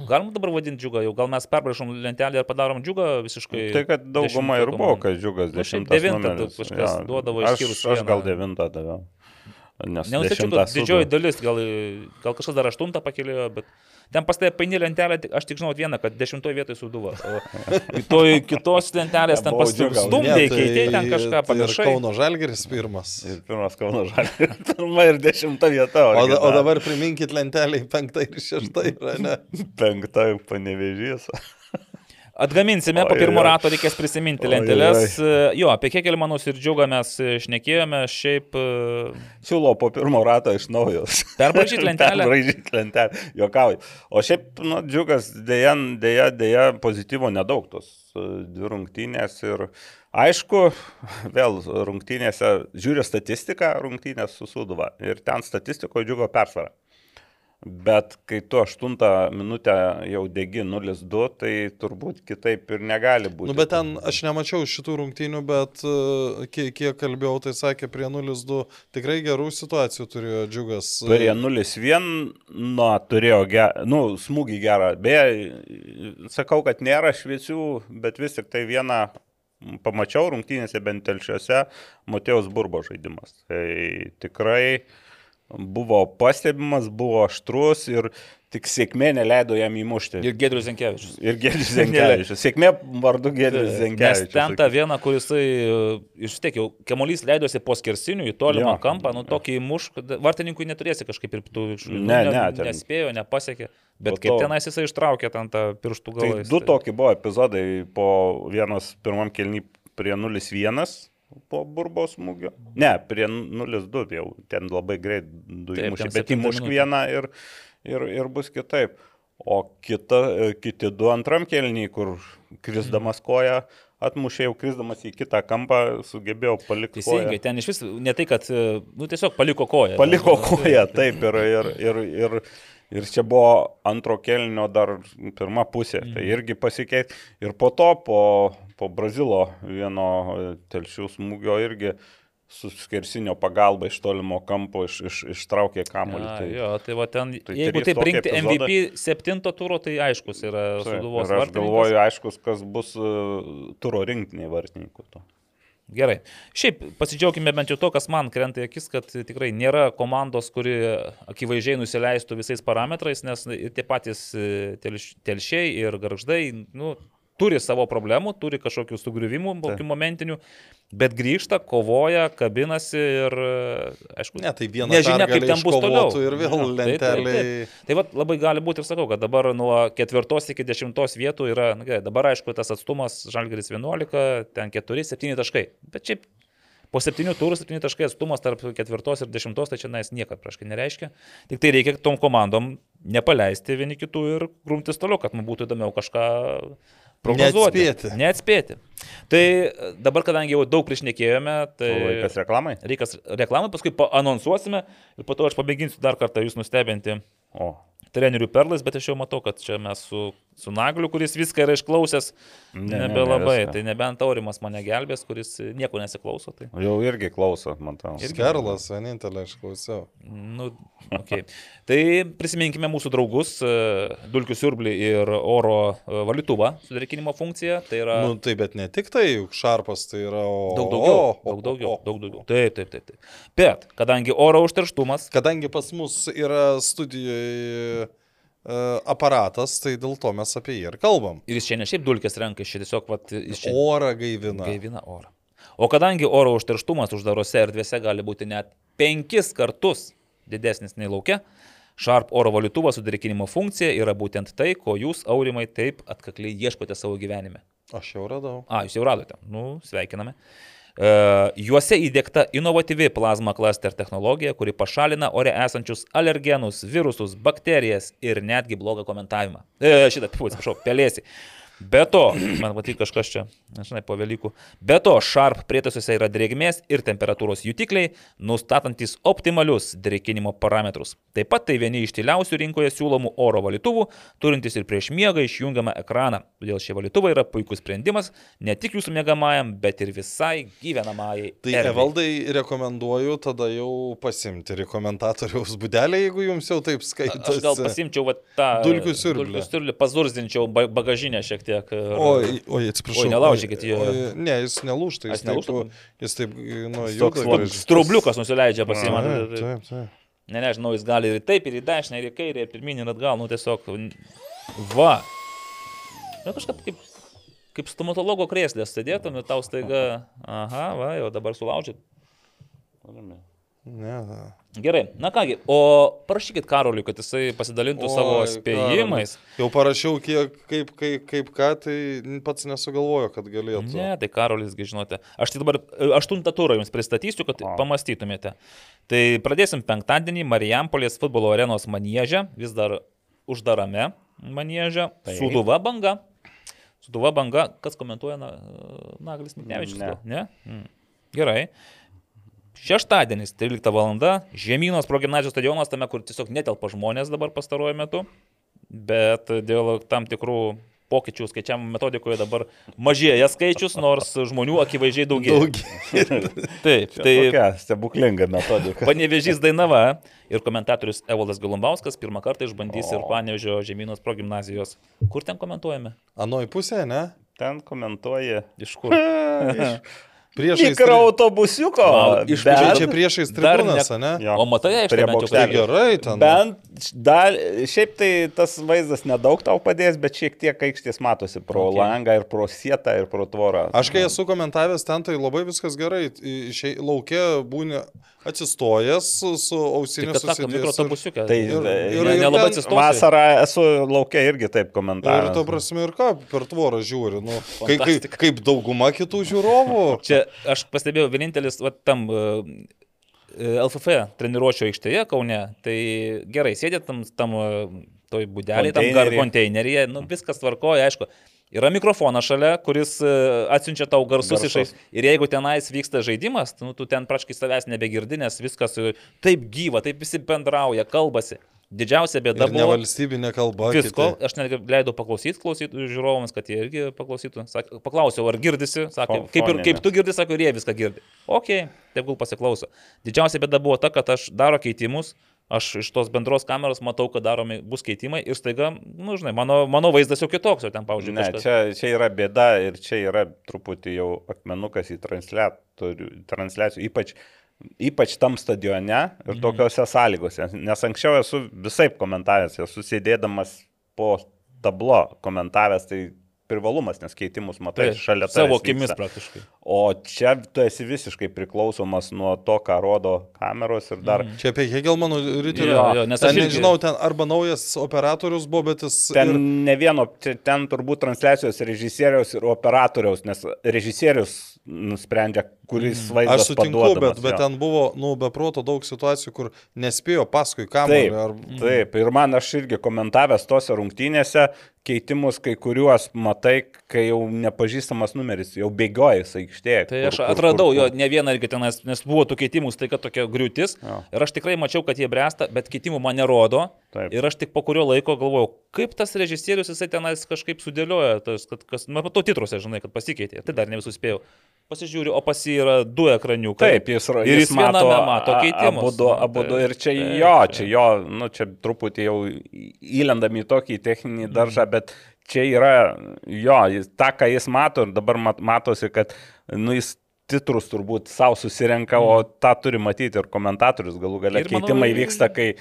Galim dabar vadinti džiugą, jau gal mes perbrašom lentelę ir padarom džiugą visiškai. Tai kad dauguma ir buvo, kad džiugas Nu, dešimtas devintą kažkas duodavo aš, išskyrus aš gal vieną. devintą daviau. Nes Nenustačiau, dešimtas kad didžioji dalis, gal, gal kažkas dar aštuntą pakėlėjo, bet ten pas tai paini lentelę, aš tik žinau vieną, kad dešimtoje vietoje suduva. O toj kitos lentelės ten Buvo džiuga. pastumdė, keitė ten kažką tai ir panašaus. Kauno Žalgeris pirmas. Ir pirmas Kauno Žalgiris. Pirma ir dešimta vieta. O, da, o dabar priminkit lentelį penktą ir šeštą? Penkta panevežys. Atgaminsime, po Oi, pirmo oi. rato reikės prisiminti Oi, lenteles. Jo, apie kiek manus ir džiugą mes e, šnekėjome, šiaip e, Siūlau po pirmo rato iš naujo. Perbraižyt lentelę? Perbraižyt lentelę. Jokauju. O šiaip, nu, džiugas, dėja, dėja, dėja, pozityvo nedaug tos e, dvi rungtynės. Ir aišku, vėl rungtynėse žiūri statistiką rungtynės su Suduva. Ir ten statistikoje džiugo persvara. Bet kai tu aštuntą minutę jau degi 0-2, tai turbūt kitaip ir negali būti. Nu, bet ten aš nemačiau šitų rungtynių, bet e, kiek, kiek kalbėjau, tai sakė, prie 0-2 tikrai gerų situacijų turėjo džiugas. Prie 0-1 nu, turėjo gerą, nu, smūgį gerą. Beje, sakau, kad nėra šviesių, bet vis tik tai vieną pamačiau rungtynėse bent telšiuose Matėjos Burbo žaidimas. Tai tikrai buvo pastebimas, buvo aštrus ir tik sėkmė neleido jam įmušti. ir Gedrius Zenkevičius. Ir Gėdžius Zenkevičius. Sėkmė vardu Gėdžius Nes Zenkevičius. ten tą vieną, kuris iš tiek jau kemolys leidosi po skersinių į tolimą Jo. kampą, nu tokį įmuš, vartininkui neturėsi kažkaip ir tu iš- nu, Ne, ne, ten- nespėjo, nepasiekė. Bet Po kaip to- tenais jisai ištraukė ten tą pirštų Tai galą. du tokie buvo epizodai po vienas pirmam kelny prie 0-1 po burbo smūgio. Ne, prie 0-2 jau ten labai greit du įmušė, bet įmušk vieną ir, ir, ir bus kitaip. O kita, kiti du antram kelny, kur krisdamas koja, atmušė jau krisdamas į kitą kampą, sugebėjau palikti. Teisingai, ten iš vis ne tai, kad, nu, tiesiog paliko koją. Paliko koją, taip, ir, ir, ir, ir, ir čia buvo antro kelnio dar pirma pusė, tai Mhm. irgi pasikeitė. Ir po to, po, po Brazilo vieno e, telšių smūgio irgi su skersinio pagalba iš tolimo kampo iš, iš, ištraukė kamuolį. Tai, jo, tai va ten, tai tai jeigu taip rinkti epizodai. MVP septinto turo, tai aiškus yra taip, Suduvos ir aš vartininkas. galvoju, aiškus, kas bus uh, turo rinktiniai vartininkų. To. Gerai. Šiaip pasidžiaugime bent jau to, kas man krenta į akis, kad tikrai nėra komandos, kuri akivaizdžiai nusileistų visais parametrais, nes tie patys e, telš- telšiai ir garždai, nu, turi savo problemų, turi kažkokių sugriuvimų, kokių momentinių, bet grįžta, kovoja, kabinasi ir, aišku, Ne, tai nežinia, kaip ten bus toliau. Ir vėl Jo, taip, taip, lenteliai. taip. Tai vat, labai gali būti ir sakau, kad dabar nuo ketvirtos iki dešimtos vietų yra, na, gerai, dabar aišku, tas atstumas Žalgeris 11, ten 4, 7 taškai. Bet šiaip po 7 turų 7 taškai atstumas tarp ketvirtos ir dešimtos, tai čia nais niekad praškai nereiškia. Tik tai reikia tom komandom nepaleisti vieni kitų ir grumtis toliau, kad mums būtų įdomiau kažką prognozuoti. Neatspėti. Neatspėti. Tai dabar, kadangi jau daug priešnekėjome, tai... Tai laikas reklamai? Reikas reklamai, paskui anonsuosime ir po to aš pamėginsiu dar kartą jūs nustebinti O, trenerių perlais, bet aš jau matau, kad čia mes su, su Nagliu, kuris viską yra išklausęs, Ne, ne, ne, ne nebelabai. tai nebent Taurimas mane gelbės, kuris nieko nesiklauso. Tai, jau irgi klauso, matau. Irgi. Gerlas, vienintelė, aš klausiau. nu, okay. tai prisiminkime mūsų draugus e, Dulkių Siurblį ir oro e, valituvą sudarikinimo funkciją. Tai yra Nu, tai bet ne tik tai, juk šarpas tai yra. O, daug daugiau. o, o, Daug daugiau. o. Daug daugiau. Taip, taip, taip, taip. Bet kadangi oro užterštumas Kadangi pas mus yra studijoje aparatas, tai dėl to mes apie jį ir kalbam. ir jis čia ne šiaip dulkės renka, jis čia tiesiog vat, jis čia Orą gaivina. Gaivina orą. O kadangi oro užterštumas uždarose erdvėse gali būti net penkis kartus didesnis nei laukia, Sharp oro valytuvo sudarikinimo funkcija yra būtent tai, ko jūs, aurimai, taip atkakliai ieškote savo gyvenime. Aš jau radau. A, jūs jau radote. Nu, sveikiname. E, juose įdėkta inovatyvi plazma cluster technologija, kuri pašalina ore esančius alergenus, virusus, bakterijas ir netgi blogą komentavimą. E, šitą, atsiprašau, pelėsi. Be to, man matyt kažkas čia, nežinai, po Velykų. Be to, Sharp prietaisuose yra drėgmės ir temperatūros jutikliai, nustatantis optimalius drėkinimo parametrus. Taip pat tai vieni iš tyliausių rinkoje siūlomų oro valytuvų, turintys ir prieš miegą išjungiamą ekraną. Todėl šie valytuvai yra puikus sprendimas ne tik jūsų mėgamajam, bet ir visai gyvenamajai. Tai. Evaldai rekomenduoju tada jau pasimti rekomendatoriaus būdelį, jeigu jums jau taip skaitosi. Aš gal pasimčiau va, tą Dulkių siurblį. Dulkių siurblį, pazurzdinčiau ba- bagažinę šiek tiek. Ir- Oi, oi, atsiprašau. Oi, nelaužykit jo. Oi, Ne, jis nelūšta, jis, nelūžta? taip, jis taip, nu, Jis juda toks. Strubliukas nusileidžia Taip, pasiimant. taip, taip. Ne, nežinau, jis gali ir taip, ir į dešinę, ir į kairę, ir pirminį, ir atgal, nu tiesiog. Va. Na kažkaip kaip, kaip stomatologo krėslės sėdėtum ir tau staiga, aha, va, jau dabar sulaužyt. Ne, ne. Gerai, na kągi, o parašykit Karoliui, kad jisai pasidalintų savo Oi, spėjimais. Karoli. Jau parašiau, kiek, kaip, kaip, kaip ką, tai pats nesugalvoju, kad galėtų. Ne, tai Karolisgi žinote. Aš tai dabar e, aštuntą turą jums pristatysiu, kad O. pamastytumėte. Tai pradėsim penktadienį Marijampolės futbolo arenos manėžę, vis dar uždarame manėžę. Suduva banga. Suduva banga, kas komentuoja na, Naglis Miknevičius? Ne. gal? Ne? Mm. Gerai. Šeštadienis, 13 val. Žemynos progymnazijos stadionas, tame, kur tiesiog netelpa žmonės dabar pastaruoju metu, bet dėl tam tikrų pokyčių skaičiavimo metodikoje dabar mažėja skaičius, nors žmonių akivaizdžiai daugėja. Daug. Taip, Tai tokia stebuklinga metodika. Panevežys Dainava ir komentatorius Evaldas Galumbauskas pirmą kartą išbandys ir O. Panevežio Žemynos progymnazijos. Kur ten komentuojame? Anoj pusė, ne? Ten komentuoja. Iš kur? Priešais. Mikroautobusiuko. Iš- Čia, čia priešais tribūnas, ne- ne? O matai, Prie bent jau bokštelio. Tai gerai ten. Bent dar, šiaip tai tas vaizdas nedaug tau padės, bet šiek tiek aikštės matosi pro Ok. okay. langą ir pro sietą ir pro tvorą. Aš kai esu komentavęs ten, tai labai viskas gerai. Išei, laukia būni atsistojęs su, ausiniu kad sako, mikroautobusiuke. Tai Ir- ir, ir- ne, ir nelabai ten atsistosi. vasarą esu laukia irgi taip Ir komentavęs. to prasme ir ką, per tvorą žiūri. Nu, kaip, kaip, Fantastika. kaip dauguma kitų žiūrovų. Čia aš pastebėjau vienintelis, va, tam uh, LFF treniruočio aikštėje Kaune, tai gerai, sėdėt tam, tam uh, toj būdelį, tam konteineryje, nu, viskas tvarkoja, aišku. Yra mikrofonas šalia, kuris uh, atsiunčia tau garsus iš Garsus. aikštės. Ir jeigu tenais vyksta žaidimas, nu, tu ten praškai savęs nebegirdi, nes viskas uh, taip gyva, taip visi bendrauja, kalbasi. Didžiausia bėda buvo. nevalstybinė kalba. Visko, kiti. aš netgi leidau paklausyti klausytų žiūrovams, kad jie irgi paklausytų. Sak, paklausiau, ar girdisi, sakė, kaip, ir, kaip tu girdi, sako, ir jie viską girdi. Ok, tegul pasiklauso. Didžiausia bėda buvo ta, kad aš daro keitimus, aš iš tos bendros kameros matau, kad daromi bus keitimai ir staiga, nu, žinai, mano, mano vaizdas jau kitoks, jau ten, pavyzdžiui, Ne, kažkas. čia, čia yra bėda ir čia yra truputį jau akmenukas į transliacijų, ypač, ypač tam stadione ir Mhm. tokiuose sąlygose. Nes anksčiau esu visai komentavęs, esu sėdėdamas po tablo komentavęs, tai privalumas, nes keitimus matai Tai šalia savo tavęs akimis vyksta. praktiškai. O čia tu esi visiškai priklausomas nuo to, ką rodo kameros ir dar. Mhm. Čia apie Hegelmanų rytį. Nes ten, aš irgi- nežinau, ten arba naujas operatorius buvo, bet jis... Ten ir- ne vieno, ten turbūt transliacijos režisieriaus ir operatoriaus, nes režisierius nusprendžia, kuris vaizdas Aš sutinku, bet, bet jo. ten buvo, nu, beproto daug situacijų, kur nespėjo paskui Taip, kamerą. Ar... taip, ir man aš irgi komentavęs tose rungtynėse keitimus, kai kuriuos matai, kai jau nepažįstamas numeris, jau bėgioja jis aikštėje. Tai kur- aš kur- atradau kur- jo kur- ne vieną irgi tenais, nes buvo tų keitimų, tai kad tokia griūtis. Jo. Ir aš tikrai mačiau, kad jie bręsta, bet keitimų man nerodo. Taip. Ir aš tik po kurio laiko galvojau, kaip tas režisierius jisai tenais kažkaip sudėlioja, tas, kad kas, man matau titruose, žinai, kad pasikeitė. Tai dar ne visus spėjau. Pasižiūriu, o pas jį yra du ekraniukai. Taip, jis, ir jis, mato, viename mato a- keitimus. Abudu, Nu, abudu, tai- ir čia taip, jo, taip. čia jo, nu čia truputį jau į- įlendam į tokį techninį daržą, bet čia yra jo, jis, tą, ką jis mato ir dabar mat, matosi, kad nu, jis titrus turbūt savo susirenka, o tą turi matyti ir komentatorius galų galia. Manau, Keitimai ir- vyksta, kai,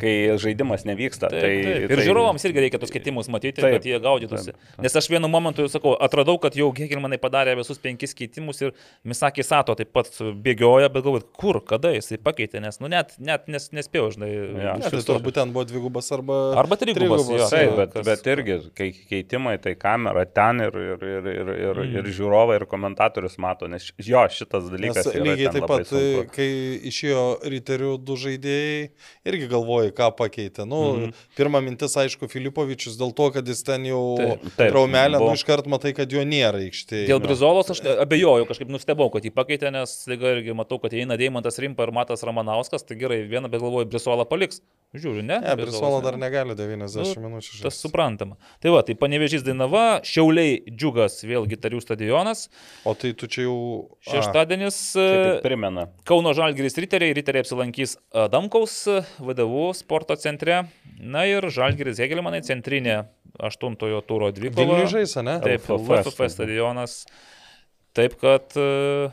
kai žaidimas nevyksta. Taip, tai, taip. Ir tai, žiūrovams irgi reikia tos keitimus matyti, Taip, kad jie gaudytųsi. taip, taip. Nes aš vienu momentu, sakau, atradau, kad jau Hegelmanai padarė visus penkis keitimus ir Misakė Sato taip pat bėgioja, bet galvoju, kur, kada jisai pakeitė, nes, nu, net, net nes, nespėjau, žinai. Jo. Ne, tai turbūt ten buvo dvigubas arba... Arba trigubas, jo. Taip, bet, kas- bet irgi, kai keitimai, tai kamera ten ir, ir, ir, ir, ir, Mm. ir žiūrovai, ir komentatorius mato, nes jo, šitas Nes dalykas. yra lygiai taip pat, sunku. kai išėjo riterių du žaidėjai, irgi galvoji, ką pakeitė. Nu, mm. -hmm. Pirma mintis, aišku, Filipovičius dėl to, kad jis ten jau traumelę, nu buvo. iškart matai, kad jo nėra aikštėje. Dėl Brizolos aš abejoju, kažkaip nustebau, kad jį pakeitė, nes staiga irgi matau, kad eina Deimantas Rimpa ir Matas Ramanauskas, tai gerai, vieną, bet galvoju, Brisolą paliks. Žiūriu, ne? Ne, Brisola dar ne? negali 90 Nu, minučių. Tas žaisti. suprantama. Tai va, tai panevežys Dainava, Šiauliai Džiugas, vėl gitarių stadionas. O tai tu čia jau... Šeštadienis primena. Kauno Žalgiris riteriai, riteriai apsilankys Damkaus VDV sporto centre. Na ir Žalgiris Hegelmanai centrinė aštuntojo turo dvikova. Vilniuje žaisa, ne? Taip, LFF stadionas. Taip kad, e,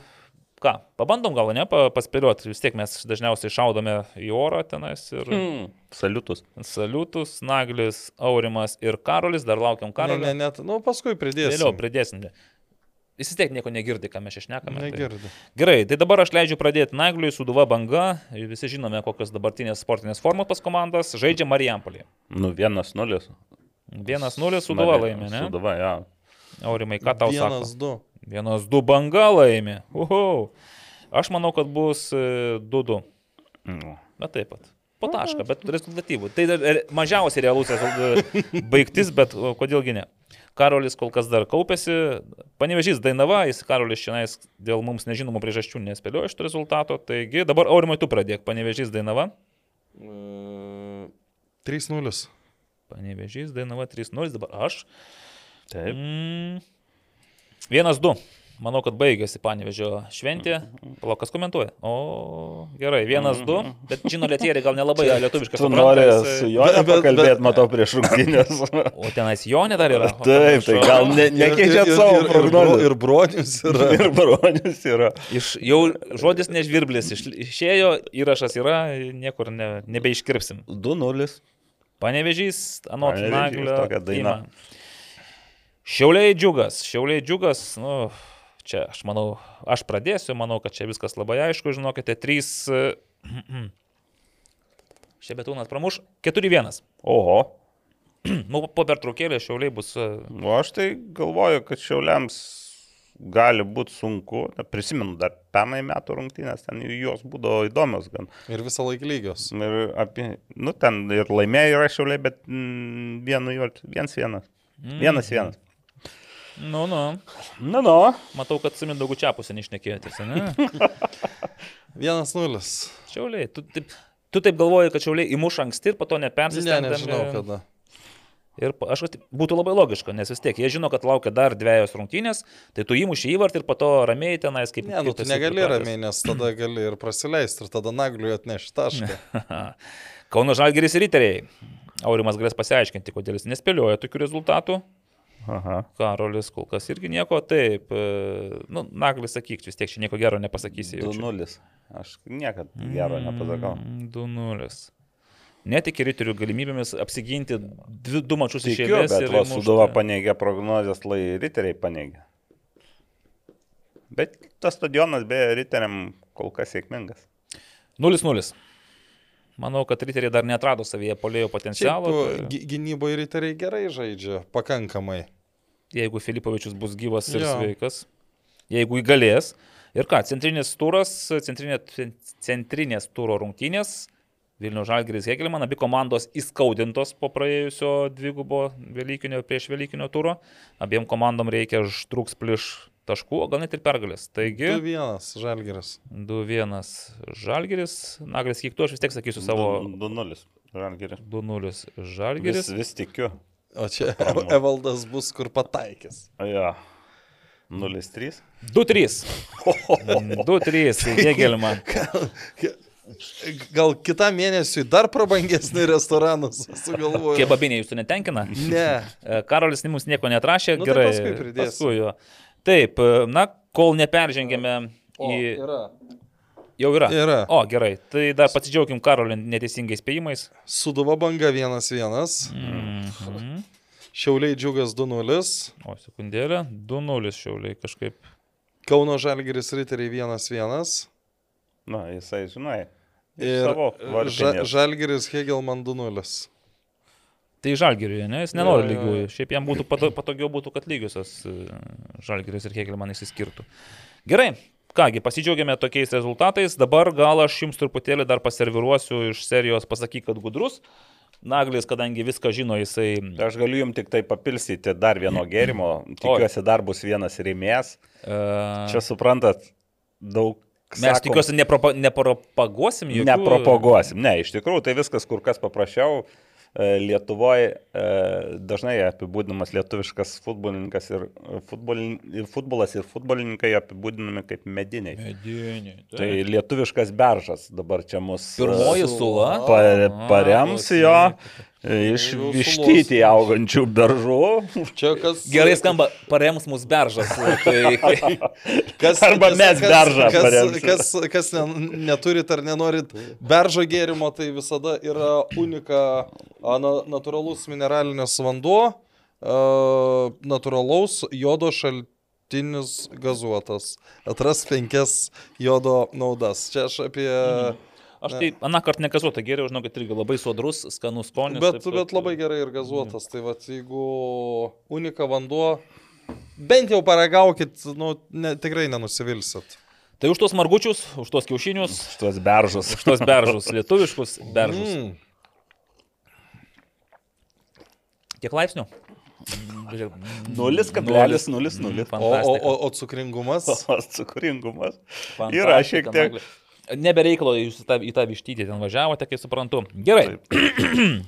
ką, pabandom gal ne, pa- paspėlioti, vis tiek mes dažniausiai šaudome į orą tenais ir Hmm. Saliutus. Saliutus, Naglis, Aurimas ir Karolis, dar laukiam Ne, Karolio. ne, net, nu paskui pridėsiu. Vėliau pridėsim. Jis vis tiek nieko negirdi, ką mes čia šnekame. tai- Negirdi. Gerai, tai dabar aš leidžiu pradėti Nagliui, Suduva banga. Visi žinome, kokios dabartinės sportinės formos pas komandas. Žaidžia Marijampolį. Nu, vienas nulis. 1-0 Suduva laimė, ne? Suduva, jo. Aurimai, ką tau sako? Vienas, du. 1-2 banga laimė. Uhu. Aš manau, kad bus e, 2-2. Nu. Bet taip pat. Po tašką, bet rezultatyvų. Tai re- mažiausiai realus baigtis, bet kodėlgi ne. Karolis kol kas dar kaupėsi. Panevežys Dainava, jis Karolis šiandien dėl mums nežinomų priežasčių nespėliojo šito rezultato. Taigi dabar Aurimai tu pradėk. Panevežys Dainava. E, 3-0. Panevežys Dainava 3-0, dabar aš. Taip. Mm. 1-2. Manau, kad baigėsi panevežio šventė. Palauk, kas komentuoja? O, gerai, 1-2. Bet žino, lietieriai gal nelabai lietuviškai Tu nori supranta. su juo bet- matau, prieš rungtynės. O tenais Jonė dar yra. Taip, tai gal ne, nekeičiat savo ir, ir, prognozės. ir bronius yra. Ir bronius yra. Iš, jau žodis nežvirblis, iš, išėjo, įrašas yra, niekur ne, nebeiškirpsim. 2-0. Panevežys, anot Panevėžys, Naglio. Šiauliai džiugas, šiauliai džiugas, nu, čia aš manau, aš pradėsiu, manau, kad čia viskas labai aišku, žinokite, 3. Šebetūnas pramuš, 4-1. Oho. Nu, po pertraukėlės šiauliai bus. e, O aš tai galvoju, kad šiauliams gali būti sunku. Prisimenu dar pernai metų rungtynės, ten jos būdavo įdomios gan. Ir visą laiką lygios. Ir apie, nu ten ir laimėjo yra šiauliai, bet mm, vienu viens vienas. Vienas vienas. Nu, nu, Nu, nu. matau, kad su Mindaugu Čiapusi neišnekėjote, ne? 1-0. Šiauliai, tu taip, tu taip galvoji, kad šiauliai įmuš anksti ir po to Ne, nepersistengdami. nežinau kada. Ir aš kad būtų labai logiška, nes vis tiek jie žino, kad laukia dar dviejos rungtynės, tai tu įmuši įvartį ir po to ramiai tenais kaip... Ne, nu tu negali pripratęs. ramiai, nes tada gali ir praleisti ir tada nagliui atnešti tašką. Kauno Žalgeris ir Riteriai. Aurimas galės pasiaiškinti, kodėl jis nespėlioja tokių rezultatų. Aha. Karolis kol kas irgi nieko, taip. e, Nu, Naglis sakyk, vis tiek čia nieko gero nepasakysi. jaučiu. 2-0. Aš niekad gero nepasakau. Mm, 2-0. Netiki riterių galimybėmis apsiginti dvi, du mačius iš eilės. bet ir va. Suduva paneigė prognozes, lai riteriai paneigė. Bet tas stadionas beje riteriam kol kas sėkmingas. 0-0. Manau, kad riteriai dar netrado savyje polėjo Šiaip potencialo. tai gy- gynyboje riteriai gerai žaidžia, pakankamai. Jeigu Filipovičius bus gyvas ir Jo. sveikas. Jeigu įgalės. Ir ką, centrinis turas, centrinė, centrinės turo rungtynės. Vilnių Žalgiris Hegelman, abi komandos įskaudintos po praėjusio dvigubo Velykinio prieš Velykinio turo. Abiem komandom reikia žtruks pliš taškų, o gal net ir pergalės. Taigi, 2-1 Žalgiris. 2-1 Žalgiris. Naglis, kiek tu aš vis tiek sakysiu savo 2-0. Žalgiris. 2-0 Vis, Žalgiris. vis tikiu. O čia Evaldas bus kur pataikys. O jo. 0-3. 2-3. 2-3 Hegelman. Gal kitą mėnesį dar prabangesnį restoraną sugalvoju. Kebabinė jūsų netenkina? Ne. E, Karolis mums nieko netrašė, Nu, tai gerai. paskui pridėsiu. paskui. Taip, e, na, kol neperžengėme O, į... yra. Jau yra. Yra. O, gerai. Tai dar pasidžiaugim Karolin neteisingais spėjimais. Suduva banga 1-1. Mhm. Šiauliai džiugas 2-0. O, sekundėlę. 2-0 šiauliai kažkaip. Kauno Žalgiris Riteriai 1-1. Na, jisai, žinai. Ir ža. Žalgiris Hegelman 2-0. Tai žalgiriui, ne? Jis nenori jo, jo. lygiųjų. Šiaip jam būtų pato, patogiau būtų, kad lygiosios e, žalgiris ir Hegelman išsiskirtų. Gerai. Kągi, pasidžiaugiame tokiais rezultatais. Dabar gal aš jums truputėlį dar paserviruosiu iš serijos pasakyk, kad gudrus. Naglis, kadangi viską žino, jisai... Aš galiu jums tik tai papilsyti dar vieno gėrimo. Tikiuosi, dar bus vienas rėmėjas. Uh, Čia suprantat, daug. mes sakom, tikiuosi nepropa, nepropaguosim jokių... Nepropaguosim. Ne, iš tikrųjų, tai viskas kur kas paprasčiau. Lietuvoje dažnai apibūdinamas lietuviškas futbolininkas ir, futbolin, ir futbolas ir futbolininkai apibūdinami kaip mediniai. Mediniai. Tai lietuviškas beržas dabar čia mus Pirmoji e, sula. pa- parems jo iš Jau vištyti sulos. augančių beržų. Čia kas. Gerai skamba, parems mus beržas. Tai, Kas, Arba mes beržą kas, paremsim. kas, kas ne, neturit ar nenorit beržo gėrimo, tai visada yra unika na, natūralus mineralinis vanduo, a, natūralaus jodo šaltinis gazuotas. Atras penkias jodo naudas. Čia aš apie... aš tai aną kartą nekazuotą geriau, žinau, kad irgi labai sodrus, skanus skonis. Bet, taip bet labai gerai ir gazuotas. Tai va, jeigu unika vanduo, bent jau paragaukit, nu, ne, tikrai nenusivilsit. Tai už tos margučius, už tos kiaušinius, Šitos beržus. už tos beržus, lietuviškus beržus. Mm. Kiek laipsnių? 0,00. O, o, o, o cukringumas? O cukringumas. Fantastika, Yra šiek tiek. Nagli. Nebereikalo, jūs į tą, į tą vištytį ten važiavote, kaip suprantu. Gerai.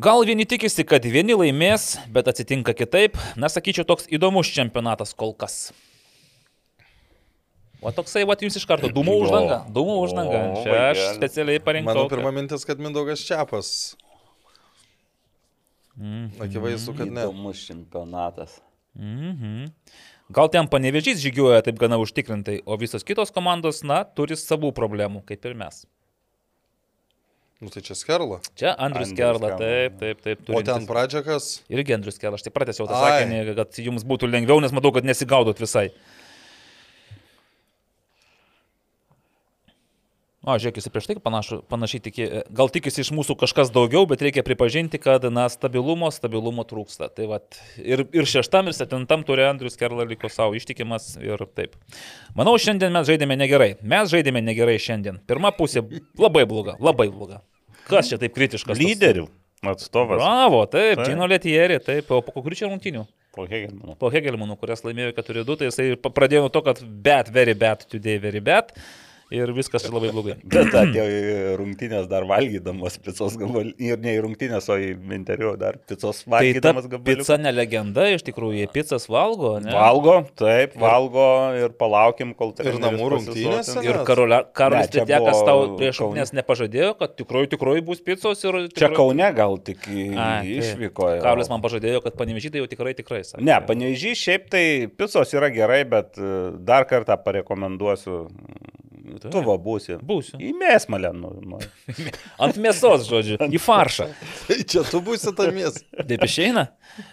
Gal vieni tikisi, kad vieni laimės, bet atsitinka kitaip. Na, sakyčiau, toks įdomus čempionatas kol kas. O toksai, va, jums iš karto dūmų uždanga. Dūmų uždanga. O, Čia aš vaikeli. specialiai parinkau. Mano pirma mintis, kad Mindaugas Čiapas. Akivaizdu, kad ne. Įdomus čempionatas. Mhm. Gal ten panevežys žygiuoja taip gana užtikrintai, o visos kitos komandos, na, turi savų problemų, kaip ir mes. Nu tai čia skerla. Čia Andrius Andrius Kerla, Kerla. taip, taip, taip. O ten turintis- pradžiakas. Irgi Andrius Kerla, aš taip pratęsiau tą sakinį, kad jums būtų lengviau, nes matau, kad nesigaudot visai. O, žiūrėk, jis prieš tai panašu, panašiai tikė, gal tikisi iš mūsų kažkas daugiau, bet reikia pripažinti, kad, na, stabilumo, stabilumo trūksta. Tai va, ir, ir šeštam, ir septintam turė Andrius Kerla liko savo ištikimas ir taip. Manau, šiandien mes žaidėme negerai. Mes žaidėme negerai šiandien. Pirma pusė labai bloga, labai bloga. Kas čia taip kritiškas? Lyderių atstovas. Bravo, taip. Džino Letieri, taip, o po kokių čia rungtynių? Po Hegelmano. Po Hegelmanų, kurias laimėjo 4-2, tai jisai pradėjo nuo to, kad bad, very bad, today very bad. Ir viskas labai blogai. Bet atėjo į rungtynės dar valgydamas picos gabalį. Ir ne į rungtynės, o į interviu dar picos Tai ta valgydamas gabalį. pica ne legenda, iš tikrųjų, jie pizzas valgo, ne? Valgo, taip, valgo ir palaukim, kol tai. namų rungtynėse? Ir Karolis čia buvo tau prieš Kaune. rungtynes nepažadėjo, kad tikrai, tikrai bus pizzos ir... Čia tikrai- Kaune gal tik taip. išvyko. jo. Karolis man pažadėjo, kad panevežytai jau tikrai tikrai. Sakė. Ne, panežiai šiaip tai picos yra gerai, bet e, dar kartą parekomenduosiu. Tu va būsi. Būsiu. Į mėsmalę. Nu, nu. Ant mėsos, žodžiu, į faršą. Tai čia tu būsi tamies. Taip išeina.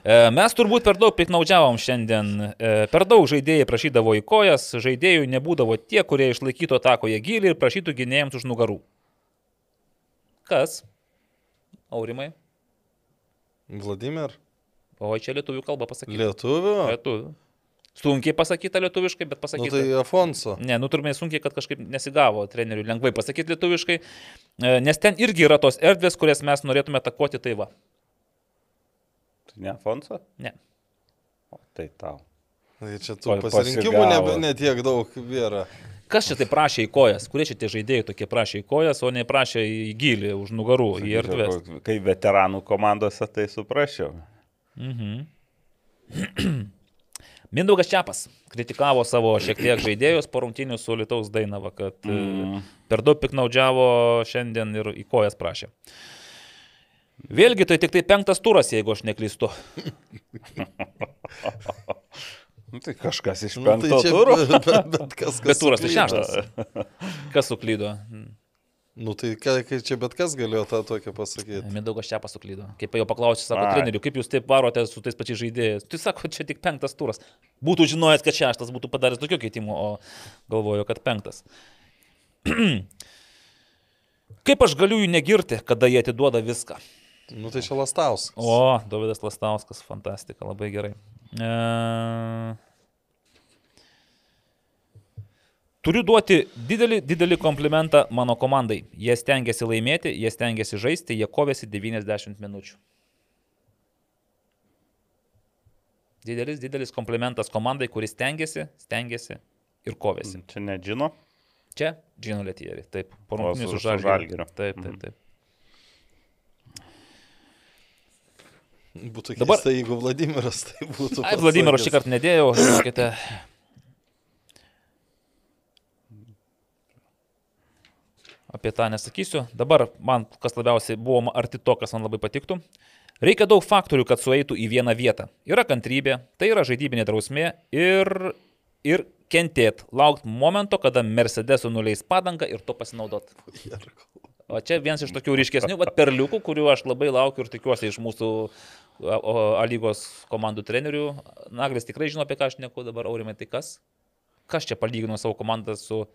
E, Mes turbūt per daug piknaudžiavom šiandien. E, Per daug žaidėjai prašydavo į kojas, žaidėjų nebūdavo tie, kurie išlaikytų atakoje gilį ir prašytų gynėjams už nugarų. Kas? Aurimai. Vladimir. O čia lietuvių kalba pasakyti. Lietuvių. Lietuvių. Sunkiai pasakyta lietuviškai, bet Nu pasakyta. tai Afonso. Ne, nu turime sunkiai, kad kažkaip nesigavo treneriui lengvai pasakyti lietuviškai, E, nes ten irgi yra tos erdvės, kurias mes norėtume atakuoti, tai va. Tai ne Afonso? Ne. O, tai tau. Tai čia tų Pa- pasirinkimų pasigavo. ne, ne tiek daug vėra. Kas čia tai prašė į kojas? Kurie čia tie žaidėjai tokie prašė į kojas, o ne prašė į gilį už nugarų, į erdvės? Sakyčiau, Kai veteranų komandose, tai suprasčiau. Mindaugas Čiapas kritikavo savo šiek tiek žaidėjus po rungtynių su Lietuvos Dainava, kad mm. per daug piknaudžiavo šiandien ir į kojas prašė. Vėlgi tai tik tai penktas turas, jeigu aš neklystu. Nu, Tai kažkas iš Nu, tai penkto čia, turo. bet, bet, bet kas, kas Bet turas tai suklydo? šeštas. Kas suklydo? Nu tai ka, ka, čia bet kas galėjo tą tokią pasakyti. Mindaugas čia pasuklydo. Kaip jo paklausė, sako, treneriu, kaip jūs taip varote su tais pačiais žaidėjais? Tai sako, čia tik penktas turas. Būtų žinojęs, kad šeštas būtų padaręs tokių keitimų, o galvoju, kad penktas. kaip aš galiu jų negirti, kada jie atiduoda viską? Nu tai čia Lastaus. O, Davidas Lastauskas, fantastika, labai gerai. E... Turiu duoti didelį, didelį komplimentą mano komandai. Jie stengiasi laimėti, jie stengiasi žaisti, jie kovėsi 90 minučių. Didelis, didelis komplimentas komandai, kuris stengiasi, stengiasi ir kovėsi. Čia nežino. Čia Džino Letieri, taip, su Žalgiriu. Žalgiriu. Taip, Mhm. taip, taip. Būtų Dabar- keista, jeigu Vladimiras tai būtų. Ai, Vladimiro šį kartą nedėjau, žinokite. Apie tą nesakysiu. Dabar man kas labiausiai buvo arti to, kas man labai patiktų. Reikia daug faktorių, kad sueitų į vieną vietą. Yra kantrybė, tai yra žaidybinė drausmė ir, ir kentėt, laukti momento, kada Mercedesų nuleis padangą ir to pasinaudot. O čia vienas iš tokių ryškesnių vat, perliukų, kuriuų aš labai laukiu ir tikiuosi iš mūsų lygos komandų trenerių. Naglis tikrai žino, apie ką aš neku dabar, Aurimai, tai kas? Kas čia palygino savo komandą su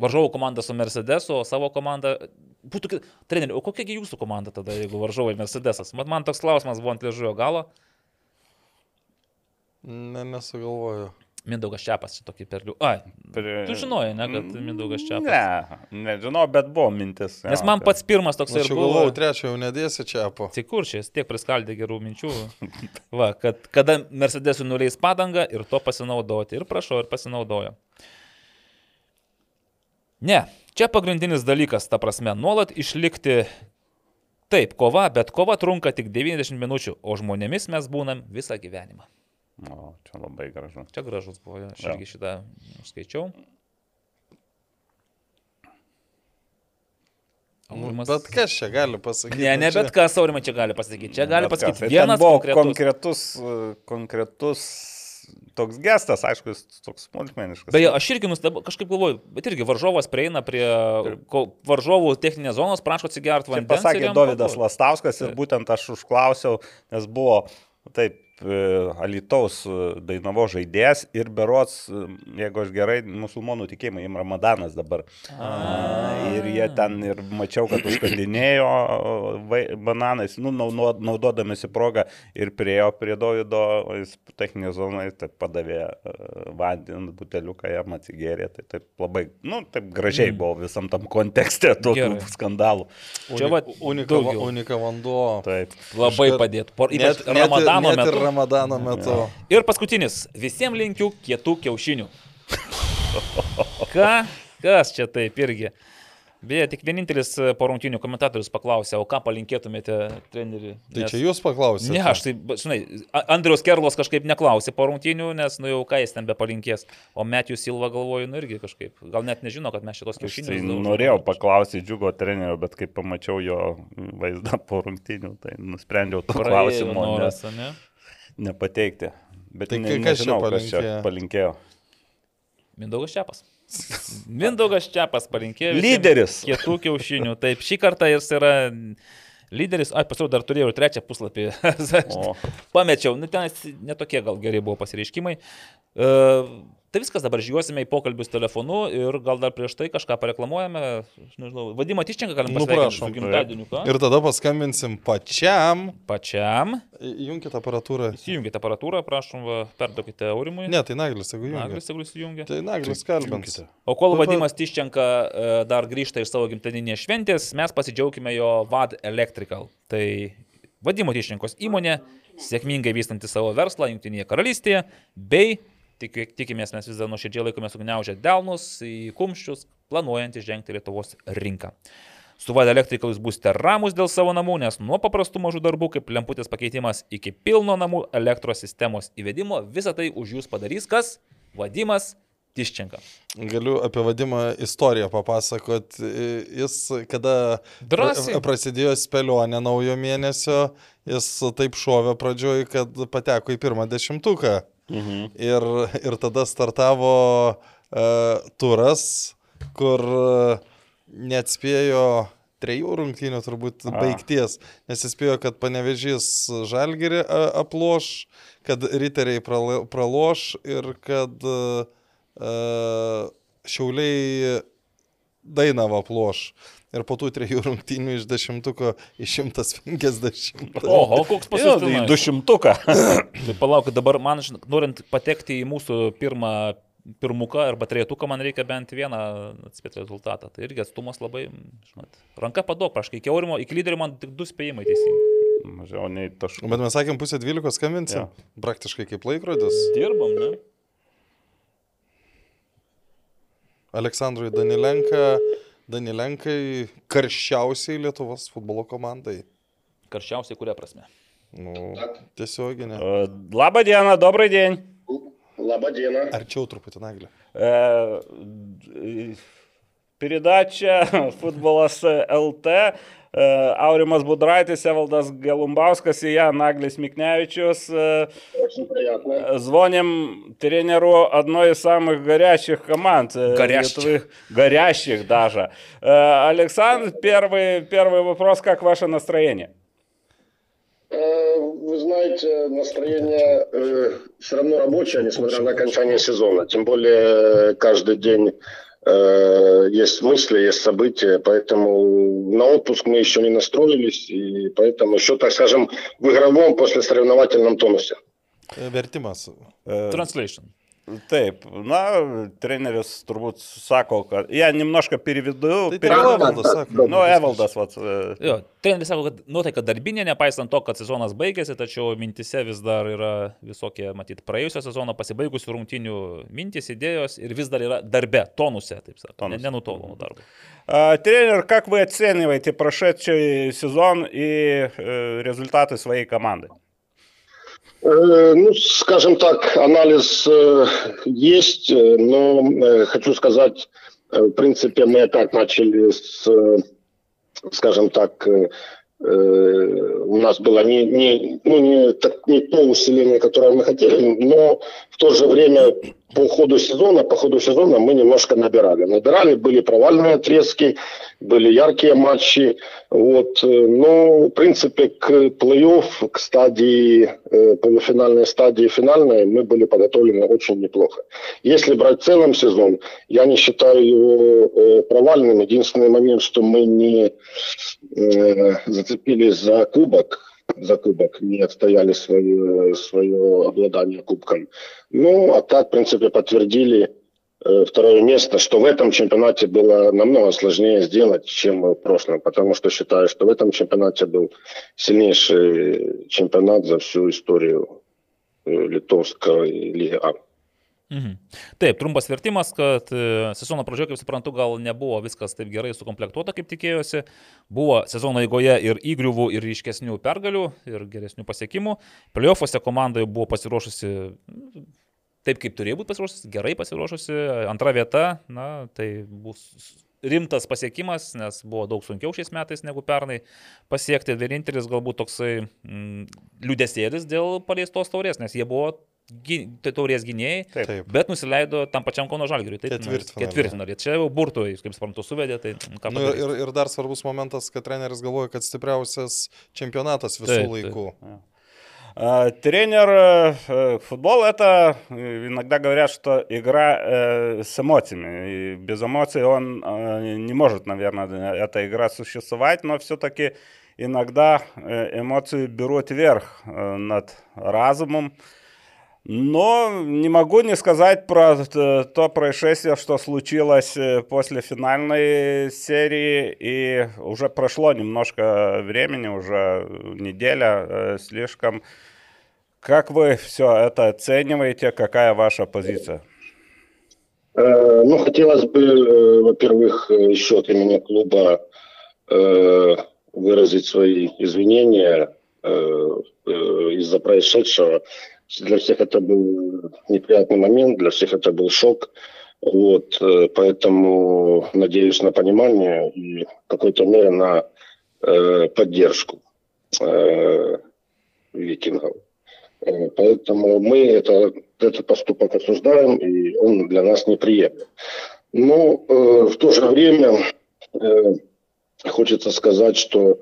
varžovų komanda su Mercedesu, o savo komanda... Būtų, treneri, o kokiagi jūsų komanda tada, jeigu varžovai Mercedesas? Mat, man toks klausimas buvo ant liežuojo galo. Ne, nesugalvoju. Mindaugas Čiapas čia tokį perlių. Ai, Prie- tu žinojai, ne, kad Mindaugas Čiapas. Ne, nežinau, bet buvo mintis. Nes man pats pirmas toks ir buvo. galvojau, trečio jau nedėsi čia po. Tai kur jis tiek priskaldė gerų minčių. Va, kad kada Mercedesų nuleis padangą ir to pasinaudoti. Ir prašau, ir pasinaudojo. Ne, čia pagrindinis dalykas, ta prasme, nuolat išlikti. Taip, kova, bet kova trunka tik 90 minučių, o žmonėmis mes būnam visą gyvenimą. O, čia labai gražu. Čia gražus buvo, aš Jo. irgi šitą skaičiau. Aurimas- bet kas čia gali pasakyti? Ne, ne, Čia- bet kas Aurimai čia gali pasakyti. Čia gali Bet kas, pasakyti tai ten vienas buvo konkretus. konkretus, konkretus toks gestas, aišku, jis toks smulkmeniškas. Beje, aš irgi nustebau, kažkaip galvoju, bet irgi varžovas prieina prie varžovų techninės zonos, prašo atsigerti Tai vandens. pasakė jam Davidas paduoda. Lastauskas ir būtent aš užklausiau, nes buvo taip Alitaus e, Dainavo žaidėjas ir berots, e, jeigu aš gerai, musulmonų tikėjimai, jiems Ramadanas dabar. A. Ir jie ten ir mačiau, kad užkandinėjo bananais, nu, nau- naudodamėsi progą ir priejo prie Davido, o jis techninė zona, jis taip padavė e, vandenį, buteliuką jam atsigėrė, tai taip labai, nu, taip gražiai Mm. buvo visam tam kontekste Gerai. skandalų. Čia va, Unika, unika vanduo. Taip. Labai padėtų. Net, net, Ramadano net metu. ir Ramadano metu. Ir paskutinis. Visiems linkiu kietų kiaušinių. Ką? Kas čia taip irgi? Beje, tik vienintelis e, po rungtynių komentatorius paklausė, o ką palinkėtumėte treneriui? Tai čia jūs paklausėte. Ne, aš tai, žinai, Andrius Kerlos kažkaip neklausė po rungtynių, nes, nu jau ką jis ten be palinkės. O Metijus Silva galvoju, nu irgi kažkaip. Gal net nežino, kad mes šitos Aš tai kiaušinius daužom. norėjau paklausyti džiugo trenerio, bet kai pamačiau jo vaizdą po rungtynių, tai nusprendžiau to klausimo noras, ne? Nepateikti. Bet Tai ne, kas čia nežinau, kas čia palinkėjo? palinkėjo. Mindaugas Čiapas. Mindaugas Čiapas palinkėjo. Lyderis. Kietų kiaušinių. Taip, šį kartą jis yra lyderis. Ai, pasirodo, dar turėjau ir trečią puslapį. Pamečiau, nu ten netokie gal geri buvo pasireiškimai. Uh, tai viskas, dabar žiūrėsime į pokalbius telefonu ir gal dar prieš tai kažką pareklamuojame. Aš Nežinau, vadimą Tiščenką galim Nu, pasveikinti prašom. su gimtadieniu. ką? Ir tada paskambinsim pačiam. Pačiam. Junkite aparatūrą. Įjungite aparatūrą, prašom, va, perduokite Aurimui. Ne, tai Naglis, jeigu jungia. Naglis, jeigu įsijungia. Tai Naglis kalbins. O kol Taip Vadimas Tiščenka e, dar grįžta iš savo gimtadieninės šventės, mes pasidžiaugime jo VAD Electrical. Tai Vadimo Tiščenkos įmonė, sėkmingai vystanti savo verslą Junktinėje karalystėje, bei tik, tikimės mes vis dar nuoširdžiai laikome sugniaužę delnus į kumščius, planuojant įžengti Lietuvos rinką. Su VAD Electrical jūs būsite ramus dėl savo namų, nes nuo paprastų mažų darbų kaip lemputės pakeitimas iki pilno namų elektros sistemos įvedimo visą tai už jūs padarys kas? Vadimas Tiščenka. Galiu apie vadimą istoriją papasakot. Jis, kada Drąsiai. pra- prasidėjo spėlionė naujo mėnesio, jis taip šovė pradžioj, kad pateko į pirmą dešimtuką. Mhm. Ir, ir tada startavo uh, turas, kur uh, neatspėjo trejų rungtynių turbūt A. baigties, nes įspėjo, kad panevežys žalgerį a, aploš, kad riteriai praloš ir kad uh, šiauliai Dainavą aploš. Ir po tų trejų rungtynių iš dešimtuko į 150. Oho, koks Jo, į pasiūlymas. du šimtuką. Tai palauk, dabar man, norint patekti į mūsų pirmą pirmuką arba trejetuką, man reikia bent vieną atspėti rezultatą. Tai irgi atstumas labai, žinot, ranka padok, praškai, iki aurimo, iki lyderio man tik du spėjimai teisingi. Mažiau nei taškų. Bet mes sakėm pusę dvylikos skambinsim. Jo. Praktiškai kaip laikrodis. Dirbam, ne? Aleksandrui Danilenka. Danilenkai karščiausiai Lietuvos futbolo komandai. Karščiausiai kuria prasme. Nu, tiesioginė. Э, Labą dieną, добрый день. Labą dieną. Arčiau truputį naglį. Э, э, Передача Футболас ЛТ. Э, Будрайтис, Эвалдас Галумбаускас и я, Нагlis Микнявичус. Э, Очень приятно. Звоним тренеру одной из самых горячих команд. э, Горящих. Литвы. Горящих даже. Э, Александр, первый, первый вопрос, как ваше настроение? Э, Вы знаете, настроение все равно рабочее, несмотря на окончание сезона. Тем более э, каждый день э, есть мысли, есть события, поэтому на отпуск мы еще не настроились, и поэтому еще, так скажем, в игровом после соревновательном тонусе. Vertimas. Э, Translation. Taip, na, treneris turbūt sako, kad... Ja, немножко переведу. Tai пере- tai Evaldas sako. Nu, Evaldas, vat. e, Jo, treneris sako, kad nuotaika darbinė, nepaisant to, kad sezonas baigėsi, tačiau mintise vis dar yra visokie, matyt, praėjusio sezono pasibaigusių rungtinių mintys, idėjos ir vis dar yra darbe, tonuse, taip sakant, Tonuse. ne, nenutolo nuo darbo. А, Тренер, как вы оцениваете прошедший сезон и э, результаты своей команды? Э, Ну, скажем так, анализ э, есть, э, но хочу сказать, в принципе, мы опять начали с, скажем так, у нас было не, не, ну, не, так- не то усиление, которое мы хотели, но в то же время по ходу сезона, по ходу сезона мы немножко набирали. Набирали, были провальные отрезки, были яркие матчи. Вот. э, Но, в принципе, к плей-офф, к стадии, э, полуфинальной стадии финальной мы были подготовлены очень неплохо. Если брать в целом сезон, я не считаю его э, провальным. Единственный момент, что мы не зацепились за кубок, за кубок, не отстояли свое, свое обладание кубком. Ну, а так, в принципе, подтвердили э, второе место, что в этом чемпионате было намного сложнее сделать, чем в прошлом, потому что считаю, что в этом чемпионате был сильнейший чемпионат за всю историю э, Литовской лиги А. Mhm. Taip, trumpas vertimas, kad e, sezono pradžioje, kaip suprantu, gal nebuvo viskas taip gerai sukomplektuota, kaip tikėjosi. Buvo sezono eigoje ir įgriuvų, ir ryškesnių pergalių, ir geresnių pasiekimų. Playoffuose komanda jau buvo pasiruošusi taip, kaip turėjo būti pasiruošusi, gerai pasiruošusi. Antra vieta, na, tai bus rimtas pasiekimas, nes buvo daug sunkiau šiais metais negu pernai pasiekti. Vienintelis galbūt toksai mm, liūdėsėlis dėl paleistos taurės, nes jie buvo taurės gynėjai, Taip. Taip. bet nusileido tam pačiam Kauno Žalgiriui. Taip, Ketvirtfinalyje. Ketvirtinalį. Čia jau burtų, kaip suprantu, suvedė, tai mm, ką Nu, ir, padarysi. ir, ir dar svarbus momentas, kad treneris galvoja, kad stipriausias čempionatas visų Taip, taip. laikų. А, Тренер, э, футбол это э, иногда говорят, что игра э, с эмоциями. И без эмоций он э, не может, наверное, эта игра существовать, но все-таки иногда э, эмоции берут верх э, над разумом. Но не могу не сказать про т- то происшествие, что случилось э, после финальной серии. И уже прошло немножко времени, уже неделя э, слишком. Как вы все это оцениваете? Какая ваша позиция? Э, Ну, хотелось бы, э, во-первых, э, еще от имени клуба э, выразить свои извинения э, э, из-за происшедшего. Для всех это был неприятный момент, для всех это был шок. Вот, э, поэтому надеюсь на понимание и в какой-то мере на э, поддержку э, викингов. Э, Поэтому мы это этот поступок осуждаем, и он для нас неприемлем. Но э, в то же время э, хочется сказать, что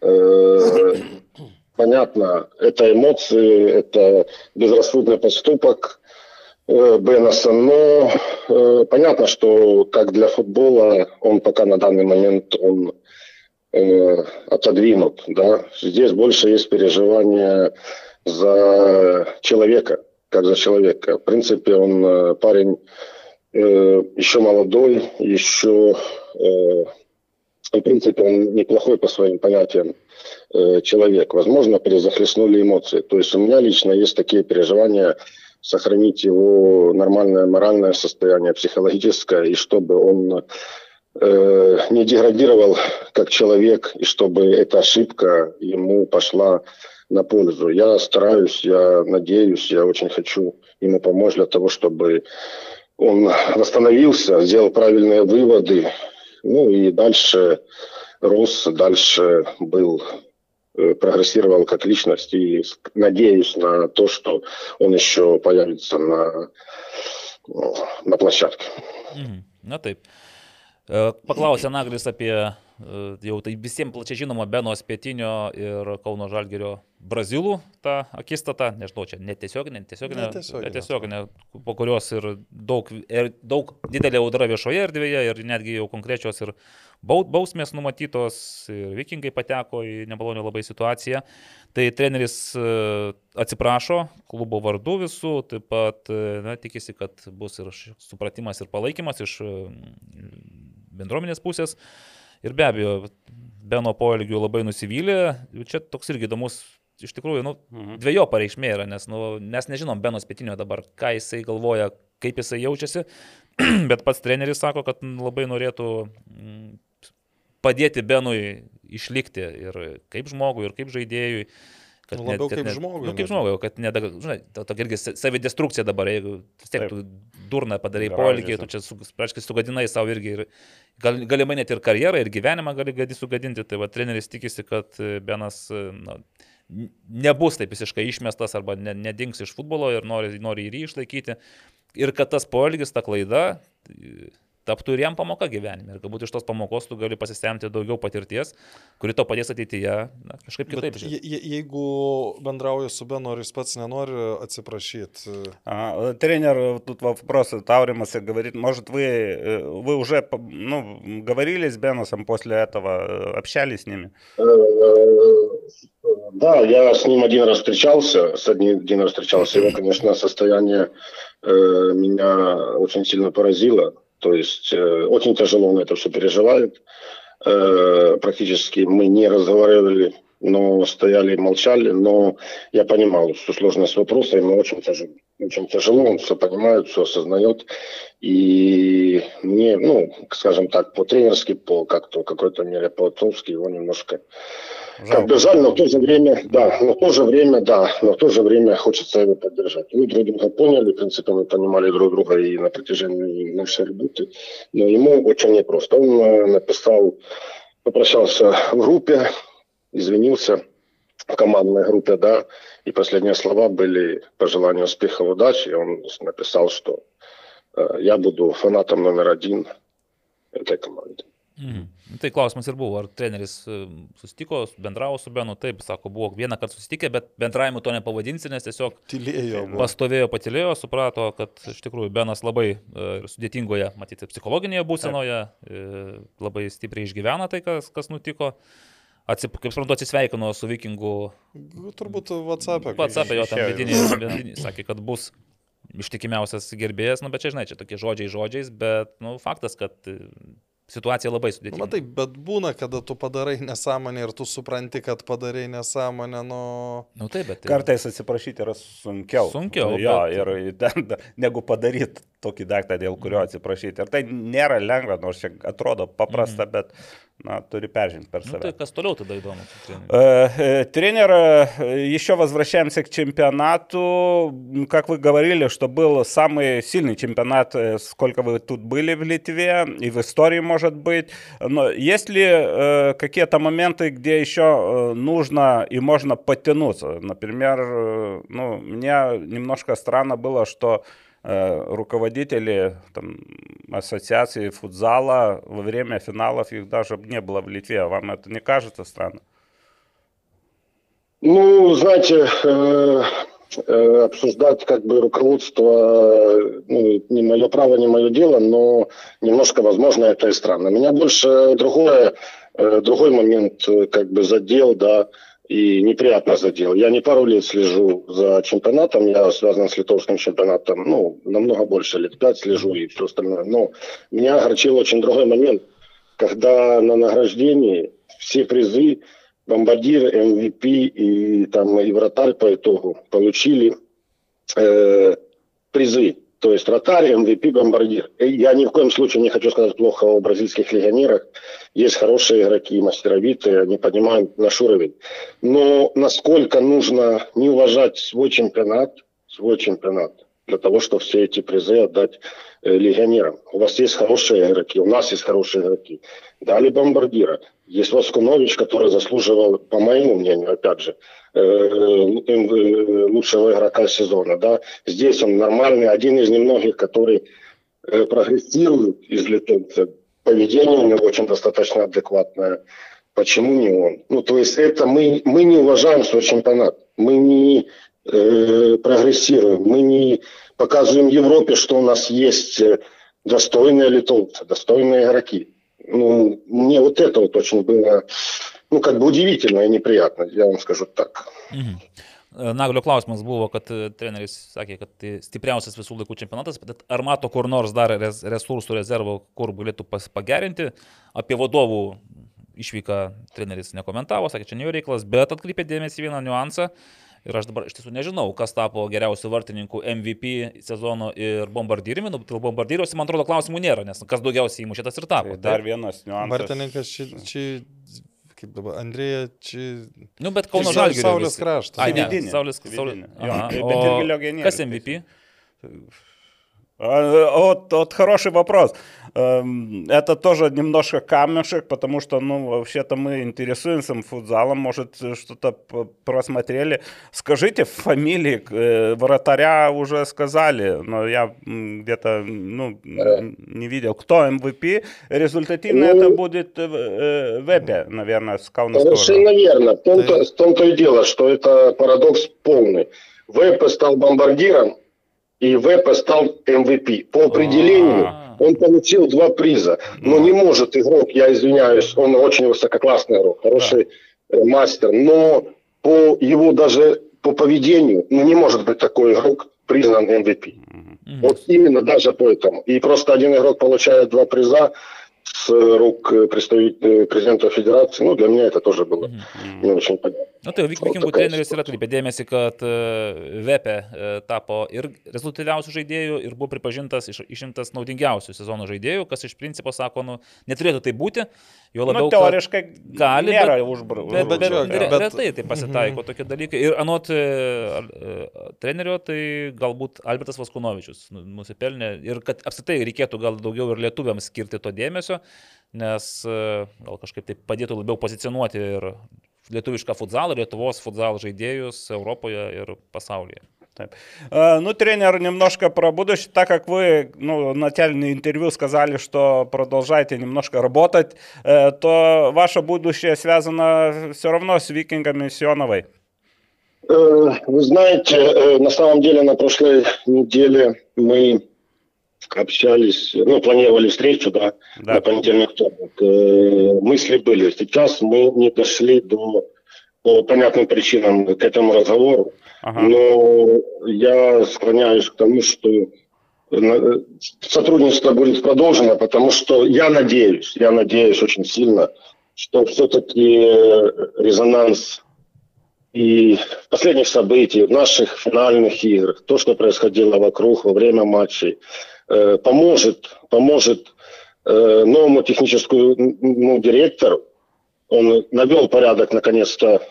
э, понятно, это эмоции, это безрассудный поступок э, Бенаса, но э, понятно, что как для футбола он пока на данный момент он э, отодвинут, да. Здесь больше есть переживания за человека, как за человека. В принципе, он э, парень э, еще молодой, еще, э, в принципе, он неплохой по своим понятиям э, человек. Возможно, перезахлестнули эмоции. То есть у меня лично есть такие переживания сохранить его нормальное моральное состояние, психологическое, и чтобы он э, не деградировал как человек, и чтобы эта ошибка ему пошла на пользу. Я стараюсь, я надеюсь, я очень хочу ему помочь для того, чтобы он восстановился, сделал правильные выводы, ну и дальше рос, дальше был э, прогрессировал как личность и надеюсь на то, что он еще появится на, на площадке. Mhm. Na taip. E, Paklausė Naglis apie e, jau tai visiems plačiai žinoma Beno Spietinio ir Kauno Žalgerio Brazilų tą akistatą, nežinau, čia netiesioginė, netiesioginė, Netiesioginė. netiesioginė, po kurios ir daug, ir daug didelė audra viešoje erdvėje ir netgi jau konkrečios ir bau- bausmės numatytos, ir vikingai pateko į nemalonę labai situaciją. Tai treneris e, atsiprašo klubo vardu visų, taip pat e, na, tikisi, kad bus ir supratimas ir palaikymas iš e, bendruomenės pusės. Ir be abejo, Beno poelgių labai nusivylė. Čia toks irgi įdomus, iš tikrųjų, nu, Mhm. dviejo pareikšmė yra, nes nu, mes nežinom Beno spėtinio dabar, ką jisai galvoja, kaip jisai jaučiasi, bet pats treneris sako, kad labai norėtų mm, padėti Benui išlikti ir kaip žmogui, ir kaip žaidėjui. Nu, labiau kaip žmogui, Nu, kaip net. žmogui, kad nedag... Žinai, to, to irgi sa- savidestrukcija dabar, jeigu vis tiek Taip. tu durna padarai sa- tu čia, su- praškai, sugadinai savo irgi ir gal, galimai net ir karjerą, ir gyvenimą gali gadi sugadinti. Tai va, treneris tikisi, kad e, Benas e, na, nebus taip visiškai išmestas arba ne, nedings iš futbolo ir nori, nori ir jį išlaikyti. Ir kad tas poelgis, ta klaida taptų ir jam pamoka gyvenime. Ir galbūt iš tos pamokos tu gali pasisemti daugiau patirties, kuri to padės ateityje na, kažkaip kitaip. Je, je- jeigu bendrauji su Benu ir jis pats nenori atsiprašyti, А, Тренер, тут вопрос Тауримаса говорит, может вы, вы уже ну, говорили с Беносом после этого, э, общались с ними? Э, Да, я с ним один раз встречался, с одним один раз встречался. Его, конечно, состояние э, меня очень сильно поразило. То есть э, очень тяжело он это все переживает. Э, практически мы не разговаривали, но стояли молчали. Но я понимал всю сложность вопроса, ему очень тяжело. Очень тяжело, он все понимает, все осознает. И мне, ну, скажем так, по-тренерски, по как-то какой-то мере по-отцовски его немножко как бы жаль, но в то же время, да, но в то же время, да, но в то же время хочется его поддержать. Мы друг друга поняли, в принципе, мы понимали друг друга и на протяжении нашей работы, но ему очень непросто. Он э, написал, попрощался в группе, извинился в командной группе, да, и последние слова были пожелания успеха, удачи. И он написал, что э, я буду фанатом номер один этой команды. Mhm. Tai klausimas ir buvo, ar treneris e, susitiko, bendravo su Benu, taip, sako, buvo vieną kartą susitikę, bet bendravimu to nepavadinsi, nes tiesiog tylėjo. buvo. pastovėjo, patilėjo, suprato, kad iš tikrųjų Benas labai e, sudėtingoje, matyti, psichologinėje būsenoje, e, labai stipriai išgyvena tai, kas, kas nutiko. Atsip, kaip suprantu, atsisveikino su vikingu Turbūt WhatsApp'e. Pats apie jo tam vidinį, sakė, kad bus ištikimiausias gerbėjas, nu bet čia, žinai, čia tokie žodžiai žodžiais, bet, nu, faktas, kad situacija labai Nu, sudėtinga. matai, bet būna, kada tu padarai nesąmonę ir tu supranti, kad padarai nesąmonę, nu... Nu taip, bet... Kartais atsiprašyti yra sunkiau. Sunkiau, Jo, bet- ir ten, negu padaryti tokį daiktą, dėl kurio atsiprašyti. Ir tai nėra lengva, nors čia atrodo paprasta, mm. bet на, turi peržengti per save. Ну, tai kas toliau tada įdomu? Тренер, еще возвращаемся к чемпионату. Как вы говорили, что был самый сильный чемпионат, сколько вы тут были в Литве, и в истории, может быть. Но есть ли э, какие-то моменты, где еще нужно и можно подтянуться? Например, ну, мне немножко странно было, что Э, руководители там, ассоциации футзала во время финалов их даже не было в Литве. Вам это не кажется странно? Ну, знаете, э, э, обсуждать как бы руководство, ну, не мое право, не мое дело, но немножко, возможно, это и странно. Меня больше другое, другой момент как бы задел, да, и неприятно задел. Я не пару лет слежу за чемпионатом, я связан с литовским чемпионатом, ну, намного больше, лет пять слежу и все остальное. Но меня огорчил очень другой момент, когда на награждении все призы, бомбардир, МВП и там и вратарь по итогу получили э, призы. То есть вратарь, МВП, бомбардир. Я ни в коем случае не хочу сказать плохо о бразильских легионерах. Есть хорошие игроки, мастеровитые, они поднимают наш уровень. Но насколько нужно не уважать свой чемпионат, свой чемпионат, для того, чтобы все эти призы отдать э, легионерам. У вас есть хорошие игроки, у нас есть хорошие игроки. Дали бомбардира. Есть Воскунович, который заслуживал, по моему мнению, опять же, э, э, лучшего игрока сезона. Да? Здесь он нормальный, один из немногих, который прогрессирует из литовца. Поведение у него очень достаточно адекватное. Почему не он? Ну, то есть это мы, мы не уважаем свой чемпионат. Мы не э, прогрессируем. Мы не показываем Европе, что у нас есть достойные литовцы, достойные игроки ну, мне вот это вот очень было, ну, как бы удивительно и неприятно, я вам скажу так. Mhm. Naglio klausimas buvo, kad treneris sakė, kad tai stipriausias visų laikų čempionatas, bet ar mato kur nors dar resursų rezervų, kur galėtų pagerinti. Apie vadovų išvyką treneris nekomentavo, sakė, čia ne jo reikalas, bet atkreipė dėmesį vieną niuansą. Ir aš dabar iš tiesų nežinau, kas tapo geriausiu vartininku MVP sezono ir bombardyriumi. Nu, dėl bombardyriuose, man atrodo, klausimų nėra, nes kas daugiausiai įmušė tas ir tapo. Tai dar vienas niuansas. Vartininkas čia, čia kaip dabar, Andrėja, čia... Nu, bet Kauno Žalgiris. Saulės kraštas. Ai, ne, Saulės kraštas. Bet ir Legionierius. Kas MVP? Вот, вот хороший вопрос. Это тоже немножко камешек, потому что, ну, вообще-то мы интересуемся футзалом, может, что-то просмотрели. Скажите, фамилии э, вратаря уже сказали, но я где-то, ну, не видел. Кто МВП? Результативно ну, это будет э, Вепе, наверное, с. Совершенно верно. В том-то, в том-то и дело, что это парадокс полный. Вепе стал бомбардиром, и ВП стал MVP. По определению А-а-а. он получил два приза. Но не может игрок, я извиняюсь, он очень высококлассный игрок, хороший да. Э, мастер, но по его даже по поведению, ну не может быть такой игрок признан MVP. Mm-hmm. Вот именно даже поэтому. И просто один игрок получает два приза, с рук представителя президента федерации, ну, для меня это тоже было mm-hmm. не очень понятно. Na tai vikingų treneris ir atkreipė dėmesį, kad Vepe tapo ir rezultatyviausių žaidėjų ir buvo pripažintas iš, išimtas naudingiausių sezono žaidėjų, kas iš principo sako, nu, neturėtų tai būti. Jo labiau nu, teoriškai gali. Nėra užbraukta. Bet, bet, bet, bet, bet retai tai pasitaiko mm -hmm. tokie dalykai. Ir anot trenerio, tai galbūt Albertas Vaskunovičius nu, nusipelnė ir kad apsitai reikėtų gal daugiau ir lietuviams skirti to dėmesio, Nes gal kažkaip tai padėtų labiau pozicionuoti ir lietuvišką futzalą, Lietuvos futzal žaidėjus Europoje ir pasaulyje. Так. Ну, тренер немножко про будущее, так как вы ну, в начальном интервью сказали, что продолжаете немножко работать, то ваше будущее связано все равно с викингами Сионовой. Вы знаете, на самом деле на прошлой неделе мы общались, ну, планировали встречу, да, да. на понедельник, вторник. Мысли были. Сейчас мы не дошли до, по понятным причинам к этому разговору. Ага. Но я склоняюсь к тому, что сотрудничество будет продолжено, потому что я надеюсь, я надеюсь очень сильно, что все-таки резонанс и последних событий, наших финальных игр, то, что происходило вокруг во время матчей, э, поможет, поможет э, новому техническому ну, директору. Он навел порядок наконец-то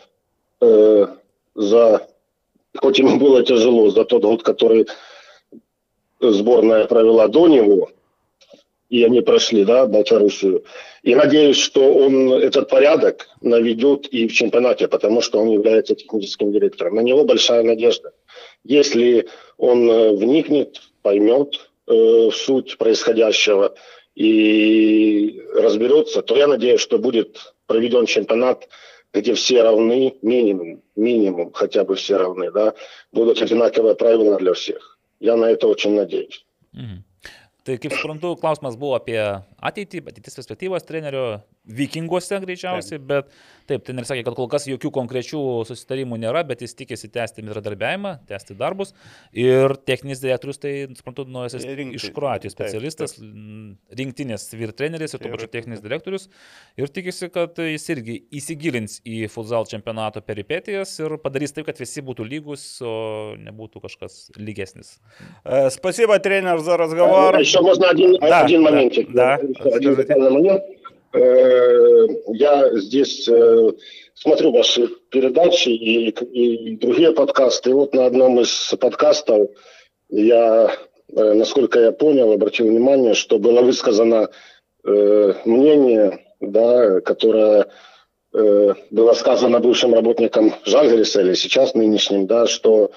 э, за, хоть ему было тяжело, за тот год, который сборная провела до него, и они прошли, да, Белоруссию. И надеюсь, что он этот порядок наведет и в чемпионате, потому что он является техническим директором. На него большая надежда. Если он вникнет, поймет э, суть происходящего и разберется, то я надеюсь, что будет проведен чемпионат, где все равны, минимум, минимум, хотя бы все равны, да, будут одинаковые правила для всех. Я на это очень надеюсь. Mhm. Tai kaip suprantu, klausimas buvo apie ateitį, ateitis perspektyvos trenerio vikinguose greičiausiai, taip. bet taip, treneris sakė, kad kol kas jokių konkrečių susitarimų nėra, bet jis tikisi tęsti bendradarbiavimą, tęsti darbus. Ir techninis direktorius, tai, suprantu, nuojas iš Kroatijos specialistas, taip, taip. rinktinės vyr treneris ir tuo pačiu techninis direktorius. Ir tikisi, kad jis irgi įsigilins į futsal čempionato peripetijas ir padarys taip, kad visi būtų lygus, o nebūtų kažkas lygesnis. Спасибо, тренер, за разговор. Еще можно один, да, один моментик. Да, Один момент. Э, я здесь э, смотрю ваши передачи и, и другие подкасты. И вот на одном из подкастов я, э, насколько я понял, обратил внимание, что было высказано мнение, да, которое было сказано бывшим работникам Жальгериса или сейчас нынешним, да, что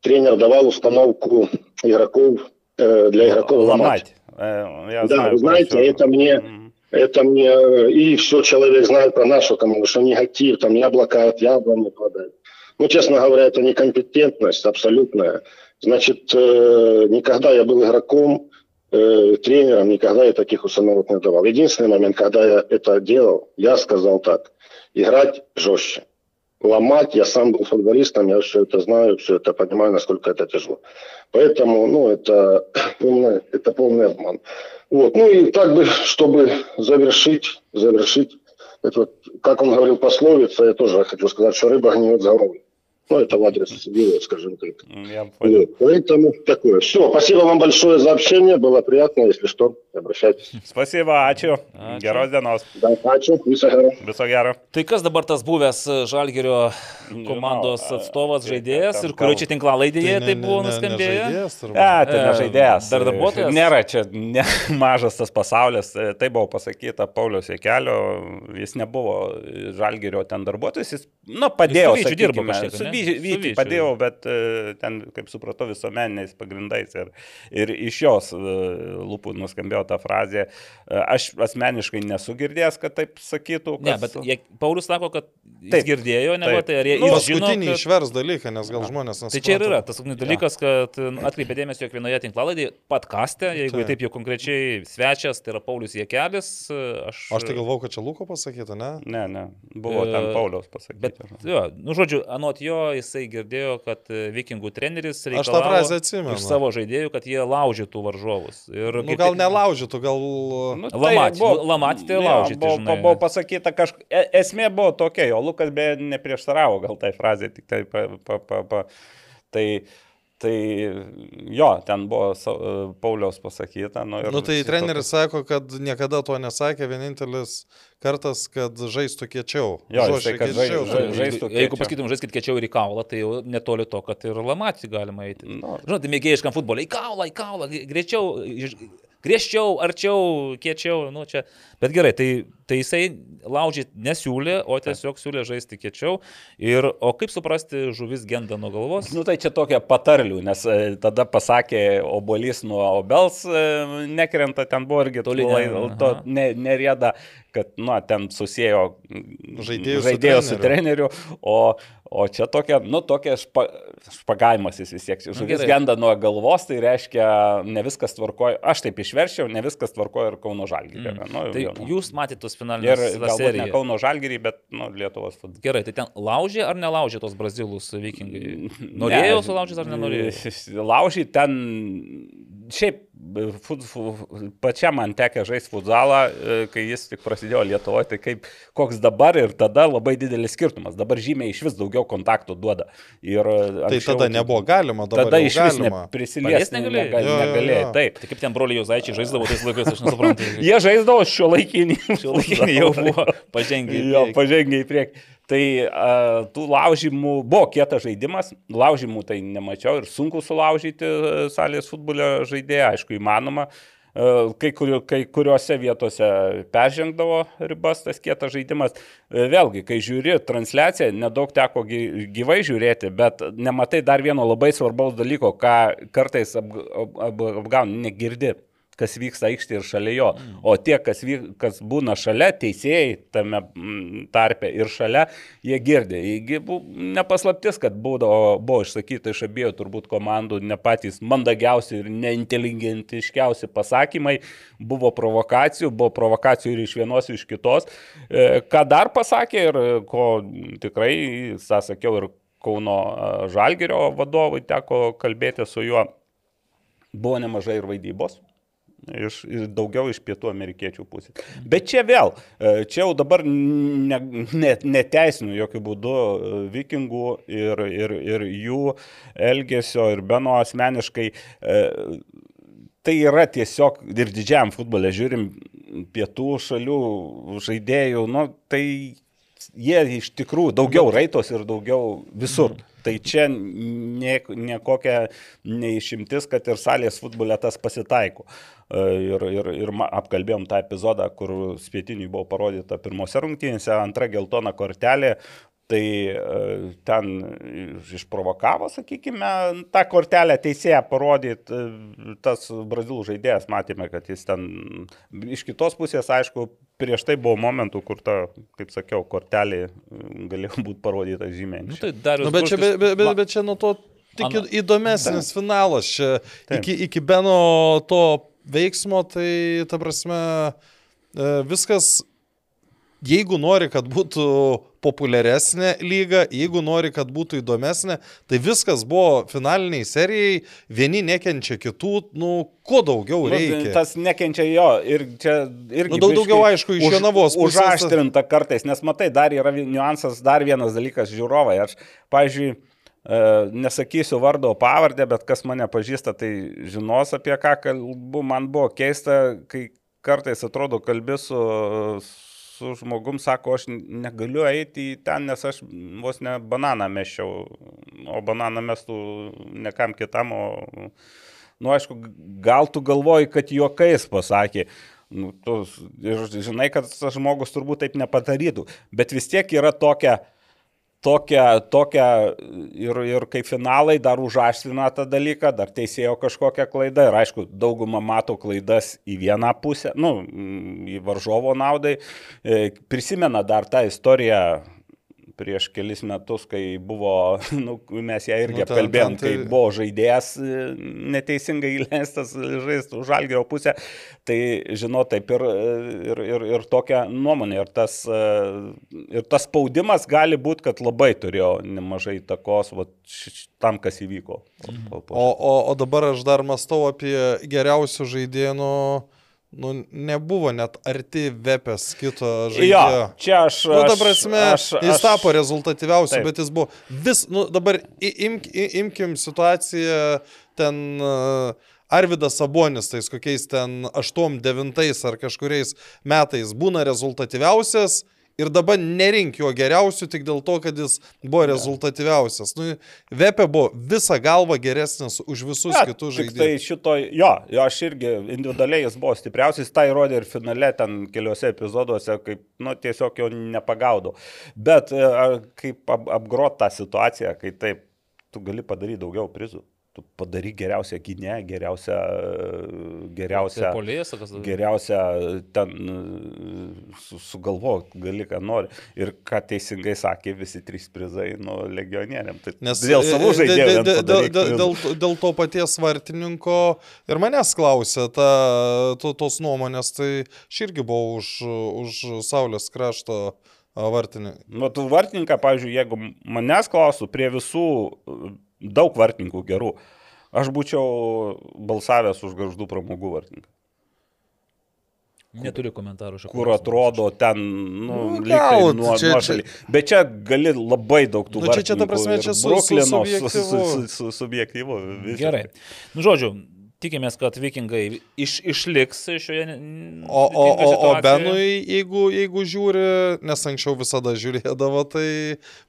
тренер давал установку игроков для игроков ломать. ломать. Я да, знаю, вы знаете, это мне это мне... И все человек знает про нашу команду, что негатив, там яблоко от яблони падает. Ну, честно говоря, это некомпетентность абсолютная. Значит, э, никогда я был игроком, э, тренером, никогда я таких установок не давал. Единственный момент, когда я это делал, я сказал так. Играть жестче. Ломать, я сам был футболистом, я все это знаю, все это понимаю, насколько это тяжело. Поэтому, ну, это полный, это полный обман. Вот. Ну и так бы, чтобы завершить, завершить, это вот, как он говорил пословица, я тоже хочу сказать, что рыба гниет за голову. Ну, это в адрес Вилла, скажем так. Я понял. Вот. Поэтому такое. Все, спасибо вам большое за общение, было приятно, если что, обращайтесь. Спасибо, ačiū. ačiū. Geros dienos. Да, ačiū, viso gero. Viso gero. Tai kas dabar tas buvęs Žalgerio komandos atstovas, žaidėjas ir kurio čia tinklalaidėje tai, tai buvo nuskambėję? Ne, tai ne žaidėjas. Dar darbuotojas? Nėra čia ne, mažas tas pasaulis. Tai buvo pasakyta Paulius Jekelio, jis nebuvo Žalgerio ten darbuotojas, jis, nu, padėjo. Jis dirbo kažkiek. Su Vytį padėjau, bet e, ten, kaip supratau, visuomeniniais pagrindais. Ir, ir iš jos e, lūpų nuskambėjo ta frazė. E, aš asmeniškai nesu girdėjęs, kad taip sakytų. Kas... Ne, bet jie, Paulius sako, kad jis taip, girdėjo, ne, tai ar jie nu, žino. Paskutinį kad... išvers dalyką, nes gal žmonės nesupranta. Tai čia ir yra tas dalykas, kad atkreipė dėmesį, jog vienoje tinklalaidėje, podkastė, jeigu taip. taip jau konkrečiai svečias, tai yra Paulius Jekelis. Aš, aš tai galvau, kad čia Luko pasakyta, ne? Ne, ne, buvo ten Paulius pasakyta. Bet, jo, nu, žodžiu, anot jo, jisai girdėjo, kad e, vikingų treneris atsimenu. Iš savo žaidėjų, kad jie laužytų varžovus. Ir, nu, gal nelaužytų, gal... Nu, tai lamatį, buvo, lamatį tai laužyti. Buvo, žinai. buvo pasakyta kažkokia, e, esmė buvo tokia, o Lukas be neprieštaravo gal tai frazė, tik tai... Pa, pa, pa, pa, tai Tai jo, ten buvo Pauliaus pasakyta. Nu, nu tai treneris tokia... sako, kad niekada to nesakė, vienintelis kartas, kad žaistų kiečiau. Jo, Žodžiai, kad kiečiau. Žai, žaistų kiečiau. Jeigu pasakytum, žaiskit kiečiau ir į kaulą, tai jau netoli to, kad ir lamatį galima eiti. Nu. Žinote, mėgėjiškam futbolui, į kaulą, į kaulą, greičiau, griežčiau, arčiau, kiečiau, nu čia. Bet gerai, tai, tai jisai laužyti nesiūlė, o tiesiog siūlė žaisti kiečiau. Ir, o kaip suprasti, žuvis genda nuo galvos? Nu tai čia tokia patarlių, nes e, tada pasakė, obolys nuo obels e, nekrenta, ten buvo irgi toli, to ne, nerėda, kad, nu, ten susijėjo žaidėjų, žaidėjų su, treneriu, su treneriu, o O čia tokia, nu, tokia špa, špagavimas jis vis tiek. Nu, žuvis nu, genda nuo galvos, tai reiškia, ne viskas tvarkoja. Aš taip išverčiau, ne viskas tvarkoja ir Kauno Žalgirį. Mm. Nu, tai jau, nu. jūs matėte tos finalinius ir galbūt ne Kauno Žalgirį, bet nu, Lietuvos futbolas. Gerai, tai ten laužė ar nelaužė tos brazilus vikingai? Norėjo ne, sulaužyti ar nenorėjo? Laužyti ten šiaip e, fut, fut, pačiam man tekė žaisti futzalą, e, kai jis tik prasidėjo Lietuvoje, tai kaip koks dabar ir tada labai didelis skirtumas. Dabar žymiai iš vis daugiau kontaktų duoda. Ir e, Tai anksčiau- tada nebuvo galima, dabar Tada jau iš vis Paliest negalėjai? negalėjai. Jo, jo, negalėjai. jo. Taip. Tai kaip ten broliai Jozaičiai žaisdavo tais laikais, aš nesuprantu. Jie žaisdavo šio laikinį. Šiuolaikiniai jau buvo pažengę. į Jo, pažengė į priekį. Tai a, tų laužymų buvo kietas žaidimas, laužymų tai nemačiau ir sunku sulaužyti a, salės futbolio žaidėją, aišku, įmanoma. A, Kai, kur, kai kuriuose vietose peržengdavo ribas tas kietas žaidimas. A, Vėlgi, kai žiūri transliaciją, nedaug teko gy- gyvai žiūrėti, bet nematai dar vieno labai svarbaus dalyko, ką kartais apg- ap- ap- apgauni, negirdi kas vyksta aikštėje ir šalia jo. O tie, kas, vyk, kas būna šalia, teisėjai tame mm, tarpe ir šalia, jie girdė. Jie nepaslaptis, kad būdavo, buvo išsakyta iš abiejų turbūt komandų ne patys mandagiausi ir neinteligentiškiausi pasakymai. Buvo provokacijų, buvo provokacijų ir iš vienos, ir iš kitos. E, Ką dar pasakė ir ko tikrai, tą sakiau, ir Kauno e, Žalgerio vadovui teko kalbėti su juo, buvo nemažai ir vaidybos. Iš, ir daugiau iš pietų amerikiečių pusės. Bet čia vėl, e, čia jau dabar ne, ne, neteisinu jokių būdų e, vikingų ir, ir, ir jų elgesio ir Beno asmeniškai. e, Tai yra tiesiog ir didžiam futbole, žiūrim, pietų šalių žaidėjų, nu, tai jie iš tikrųjų daugiau raitos ir daugiau visur. Tai čia ne, ne neišimtis, kad ir salės futbole tas pasitaiko. E, Ir, ir, ir apkalbėjom tą epizodą, kur spietiniui buvo parodyta pirmose rungtynėse, antra geltona kortelė. Tai e, ten išprovokavo, sakykime, tą kortelę teisėją parodyti, tas brazilų žaidėjas, matėme, kad jis ten iš kitos pusės, aišku, prieš tai buvo momentų, kur ta, kaip sakiau, kortelė mm, galėjo būti parodyta žymiai. Nu, tai Darius Nu, bet, čia, bet, bet, Va- bet čia nuo to tik Ana- į- įdomesnis finalas. Čia Taip. iki, iki Beno to veiksmo, tai ta prasme e, viskas, jeigu nori, kad būtų populiaresnė lyga, jeigu nori, kad būtų įdomesnė, tai viskas buvo finaliniai serijai, vieni nekenčia kitų, nu, kuo daugiau Nu, reikia. Tas nekenčia jo ir čia irgi. Nu, daug daugiau, aišku, iš už- Jonavos. Užaštrinta kartais, nes matai, dar yra niuansas, dar vienas dalykas žiūrovai. Aš, pavyzdžiui, e, nesakysiu vardo pavardę, bet kas mane pažįsta, tai žinos apie ką kalbu. Man buvo keista, kai kartais atrodo kalbi su, su žmogum, sako, aš negaliu eiti į ten, nes aš vos ne bananą meščiau, o bananą mestų ne kam kitam, o Nu, aišku, gal tu galvoji, kad juokais pasakė. Nu, tu ir žinai, kad tas žmogus turbūt taip nepadarytų. Bet vis tiek yra tokia, tokia, tokia ir, ir kaip finalai dar užaštrina tą dalyką, dar teisėjo kažkokią klaidą. Ir aišku, dauguma mato klaidas į vieną pusę, nu, į varžovo naudai. E, Prisimena dar tą istoriją prieš kelis metus, kai buvo, nu, mes ją irgi Nu, nu, ten- apkalbėjom, ten tai- kai buvo žaidėjas e, neteisingai įleistas žaisti už žalgerio pusę, tai žinau, taip ir, ir, ir, ir tokia nuomonė. Ir tas, e, ir tas spaudimas gali būti, kad labai turėjo nemažai takos vat, tam, kas įvyko. Po, O, o, o dabar aš dar mastau apie geriausių žaidėjų. Nu, nebuvo net arti Vepės kito Jo, žaidėjo. čia aš. Nu, ta aš- prasme, aš, jis tapo rezultatyviausiu, Taip. bet jis buvo vis, nu, dabar imk, imkim situaciją ten uh, Arvidas Sabonis, tais kokiais ten 8-9 ar kažkuriais metais būna rezultatyviausias ir dabar nerink jo geriausių tik dėl to, kad jis buvo rezultatyviausias. Nu, Vepė buvo visą galvą geresnis už visus Ja, kitus Tai žaidėjus. šito, jo, jo, aš irgi individualiai jis buvo stipriausias, tai įrodė ir finale ten keliuose epizoduose, kaip, nu, tiesiog jo nepagaudau. Bet e, kaip ap, apgrot tą situaciją, kai taip, tu gali padaryti daugiau prizų. Tu padary geriausią gynę, geriausią, geriausią, Polės, kas geriausią ten e, su, sugalvok, gali ką nori. Ir ką teisingai sakė visi trys prizai, nu, legionieriam. Tai Nes dėl e, žaidėjų. dėl- dėl- padaryk Dėl, dėl, to paties vartininko ir manęs klausė ta, to, tos nuomonės, tai aš irgi buvau už, už Saulės krašto vartininką. Nu, tu vartininką, pavyzdžiui, jeigu manęs klausų, prie visų e, daug vartininkų gerų. Aš būčiau balsavęs už garždų pramogų vartininką. Neturiu komentarų šio Kur atrodo ten, nu, Nu, tai gal, nuo, čia- nuošalį. Bet čia gali labai daug tų Nu, čia- čia ta vartininkų prasme, čia su- su Bruklino su, su, subjektyvu. su, su, subjektyvu. Gerai. Nu, žodžiu, tikimės, kad vikingai iš, išliks šioje. O, o, o, o. Benui, jeigu, jeigu žiūri, nes anksčiau visada žiūrėdavo, tai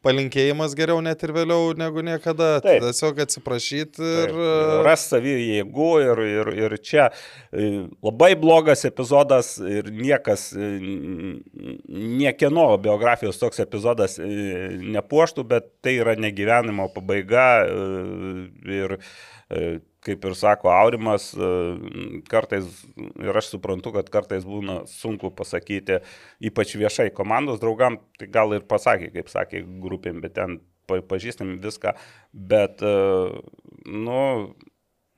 palinkėjimas geriau net ir vėliau negu niekada. Taip. Tiesiog atsiprašyti ir... Taip, Ras savį jėgų ir, ir, ir čia e, labai blogas epizodas ir niekas, e, niekieno biografijos toks epizodas e, nepuoštų, bet tai yra negyvenimo pabaiga ir kaip ir sako Aurimas, e, kartais, ir aš suprantu, kad kartais būna sunku pasakyti, ypač viešai komandos draugam, tai gal ir pasakė, kaip sakė grupėm, bet ten pa- pažįstam viską, bet, e, nu,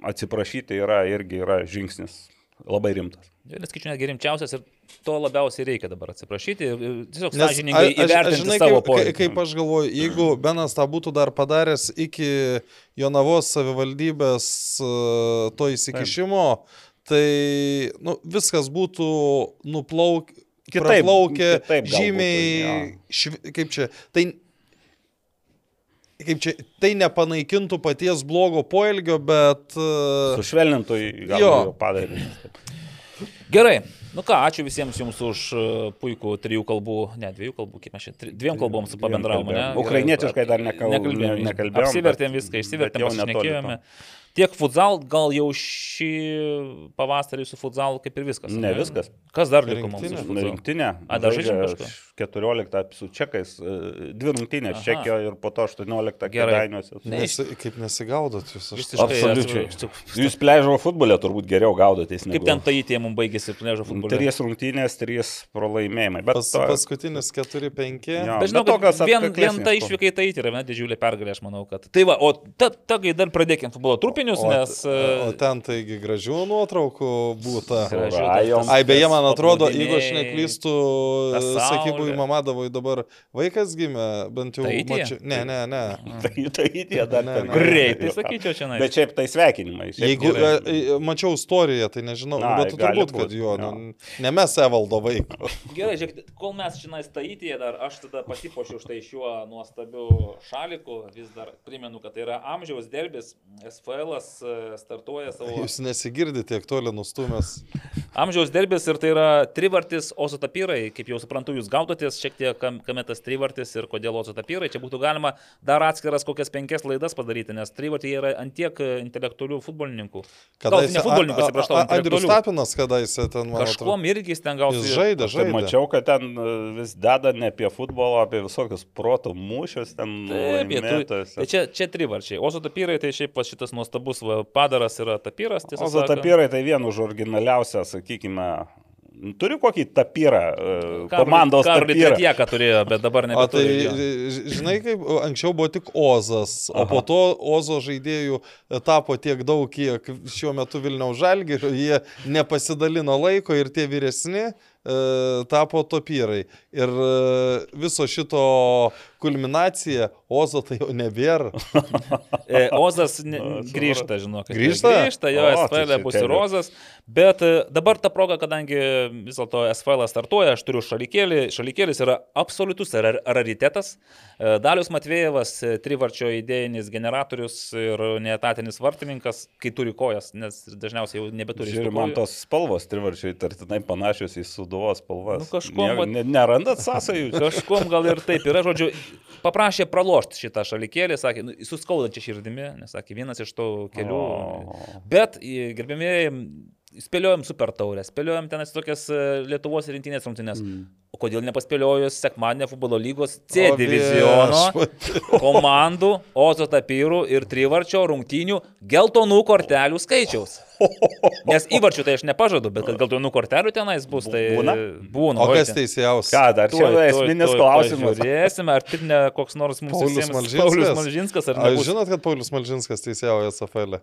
atsiprašyti yra irgi yra žingsnis labai rimtas. Nes skaičiu netgi rimčiausias ir to labiausiai reikia dabar atsiprašyti ir tiesiog aš įvertinti žinai, savo kaip, kaip, poreikį. kaip aš galvoju, jeigu Benas tą būtų dar padaręs iki Jonavos savivaldybės e, to įsikišimo, tai nu, viskas būtų nuplauk, Kitaip- praplaukę kitaip gal žymiai, būtų, šv, kaip čia, tai kaip čia, tai nepanaikintų paties blogo poelgio, bet... e, Sušvelnintų gal Jo. jo padarinius. Gerai. Nu ką, ačiū visiems jums už e, puikų trijų kalbų, ne dviejų kalbų, kiek mes čia, dviem kalbom su pabendravom, ne? kalbėjom. Ukrainietiškai dar nekal- nekalbėjom. ne- nekalbėjom, Apsivertėm bet- viską, išsivertėm, netoli pasišnekėjome. Tiek futsal, gal jau šį pavasarį su futsal kaip ir viskas. Ne viskas. Kas dar liko mums? Rinktinė. A, dar žaidžia žaidžiam kažką? 14 su čekais, e, dvi rungtynės čekio ir po to 18 Gerai. kėdainiuose. Ne, Nesi, kaip nesigaudot jūs. Aš, Absoliučiai. Jūs pležo futbolė turbūt geriau gaudotės. Kaip ten taitė mums baigėsi pležo futbole? Trys rungtynės, trys pralaimėjimai. Bet pas, to- paskutinis 4-5. Jo. Bet žinau, Bet tokios vien, vien ta išvykai tai yra viena didžiulė pergalė, aš manau, kad. Tai va, o ta, ta kai dar pradėkim futbolo trupinius, O, nes... o e, ten taigi gražių nuotraukų tas- Ai, beje, man atrodo, jeigu aš neklystu, saulė. sakybui Mamadovui dabar vaikas gimė, bent jau mačiau. Ne, ne, ne. Tai, tai jie dar Ne, ne. Greitai, sakyčiau, čia Bet šiaip tai sveikinimai. Jeigu gerai. e, e, mačiau istoriją, tai nežinau, Ai, bet gali turbūt, būt, kad jo, jo. nu, ne mes Evaldo vaikas. Gerai, žiūrėk, kol mes šiandien staityje dar, aš tada pasipošiu štai šiuo nuostabiu šaliku, vis dar primenu, kad tai yra amžiaus derbis, SFL e, startuoja savo Jūs nesigirdite tiek toli nustumęs. amžiaus derbis ir tai yra trivartis Ozo tapyrai, kaip jau suprantu, jūs gaudotės šiek tiek, kam, kame tas trivartis ir kodėl Ozo tapyrai, čia būtų galima dar atskiras kokias penkias laidas padaryti, nes trivartai yra antiek e, intelektualių futbolininkų. Gal ne futbolininkų, atsiprašau, Andrius. Tapinas kadaise ten, man atrodo. Kažkuom irgi jis ten gausi. Jis žaidė, Tai žaidė. mačiau, kad ten e, vis deda ne apie futbolą, apie visokius protų mūšius, ten Taip. Tai čia, čia trivarčiai. Ozo tapyrai, tai šiaip šitas nuostabus va, padaras yra tapyras, O sakant. tapyrai tai vien už originaliausią, sakykime, turi kokį tapyrą, e, Karli- komandos Karli tapyrą. Tretjeka turėjo, bet dabar O tai, žinai, kaip anksčiau buvo tik Ozas, o Aha. po to Ozo žaidėjų e, tapo tiek daug, kiek šiuo metu Vilniaus Žalgirio, jie nepasidalino laiko ir tie vyresni e, tapo topyrai. Ir viso šito kulminacija, Ozo tai jau nebėra. E, Ozas ne, grįžta, žinok. Grįžta? Grįžta, jo, O, tai SFL čia bus ir Ozas. Bet e, dabar ta proga, kadangi vis dėlto SFL startuoja, aš turiu šalikėlį. Šalikėlis yra absoliutus rar- raritetas. E, Dalius Matvėjevas, e, trivarčio idėjinis generatorius ir neetatinis vartininkas, kai turi kojas, nes dažniausiai jau nebeturi. Šitų man tos spalvos trivarčiai tartinai panašios į suduvos spalvas. Nu, kažkuom, Ne, ne, nerandat sąsajų? Kažkom gal ir taip yra, žodžiu, paprašė pralošti šitą šalikėlį, sakė, nu, suskaudančia širdimi, nes sakė, vienas iš tų kelių. O. Bet, gerbėmėjai, spėliojom super taurę, spėliojom ten tokias e, Lietuvos rinktinės rungtynės. Mm. O kodėl nepaspėliojus sekmadienio futbolo lygos C O diviziono komandų, Ozo tapyrų ir trivarčio rungtynių geltonų kortelių skaičiaus? Nes įvarčių tai aš nepažadu, bet kad geltonų kortelių tenais bus, tai Būna? būna. O kas teisėjaus? Ką dar čia esminis klausimas? Žiūrėsime, ar tik ne koks nors mums Paulius Malžinskas? Paulius Malžinskas, ar ne? žinot, kad Paulius Malžinskas teisėjauja SFL?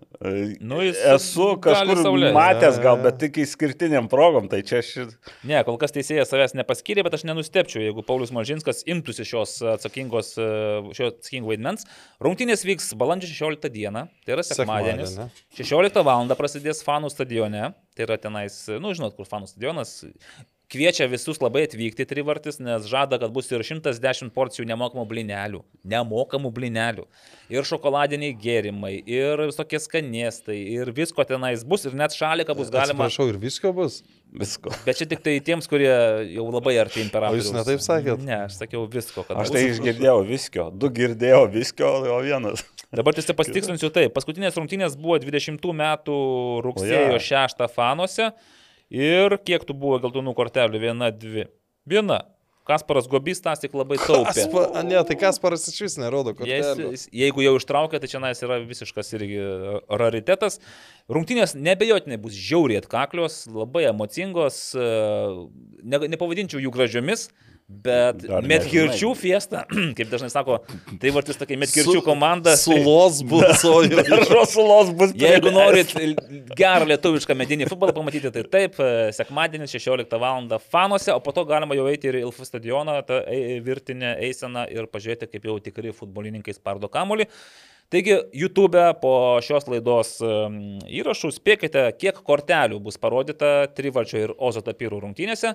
Nu, jis Esu kažkur matęs, gal, bet tik išskirtiniam progom, tai čia šit. Ne, kol kas teisėjas savęs nepaskyrė, bet aš nenustepčiau, jeigu Paulius Malžinskas imtųsi šios atsakingos, e, šio atsakingo vaidmens. Rungtynės vyks balandžio 16 dieną, tai yra sekmadienis. Sekmadienį. 16 val. prasidės fanų stadione, tai yra tenais, nu žinot, kur fanų stadionas. Kviečia visus labai atvykti trivartis, nes žada, kad bus ir 110 porcijų nemokamų blinelių. Nemokamų blinelių. Ir šokoladiniai gėrimai, ir visokie skanėstai, ir visko tenais bus, ir net šaliką bus galima. Atsiprašau, ir visko bus. Visko. Bet čia tik tai tiems, kurie jau labai arti imperatoriaus. O jūs ne taip sakėt? Ne, aš sakiau visko. kad Aš bus. tai išgirdėjau viskio. Du girdėjau viskio, o vienas. Dabar tiesiog pasitikslinsiu taip. Paskutinės rungtynės buvo 20 metų rugsėjo O, 6 fanuose. Ir kiek tų buvo geltonų kortelių? Viena, dvi. Viena. Kasparas Gobys tas tik labai taupė. Kaspa, ne, tai Kasparas iš vis nerodo, kad Jis, jeigu jau ištraukia, tai čia nais yra visiškas irgi raritetas. Rungtynės nebejotinai bus žiauriai atkaklios, labai emocingos, e, ne, nepavadinčiau jų gražiomis, bet Dar Metkirčių fiesta, kaip dažnai sako, tai vartis tokia Metkirčių komanda. tai- Sulos bulsojo. Rosulos bus Jeigu norit gerą lietuvišką medinį futbolą pamatyti, tai taip, e, sekmadienis 16 val. fanuose, o po to galima jau eiti ir į Ilfų stadioną, tą e- virtinę eiseną ir pažiūrėti, kaip jau tikri futbolininkai spardo kamolį. Taigi, YouTube po šios laidos įrašų spėkite, kiek kortelių bus parodyta Trivarčio ir Ozo tapyrų rungtynėse.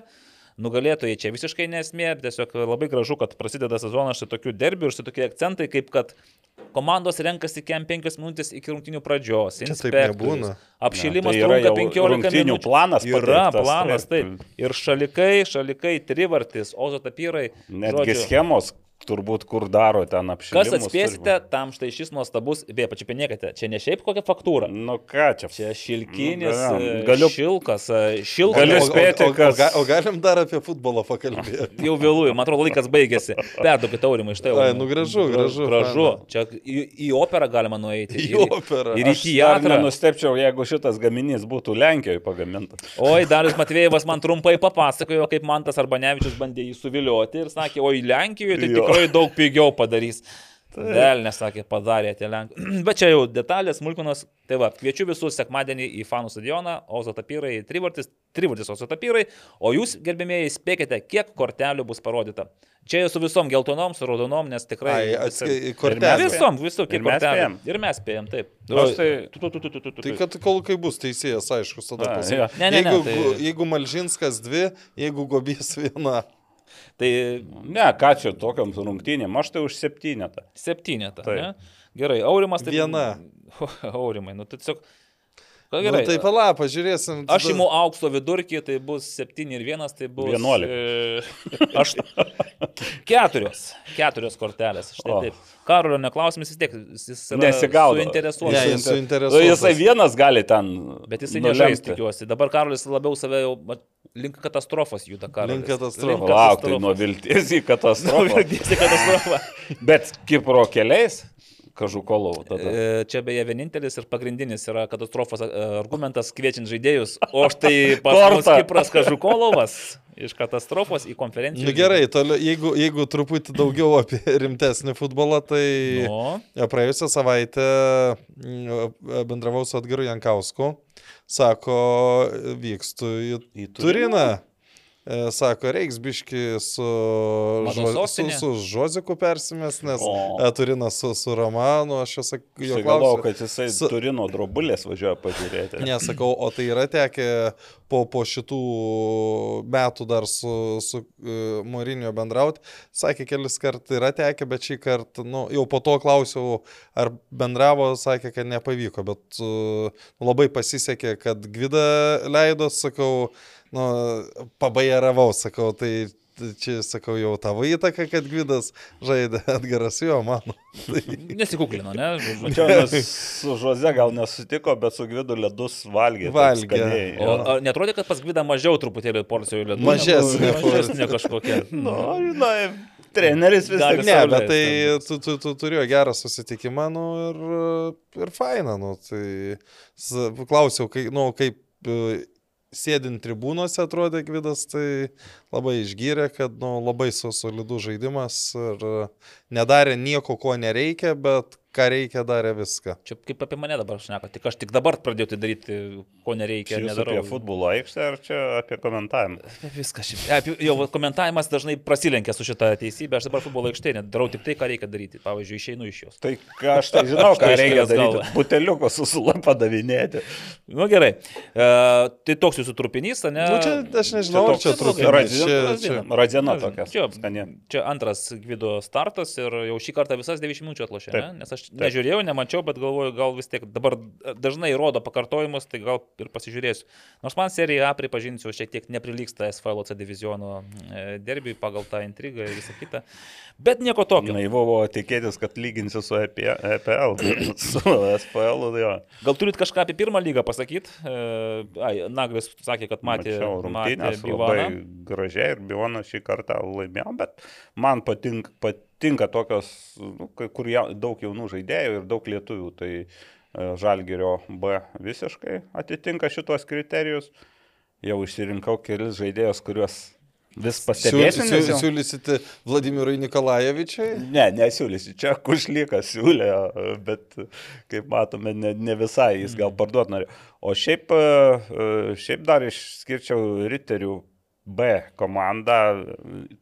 Nugalėtojai čia visiškai nesmė, tiesiog labai gražu, kad prasideda sezonas su tokiu derbiu ir su tokie akcentai, kaip kad komandos renkasi kem 5 minutės iki rungtynių pradžios. Čia taip nebūna. Apšilimas Ne, tai trunka jau 15 rungtynių minučių. planas Yra planas, taip. taip. Ir šalikai, šalikai, trivartis, ozo tapyrai. Netgi žodžiu, schemos, turbūt, kur daro ten apšilimus. Kas atspėsite, tam štai šis nuostabus, beje, pačiupinėkite, čia ne šiaip kokia faktūra. Nu ką čia? Čia šilkinis, Nu, e, galiu- šilkas, e, šilkas. Galiu O- o- spėti, o- o kas- ga- O galim dar apie futbolą pakalbėti. Jau vėluoju, man atrodo, laikas baigėsi. Perduokit aurimai, štai. Ai, Aurimai. nu gražu, gražu, Gražu. faina. Čia į, į operą galima nueiti. Į ir- operą. Ir į teatrą. nenustepčiau, jeigu šitas gaminys būtų Lenkijoje pagamintas. Oi, Darius Matvėjevas man trumpai papasakojo, kaip man tas Arbanevičius bandė jį suvilioti ir sakė, oi, Lenkijoje tai Jo. Tikrai daug pigiau padarys. Vėl nesakė, padarė tie Lenkai. Bet čia jau detalės, smulkmenos. Tai va, kviečiu visus sekmadienį į fanų stadioną, Ozo tapyrai, trivartis, trivartis Ozo tapyrai, o jūs, gerbėmėjai, spėkite, kiek kortelių bus parodyta. Čia jau su visom geltonom, su raudonom, nes tikrai... Ai, atskai, kortelė. Visom, visom, kiek Ir mes kortelių. spėjam. Ir mes spėjom, taip. Aš tai... Tu, tu, tu, tu, tu, tu, tu. Tai kad kol kai bus teisėjas, aišku, tada pasakys. jo. Ne, ne, ne, jeigu, tai- jeigu Malžinskas dvi, jeigu Gobys viena. Tai Ne, ką čia tokiam rungtynėm, aš tai už septynetą. Septynetą. Gerai, Aurimas tai. Viena. Aurimai, nu tai tiesiog. Na, Nu, gerai. tai pala, pažiūrėsim. Aš imu aukso vidurkį, tai bus 7 ir 1, tai bus 11. E, aš, keturios. Keturios kortelės. Štai O. taip. Karolio neklausimas vis tiek. Jis yra Nesigaudo. suinteresuotas. Ne, jis suinteresuotas. Nu, Jisai vienas gali ten. Bet jisai nežais, tikiuosi. Dabar Karolis labiau save jau link katastrofos juda Karolis. Link katastrofos. Link Lauk, tai nuo vilties į Nuo katastrofą. vilties į katastrofą. Bet Kipro keliais, kažukolau, tada. E, Čia beje vienintelis ir pagrindinis yra katastrofos e, argumentas kviečiant žaidėjus. O štai pas. Kipras Kažukolovas iš katastrofos į konferenciją. Nu gerai, toliau, jeigu, jeigu truputį daugiau apie rimtesnį futbolą, tai Nu, Ja, Praėjusią savaitę mm, bendravau su Edgaru Jankausku. Sako, vykstu į, Į į Turiną. E, Sako, reiks biški su, žo, su, su Žoziku persimės, nes O. e, Turinas su, su Romanu, aš jau sakiau, jo Aš galvoju, klausiu. kad jisai Su- Turino drobulės važiuoja pažiūrėti. Nesakau, o tai yra tekę po, po šitų metų dar su, su uh, Morinio bendrauti. Sakė, kelis kartų yra tekę, bet šį kartą, nu, jau po to klausiau, ar bendravo, sakė, kad nepavyko, bet uh, labai pasisekė, kad Gvida leido, sakau, nu, pabairavau, sakau, tai čia, sakau, jau tavo įtaka, kad Gvidas žaidė Edgaras jo, mano. Tai, nesikuklino, ne? Čia mes su Žoze gal nesutiko, bet su Gvidu ledus valgė. Valgė. skaniai, O ar netrodė, kad pas Gvidą mažiau truputėlį porcijų ledų? Mažesnė Mažesnė kažkokia. Nu, žinai, treneris vis tiek. Ne, bet tai tu, tu, tu turėjo gerą susitikimą, nu ir, ir fainą, nu tai klausiau, kai, nu, kaip sėdint tribūnose atrodė Gvidas, tai labai išgyrė, kad nu, labai solidus žaidimas ir nedarė nieko, ko nereikia, bet ką reikia, darė viską. Čia kaip apie mane dabar šneka, tik aš tik dabar pradėjau tai daryti, ko nereikia, Čia nedarau. apie futbolo aikštę ar čia apie komentavimą? Apie Viskas šiaip. Apie, jo komentavimas dažnai prasilenkia su šitą teisybę. Aš dabar futbolo aikštėje darau tik tai, ką reikia daryti. Pavyzdžiui, išeinu iš jos. Tai ką aš tai žinau, ką Štai reikia daryti. Buteliuko su sula padavinėti. Na nu, gerai. E, tai toks jūsų trupinys, ne? Nu, čia aš nežinau, čia blogai. trupinys. Čia- Radiena, radiena tokia. Čia, čia antras Gvido startas ir jau šį kartą visas 90 minučių atlošė. Nes aš Taip. nežiūrėjau, nemačiau, bet galvoju, gal vis tiek dabar dažnai rodo pakartojimus, tai gal ir pasižiūrėsiu. Nors man serija A, pripažinsiu, šiek tiek neprilyksta SFL C diviziono e, derbiui pagal tą intrigą ir visą kitą. Bet nieko tokio. Naivu buvo tikėtis, kad lyginsi su EP EPL, su SPL. Jo. Gal turit kažką apie pirmą lygą pasakyti? Ai, Naglis sakė, kad matė, Mačiau matė rungtynės Bivaną. labai gražiai ir Bivonas šį kartą laimėjo, bet man patink, patinka tokios, nu, kur ja, daug jaunų žaidėjų ir daug lietuvių. Tai e, Žalgerio B visiškai atitinka šitos kriterijus. Jau išsirinkau kelis žaidėjus, kuriuos vis pastebėsiu. nes jau- Siūlysite Vladimirui Nikolajevičiai? Ne, nesiūlysiu, čia kušlykas siūlė, bet kaip matome, ne, ne visai jis gal parduot nori. O šiaip, e, šiaip dar išskirčiau Riterių B komandą,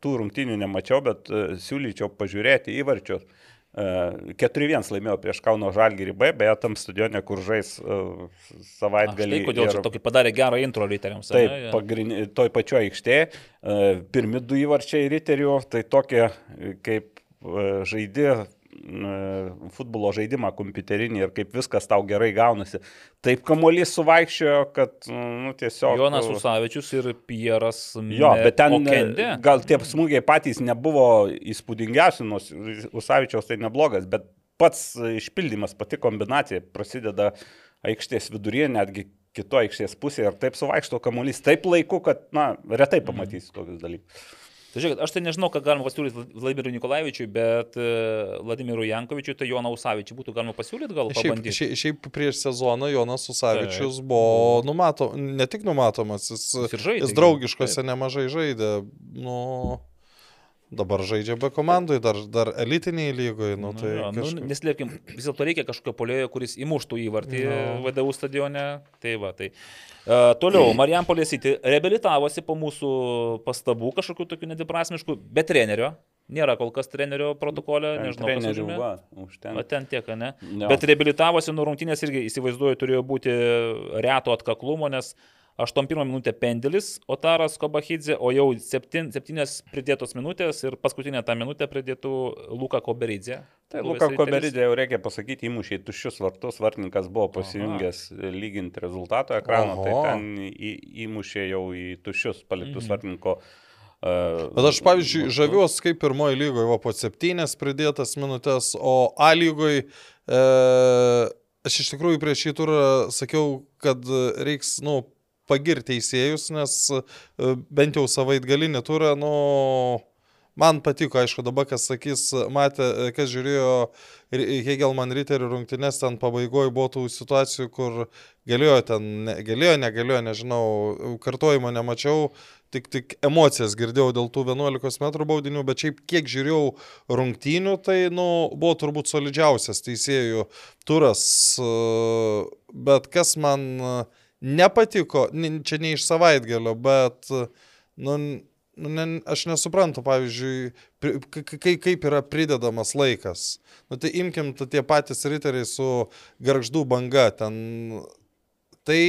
tų rungtynių nemačiau, bet e, siūlyčiau pažiūrėti įvarčius. E, 4-1 laimėjo prieš Kauno Žalgirį B, beje, tam stadione, kur žais e, savaitgalį. kodėl ir- čia tokį padarė gerą intro riteriams. Taip, ane? pagrind... toj pačioj aikštėje, e, pirmi du įvarčiai riterių, tai tokie e, kaip e, žaidi e, futbolo žaidimą kompiuterinį ir kaip viskas tau gerai gaunasi. Taip kamuolys suvaikščiojo, kad nu, tiesiog... Jonas Usavičius ir Pieras. Jo, bet ten Okendė. gal tie smūgiai patys nebuvo įspūdingiausi, nors Usavičiaus tai neblogas, bet pats išpildymas, pati kombinacija prasideda aikštės viduryje, netgi kito aikštės pusėje ir taip suvaikšto kamuolys taip laiku, kad, na, retai pamatysi tokius dalykus. Tai žiūrėk, aš tai nežinau, ką galima pasiūlyti Vladimirui Nikolaevičiui, bet e, Vladimirui Jankovičiui, tai Joną Usavičiui būtų galima pasiūlyti, gal pabandyti. šiaip, šiaip prieš sezoną Jonas Usavičius buvo numato, ne tik numatomas, jis, Jis žaidė, jis draugiškose nemažai žaidė. Nu, dabar žaidžia be komandai, dar, dar elitiniai lygoje. Nu, tai nu, nu, kažkaip- neslėpkim, vis dėlto reikia kažkokio polėjo, kuris įmuštų įvartį Nu. VDU stadione. Tai va, tai. Uh, toliau, Marijam Polėsyti reabilitavosi po mūsų pastabų, kažkokių tokių nediprasmiškų, be trenerio. Nėra kol kas trenerio protokole, nežinau, kas Trenerių, va, O užtenka. ten tiek, ne? Jo. Bet reabilitavosi nuo rungtynės irgi, įsivaizduoju, turėjo būti reto atkaklumo, nes 81 minutė pendelis Otaras Kobachidze, o jau 7, 7 pridėtos minutės ir paskutinę tą minutę pridėtų Luka Koberidze. Tai Luka. Koberidė jau reikia pasakyti, įmušė į tuščius vartus, vartininkas buvo pasijungęs lyginti rezultato ekrano, tai Oho. ten į, įmušė jau į tuščius paliktus Mhm. vartininko. Uh, Bet aš, pavyzdžiui, žaviuosi kaip pirmoji lygoje, va po septynės pridėtas minutės, o A lygoje e, aš iš tikrųjų prieš šį turą sakiau, kad reiks, nu, pagirti teisėjus, nes e, bent jau savaitgalinį turą, nu, man patiko, aišku, dabar kas sakys, matė, kas žiūrėjo Hegelman Riterių rungtynės, ten pabaigoje buvo tų situacijų, kur galėjo ten, galėjo, negalėjo, nežinau, kartojimo nemačiau, tik, tik emocijas girdėjau dėl tų 11 m baudinių, bet šiaip kiek žiūrėjau rungtynių, tai, nu, buvo turbūt solidžiausias teisėjų turas, e, bet kas man e, nepatiko, čia ne iš savaitgalio, bet, nu, nu, ne, aš nesuprantu, pavyzdžiui, kai, kaip yra pridedamas laikas. Nu, tai imkim tie patys riteriai su garždų banga, ten, tai,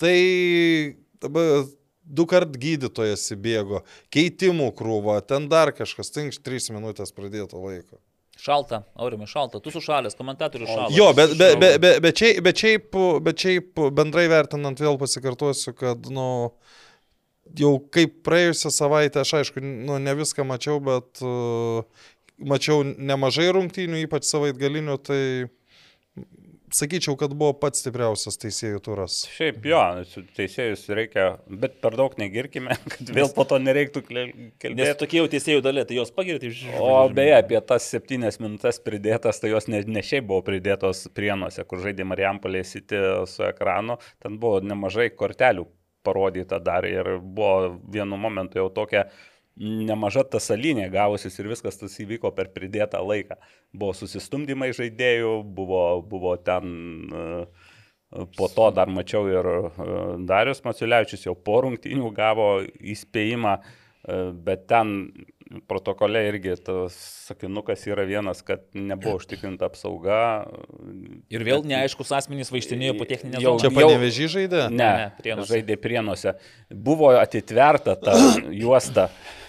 tai dabar du kart gydytojas įbėgo, keitimų krūva, ten dar kažkas, tai 3 minutės pradėto laiko. Šalta, Aurimai, šalta. Tu sušalęs, komentatorius šaltas. Jo, bet, bet, bet, bet, bet, šiaip, bet, šiaip, bet šiaip bendrai vertinant vėl pasikartosiu, kad, nu, jau kaip praėjusią savaitę, aš aišku, nu, ne viską mačiau, bet uh, mačiau nemažai rungtynių, ypač savaitgalinių, tai sakyčiau, kad buvo pats stipriausias teisėjų turas. Šiaip jo, teisėjus reikia, bet per daug negirkime, kad vėl po to nereiktų kle- Nes kalbėti. tokie jau teisėjų dalė, tai jos pagirti iš... O beje, apie tas septynias minutės pridėtas, tai jos ne, ne šiaip buvo pridėtos prienuose, kur žaidė Marijampolė City su ekranu, ten buvo nemažai kortelių parodyta dar ir buvo vienu momentu jau tokia nemaža tasalinė gavusis ir viskas tas įvyko per pridėtą laiką. Buvo susistumdymai žaidėjų, buvo, buvo ten uh, Po to dar mačiau ir e, Darius Maciulevičius jau po rungtynių gavo įspėjimą, e, bet ten protokole irgi tas sakinukas yra vienas, kad nebuvo užtikrinta apsauga. Ir vėl neaiškus asmenys vaikštinėjo po techninę Jau- zoną. Čia panevežį žaidė? Ne, Ne, ne Prienuose. žaidė prienuose. Buvo atitverta ta juosta.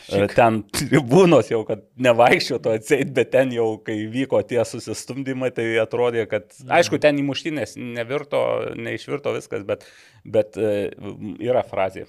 E, Ten tribūnos jau, kad nevaikščiotų atseit, bet ten jau, kai vyko tie susistumdymai, tai atrodė, kad, aišku, ten įmuštinės nevirto, neišvirto viskas, bet, bet e, yra frazė,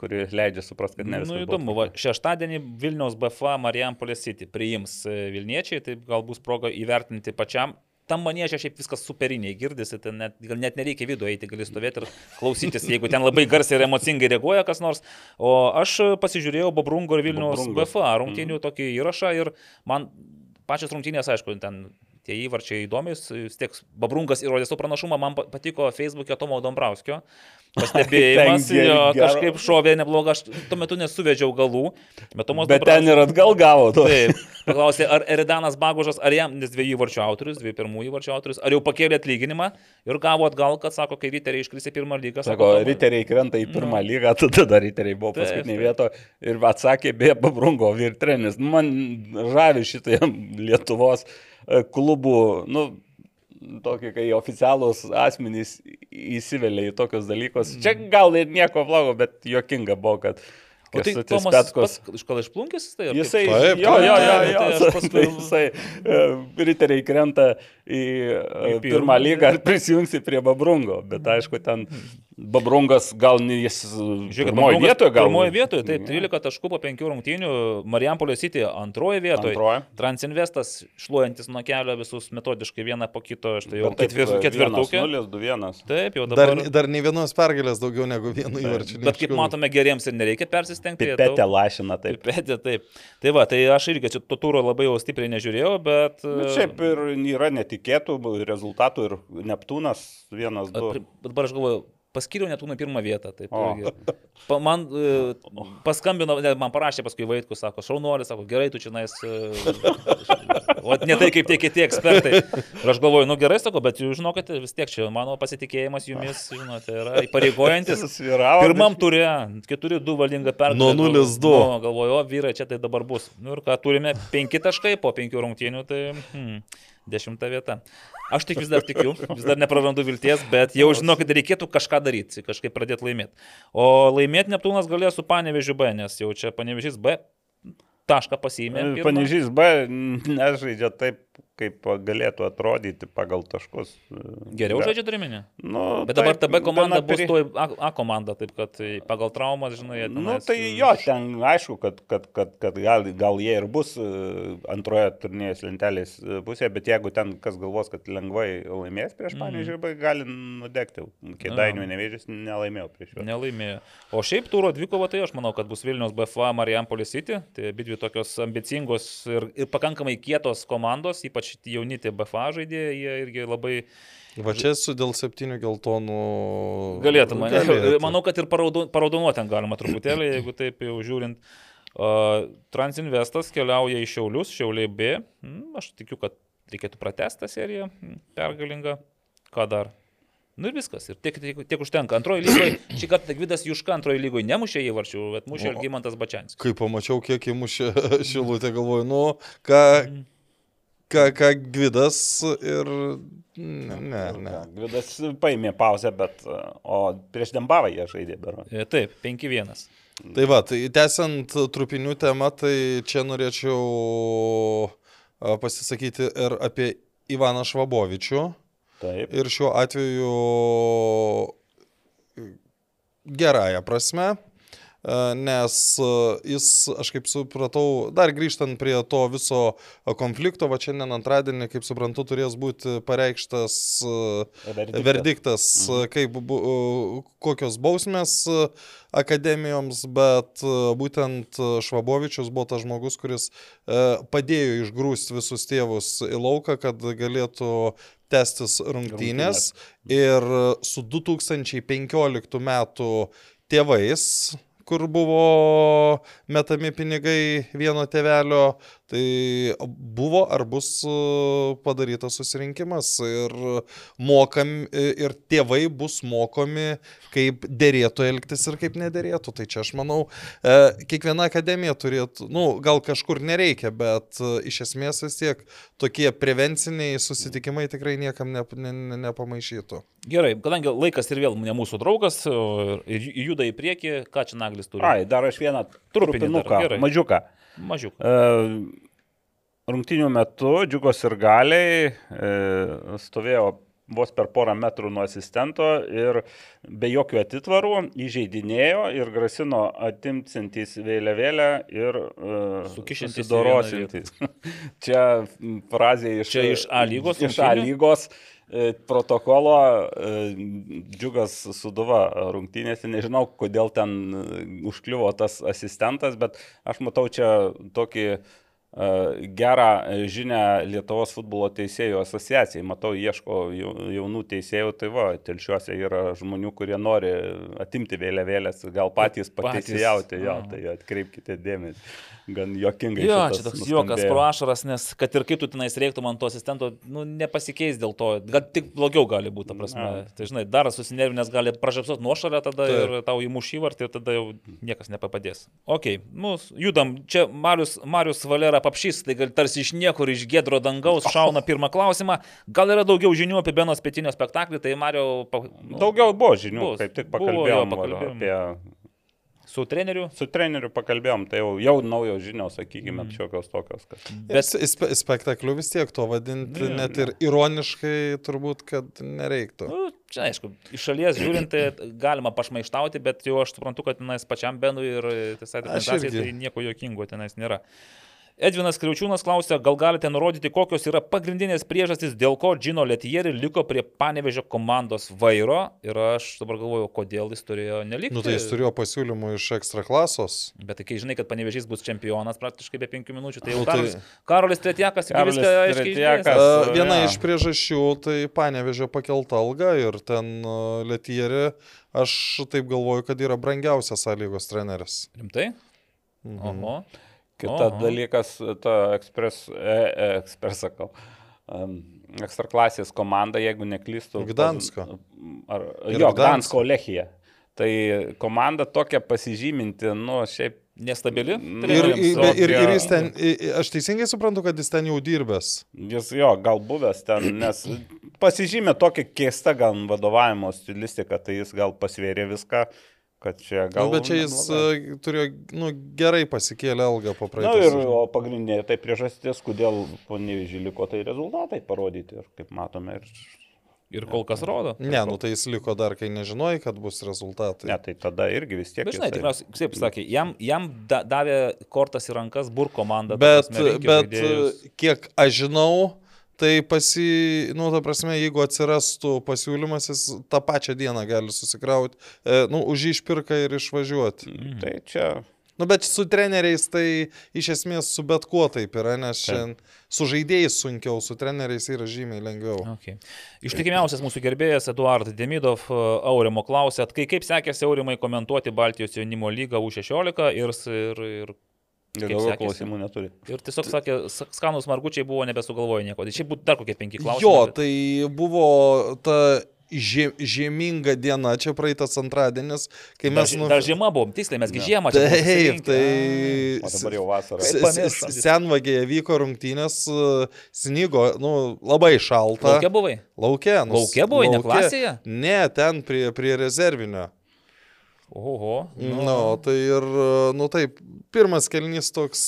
kuri leidžia suprasti, kad ne viskas. Nu, buvo įdomu, va, šeštadienį Vilniaus BFA Marijampolė City priims e, Vilniečiai, tai gal bus proga įvertinti pačiam. Tam manėžė šiaip viskas superiniai girdisi, ten net, net nereikia viduje eiti, gali stovėti ir klausytis, jeigu ten labai garsiai ir emocingai reaguoja kas nors. O aš pasižiūrėjau Bobrungo ir Vilniaus Bobrungo. BFA rungtynių tokį įrašą ir man pačios rungtynės, aišku, ten tie įvarčiai įdomius, vis tiek Babrungas įrodė savo pranašumą, man pa- patiko Facebook'e Tomo Dombrauskio. Pastebėjimas, jo, kažkaip šovė nebloga, aš tuo metu nesuvedžiau galų, bet Bet ten ir atgal gavo to. Taip, paklausė, ar Eridanas Bagužas, ar jam, nes dviejų varčių autorius, dviejų pirmųjų varčių autorius, ar jau pakėlė atlyginimą ir gavo atgal, kad sako, kai riteriai iškrisė pirmą lygą. Sako, Tomai- riteriai krenta į pirmą lygą, tada dar riteriai buvo paskutinė vieta ir atsakė, beje, Babrungo virtrenis. Man žavi šitai Lietuvos e, klubų, nu, tokį, kai oficialūs asmenys įsivelia į tokius dalykus. Čia gal ir nieko blogo, bet jokinga buvo, kad O tai Tomas Petkus. pats iš gal išplunkis tai? kaip? Jisai, Taip, jo, jo, jo, jo, tai aš paskui- tai jisai, e, riteriai krenta į, į Į pirmą. pirmą lygą ir prisijungsi prie Babrungo, bet aišku, ten Babrungas gal ne jis Žiūrėk, pirmoje vietoje, gal Pirmoje vietoje, taip, 13 taškų po 5 rungtynių, Marijampolė City antroje vietoje. Antroje. Transinvestas šluojantis nuo kelio visus metodiškai vieną po kito, štai jau Bet taip, ketvir, ketvirtukė. 0-2-1. Taip, jau Dar, dabar. dar nei vienos pergalės daugiau negu vienu įvarčiu. Bet kaip matome, geriems ir nereikia persistengti. daug- lašina taip. Pipetė, taip. Tai va, tai aš irgi čia to turo labai jau stipriai nežiūrėjau, bet... Bet šiaip ir yra netikėtų rezultatų ir Neptūnas vienas, du. dabar aš galvoju, paskiriau net į pirmą vietą. Taip, pa, man e, paskambino, ne, man parašė paskui Vaitkus, sako, šaunuolis, sako, gerai, tu čia nais. O ne tai kaip tie kiti ekspertai. Ir aš galvoju, nu gerai, sako, bet jūs žinokite, vis tiek čia mano pasitikėjimas jumis, žinote, yra įpareigojantis. Pirmam turė 4-2 valdinga pergalė. Nuo 0-2. Nu, galvoju, o vyrai, čia tai dabar bus. Nu ir ką, turime 5 taškai po 5 rungtynių, tai hmm, 10 vieta. Aš tik vis dar tikiu, vis dar neprarandu vilties, bet jau žinau, kad reikėtų kažką daryti, kažkaip pradėti laimėti. O laimėti Neptūnas galėjo su Panevežiu B, nes jau čia Panevežys B tašką pasiėmė. pirmą. Panežys B nežaidžia taip, kaip galėtų atrodyti pagal taškus. Geriau Bet- žaidžia turiminį. Nu, Bet dabar taip, ta B komanda bus pri- tuoj A, A komanda, taip kad tai pagal traumas, žinai, jie Nu, tenais, tai e, jo, ten aišku, kad, kad, kad, kad gal, gal jie ir bus e, antroje turnyrės lentelės e, pusėje, bet jeigu ten kas galvos, kad lengvai laimės prieš Mhm. Panežį, gali nudegti. Kėdainių nevėžys nelaimėjo prieš juos. Nelaimėjo. O šiaip turo dvikova, tai aš manau, kad bus Vilnius BFA Marijampolė City. Tai abi dvi tokios ambicingos ir, ir pakankamai kietos komandos, ypač jauni tie BFA žaidėjai, jie irgi labai Va čia esu dėl septynių geltonų. galėtų mane. Galėtų. Manau, kad ir paraudo- paraudonuoti ten galima truputėlį, jeigu taip jau žiūrint. Uh, Transinvestas keliauja į Šiaulius, Šiauliai B. Mm, aš tikiu, kad reikėtų pratestą seriją, mm, pergalingą. Ką dar? Nu ir viskas. Ir tiek, tiek, tiek užtenka. Antroji lygoje, šį kartą Gvidas Juška antroji lygoje nemušė įvarčių, bet mušė ir Gymantas Bačianis. Kai pamačiau, kiek įmušė šilutė, galvoju, nu, ką, ką, ką Gvidas ir... Ne, ne. ne. Gvidas paėmė pauzę, bet o prieš Dembavą jie žaidė dar. E, Taip, 5-1. Tai va, tai tęsiant trupinių temą, tai čia norėčiau pasisakyti ir apie Ivaną Švabovičių. Taip. Ir šiuo atveju gerąją prasme. Nes e, jis, aš kaip supratau, dar grįžtant prie to viso konflikto, va šiandien antradienį, kaip suprantu, turės būti pareikštas Verdiktas. verdiktas, kaip, bu- kokios bausmės akademijoms, bet e, būtent Švabovičius buvo tas žmogus, kuris e, padėjo išgrūsti visus tėvus į lauką, kad galėtų tęstis rungtynės. Ir su 2015 metų tėvais, kur buvo metami pinigai vieno tėvelio, tai buvo ar bus e, padarytas susirinkimas ir, mokam, e, ir tėvai bus mokomi, kaip dėrėtų elgtis ir kaip nedėrėtų. Tai čia aš manau, e, kiekviena akademija turėtų, nu, gal kažkur nereikia, bet iš esmės vis tiek tokie prevenciniai susitikimai tikrai niekam ne, ne, ne, nepamaišytų. Gerai, kadangi laikas ir vėl ne mūsų draugas ir juda į priekį, ką čia naglis turi? Ai, dar aš vieną trupinuką, mažiuką. Mažiuk. E, Rungtinių metu džiugos ir galiai e, stovėjo vos per porą metrų nuo asistento ir be jokių atitvarų įžeidinėjo ir grasino atimsintys vėliavėlę ir uh, Sukišiantys į susidorosintys. Čia frazė iš, Čia iš A lygos Iš A lygos e, protokolo e, džiugas suduva rungtynėse. Nežinau, kodėl ten e, užkliuvo tas asistentas, bet aš matau čia tokį e, gerą žinę Lietuvos futbolo teisėjų asociacijai. Matau, ieško jau- jaunų teisėjų, tai va, telšiuose yra žmonių, kurie nori atimti vėliavėlės, gal patys pateisėjauti, jo, tai atkreipkite dėmesį. Gan jokingai. Jo, čia toks nuskambėjo. juokas pro ašaras, nes kad ir kaip tu tenais reiktų man to asistento, nu, nepasikeis dėl to, gal tik blogiau gali būti, ta prasme. Na. Tai žinai, dar susinervinęs gali pražapsot nuošalę tada Taip. ir tau įmuš įvartį ir tada jau niekas nepapadės. Ok, nu, judam, čia Marius, Marius Valera papšys, tai gal tarsi iš niekur, iš gedro dangaus šauna pirmą klausimą. Gal yra daugiau žinių apie Benos pietinio spektaklį, tai Mario... Nu, Daugiau buvo žinių, Bus. kaip tik Buvo, jo, pakalbėjom, pakalbėjom. apie Su treneriu. Su treneriu pakalbėjom, tai jau, jau naujos žinios, sakykime, mm. šiokios tokios. Kad... Bet spe, spektakliu vis tiek to vadinti, Ne, net ne. ir ironiškai turbūt, kad nereiktų. Nu, čia aišku, iš šalies žiūrint, tai galima pašmaištauti, bet jau aš suprantu, kad tenais pačiam Benui ir tiesai Aš organizacijai tai nieko jokingo tenais nėra. Edvinas Kriaučiūnas klausia, gal galite nurodyti, kokios yra pagrindinės priežastys, dėl ko Džino Letieri liko prie Panevežio komandos vairo ir aš dabar galvoju, kodėl jis turėjo nelikti. Nu tai jis turėjo pasiūlymų iš ekstra klasos. Bet tai kai žinai, kad Panevežys bus čempionas praktiškai be penkių minučių, tai jau Nu, tai- Karolis, Karolis Tretjakas jau Karolis viską aiškiai Tretjakas. E, Viena jo. iš priežasčių tai panevežė pakelta alga ir ten e, Letierė, aš taip galvoju, kad yra brangiausias sąlygos treneris. Rimtai? Mhm. Oho. Kita Oho. dalykas, ta ekspres, e, e, ekspres sakau, um, ekstra klasės komanda, jeigu neklystu. Gdansko. Ar, Ir jo, Gdansko. Lechija. Tai komanda tokia pasižyminti, nu, šiaip. Nestabili? Ir- Ir, ir, ir, jis ten, aš teisingai suprantu, kad jis ten jau dirbęs. Jis jo, gal buvęs ten, nes pasižymė tokia keista gal vadovavimo stilistika, tai jis gal pasvėrė viską, kad čia gal... Gal, bet čia jis neblogai. e, turėjo nu, gerai pasikėlę algą po Na praeitą. ir sezoną. o pagrindinė tai priežastis, kodėl panevežį liko, tai rezultatai parodyti, ir kaip matome. Ir... Ir kol kas rodo. Ne, nu tai jis liko dar, kai nežinojai, kad bus rezultatai. Ne, tai tada irgi vis tiek. Bet žinai, jisai- tikriausiai, kaip sakė, jam, jam da, davė kortas į rankas bur komanda. Bet, bet kiek aš žinau, tai pasi, nu, ta prasme, jeigu atsirastų pasiūlymas, jis tą pačią dieną gali susikrauti, e, nu, už jį išpirka ir išvažiuoti. Mm, Tai čia. Nu, bet su treneriais tai iš esmės su bet kuo taip yra, nes šiandien su žaidėjais sunkiau, su treneriais yra žymiai lengviau. Okay. Ištikimiausias mūsų gerbėjas Eduard Demidov e, Aurimo klausė, kai kaip sekėsi Aurimai komentuoti Baltijos jaunimo lygą U16 ir, ir, ir, daugiau klausimų neturi. ir tiesiog sakė, s- skanus margučiai buvo nebesugalvoję nieko. Tai šiaip būtų dar kokie penki klausimai. Jo, bet- tai buvo ta žie, žieminga diena, čia praeitas antradienis, kai Dar, mes... ži- dar žiema buvom, tiksliai, mesgi Ne. žiemą čia. Taip, tai... O dabar jau vasara. Senvagėje vyko rungtynės, e, snygo, nu, labai šalta. Kokia buvai? Lauke, nu, Lauke buvai, ne klasėje? Ne, ten prie, prie rezervinio. Oho. Na, no, tai ir, nu taip, pirmas kelnys toks,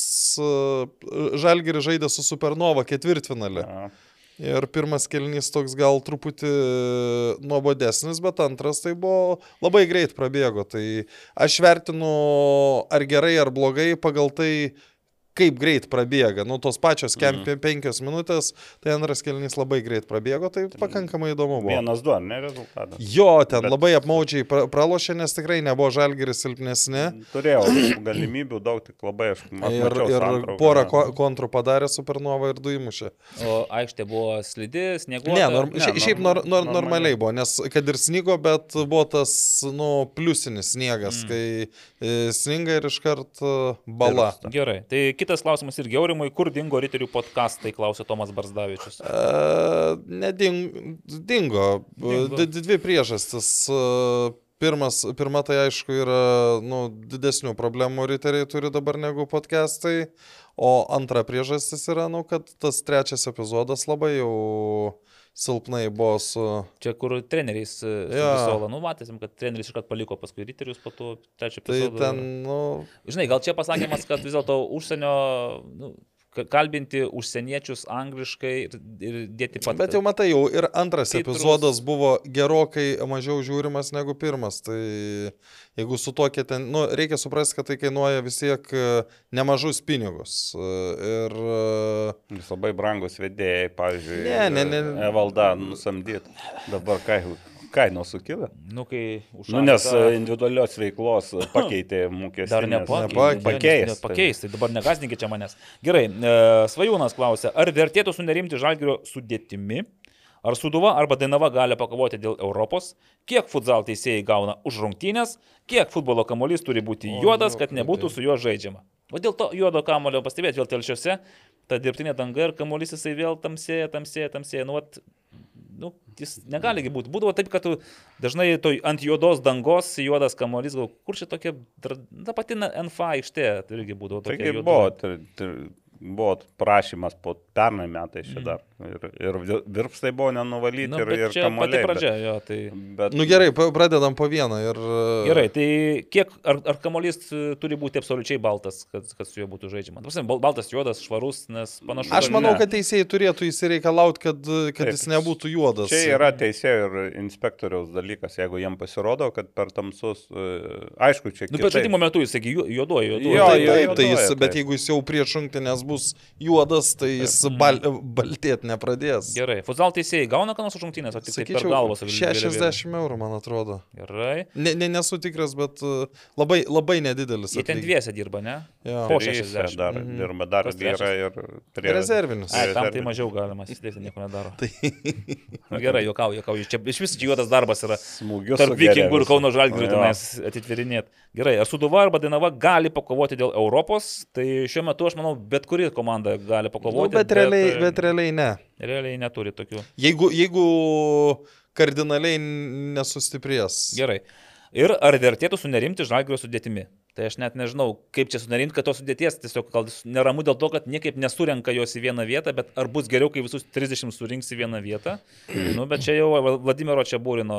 Žalgiris žaidė su Supernova ketvirtfinalį. Ja. Ir pirmas kelnys toks gal truputį nuobodesnis, bet antras tai buvo labai greit prabėgo. Tai aš vertinu ar gerai, ar blogai pagal tai, kaip greit prabėga. Nu, tos pačios kem Mhm. penkios minutės, tai antras kelnys labai greit prabėgo, tai pakankamai įdomu buvo. Vienas du, ne rezultatas? Jo, ten Bet- labai apmaudžiai pra- pralošė, nes tikrai nebuvo žalgeris silpnesni. Turėjau galimybių daug, tik labai aš aš Ir, ir porą ko- kontrų padarė Supernova ir du įmušė. O aikštė buvo slidi, snieguota. Ne, norm, ne, šia- šiaip nor, nor, normaliai. normaliai buvo, nes kad ir snygo, bet buvo tas, nu, pliusinis sniegas, mm. kai e, sninga ir iškart e, bala. Gerai, tai kitas klausimas irgi aurimui, kur dingo riterių podcastai, klausė Tomas Barzdavičius. E, nedingo. Dingo. Dingo. Dvi priežastis. E, Pirmas, pirma tai aišku yra nu, didesnių problemų riteriai turi dabar negu podcastai, o antra priežastis yra, nu, kad tas trečias epizodas labai jau silpnai buvo su... Čia kur treneriais ja. Solą, nu matėsim, kad treneris iškart paliko paskui riterius po to trečio Tai epizodo. ten, nu, Žinai, gal čia pasakymas, kad vis dėlto užsienio, nu, kalbinti užsieniečius angliškai ir, ir dėti pat. Bet jau matai, jau ir antras Titrus. epizodas buvo gerokai mažiau žiūrimas negu pirmas. Tai jeigu su tokia ten, nu, reikia suprasti, kad tai kainuoja vis tiek e, nemažus pinigus. E, Ir e, Vis labai brangus vedėjai, pavyzdžiui, Ne, ne, ne. Evalda nusamdyt. Dabar kai, kainos sukilo. Nu, kai už Nu, nes individualios veiklos pakeitė mokestį. Dar nepakeis. Pakeis. Pakeis, tai dabar negazinkit čia manęs. Gerai, e, Svajūnas klausė, ar vertėtų sunerimti žalgerio sudėtimi? Ar Suduva arba Dainava gali pakovoti dėl Europos? Kiek futsal teisėjai gauna už rungtynės? Kiek futbolo kamuolys turi būti juodas, kad nebūtų tai. su juo žaidžiama? O dėl to juodo kamulio pastebėti vėl telšiuose, ta dirbtinė danga ir kamuolys jisai vėl tamsėja, tamsėja, tamsėja. Nu, vat, nu, jis negaligi būti. Būdavo taip, kad tu dažnai toj ant juodos dangos juodas kamuolys, gal kur čia tokia, ta pati NFA aikštė, tai irgi būdavo tokia. kaip juoda. buvo, tai, tai buvo prašymas po pernai metai čia dar. Ir, ir vi- virpstai buvo nenuvalyti Nu, ir, bet ir čia pati kamuoliai. pradžia, jo, tai... Bet, bet, nu gerai, pradedam po vieną. Ir, Gerai, tai kiek, ar, ar kamuolys e, turi būti absoliučiai baltas, kad, kad su juo būtų žaidžiama? Bal- baltas, juodas, švarus, nes panašu, Aš kad- manau, ne. kad teisėjai turėtų įsireikalauti, kad, kad Taip. jis nebūtų juodas. Čia yra teisėjų ir inspektoriaus dalykas, jeigu jiem pasirodo, kad per tamsus, e, aišku, čia Nu, bet žaidimo metu jis, sakė, ju- juoduoju, juoduoju. Jo, Taip, jo, taip, tai jis, bet taip. jeigu jis jau prieš rungtynės bus juodas, tai jis bal, baltėti nepradės. Gerai, futsal teisėjai gauna ką nors už rungtynės, o tik tai per Sakyčiau, galvą su vėliavėle? 60 eurų, man atrodo. Gerai. Ne, ne, nesu tikras, bet uh, labai, labai nedidelis. Jie ten dviese dirba, ne? Jo. Po Tryse 60. Dar, Mhm. dirba dar trečias? ir prie Rezervinis. Ai, tam tai mažiau galima, įsidėti nieko nedaro. Tai... Nu, gerai, juokauju, juokauju. Čia iš vis juodas darbas yra. Smūgius. Tarp vikingų ir. Kauno žalgirių tenais atitvirinėti. Gerai, ar Suduva arba Dainava gali pakovoti dėl Europos, tai šiuo metu aš manau, bet kuri komanda gali Nu, pakovoti. bet, realiai, e, bet realiai ne. Realiai neturi tokių. Jeigu, jeigu kardinaliai nesustiprės. Gerai. Ir ar vertėtų sunerimti žalgirio sudėtimi? Tai aš net nežinau, kaip čia sunerimti, kad tos sudėties tiesiog gal neramu dėl to, kad niekaip nesurenka jos į vieną vietą, bet ar bus geriau, kai visus 30 surinks į vieną vietą? Nu, bet čia jau Vladimiro Čiabūrino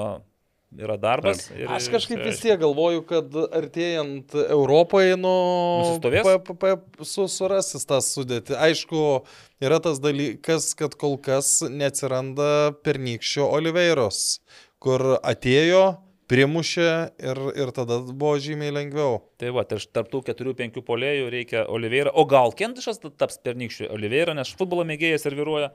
yra darbas. ir- Aš kažkaip vis tiek galvoju, kad artėjant Europai, nu, pa, pa, pa, su, surasis tą sudėti. Aišku, yra tas dalykas, kad kol kas neatsiranda pernykščio Oliveiros, kur atėjo, primušė ir, ir tada buvo žymiai lengviau. Tai va, tai tarptų keturių, penkių polėjų reikia Oliveira. O gal Kendišas taps pernykščiu Oliveira, nes futbolo mėgėjas serviruoja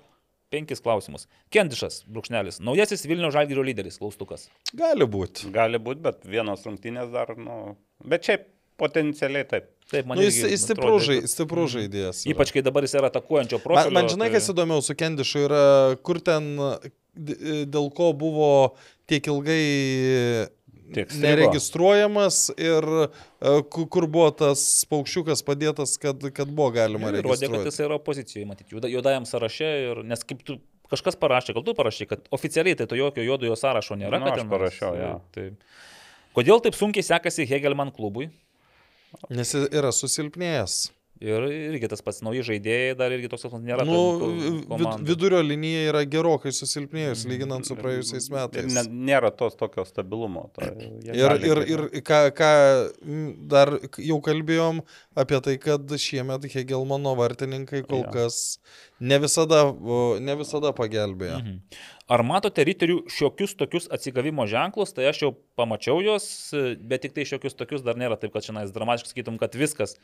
penkis klausimus. Kendišas, brūkšnelis, naujasis Vilnių žalgyrio lyderis, klaustukas. Gali būti. Gali būti, bet vienos rungtynės dar, nu. Bet šiaip potencialiai taip. Taip, man Nu, jis, jis stiprus žai, stiprus žaidėjas. Ypač kai dabar jis yra atakuojančio Man, profilio. man žinai, tai- kas įdomiau su Kendišu yra, kur ten, dėl ko buvo tiek ilgai. Neregistruojamas ir e, ku- kur buvo tas paukščiukas padėtas, kad, kad buvo galima Ir Rodė, kad registruoti. jis yra opozicijoje, matyti, juoda, juodajam sąraše. Ir, nes kaip tu kažkas parašė, gal tu parašė, kad oficialiai tai to jokio juodojo sąrašo nėra. Kad aš parašiau, jo. Tai, kodėl taip sunkiai sekasi Hegelman klubui? Nes jis yra susilpnėjęs. Ir irgi tas pats nauji žaidėjai, dar irgi toks nėra. Nu, ko- vid, komandų. vidurio linija yra gerokai susilpnėjus, lyginant su praėjusiais metais. ne, nėra tos tokio stabilumo. To, Ir, ir, ir ką, ką dar jau kalbėjom apie tai, kad šiemet Hegelmano vartininkai kol Jo. kas ne visada, ne visada pagelbėjo. Mhm. Ar matote riterių šiokius tokius atsigavimo ženklus, tai aš jau pamačiau juos, bet tik tai šiokius tokius dar nėra taip, kad šiandien dramatiškai sakytum, kad viskas.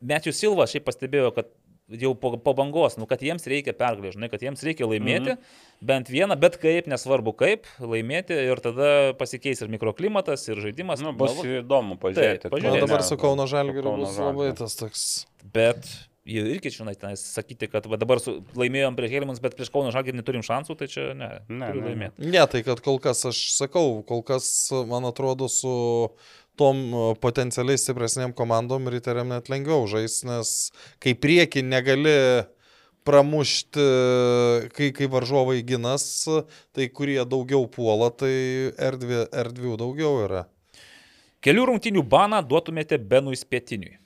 Metijų Silva šiaip pastebėjo, kad jau po, po bangos, nu, kad jiems reikia pergalės, žinai, kad jiems reikia laimėti, mhm. bent vieną, bet kaip, nesvarbu kaip, laimėti ir tada pasikeis ir mikroklimatas, ir žaidimas. Nu, bus Galbūt- įdomu pažiūrėti. Taip, O pažiūrėsim. dabar su Kauno Žalgiriu bus labai tas toks. Bet jie irgi, žinai, tenais sakyti, kad va, dabar su, laimėjom prieš Helmans, bet prieš Kauno Žalgirį neturim šansų, tai čia ne, Ne, ne. Ne, tai kad kol kas aš sakau, kol kas, man atrodo, su tom o, potencialiai stipresnėm komandom riteriam net lengviau žais, nes kai prieki negali pramušti, kai, kai varžovai ginas, tai kurie daugiau puola, tai erdvė, erdvių daugiau yra. Kelių rungtinių baną duotumėte Benui Spietiniui.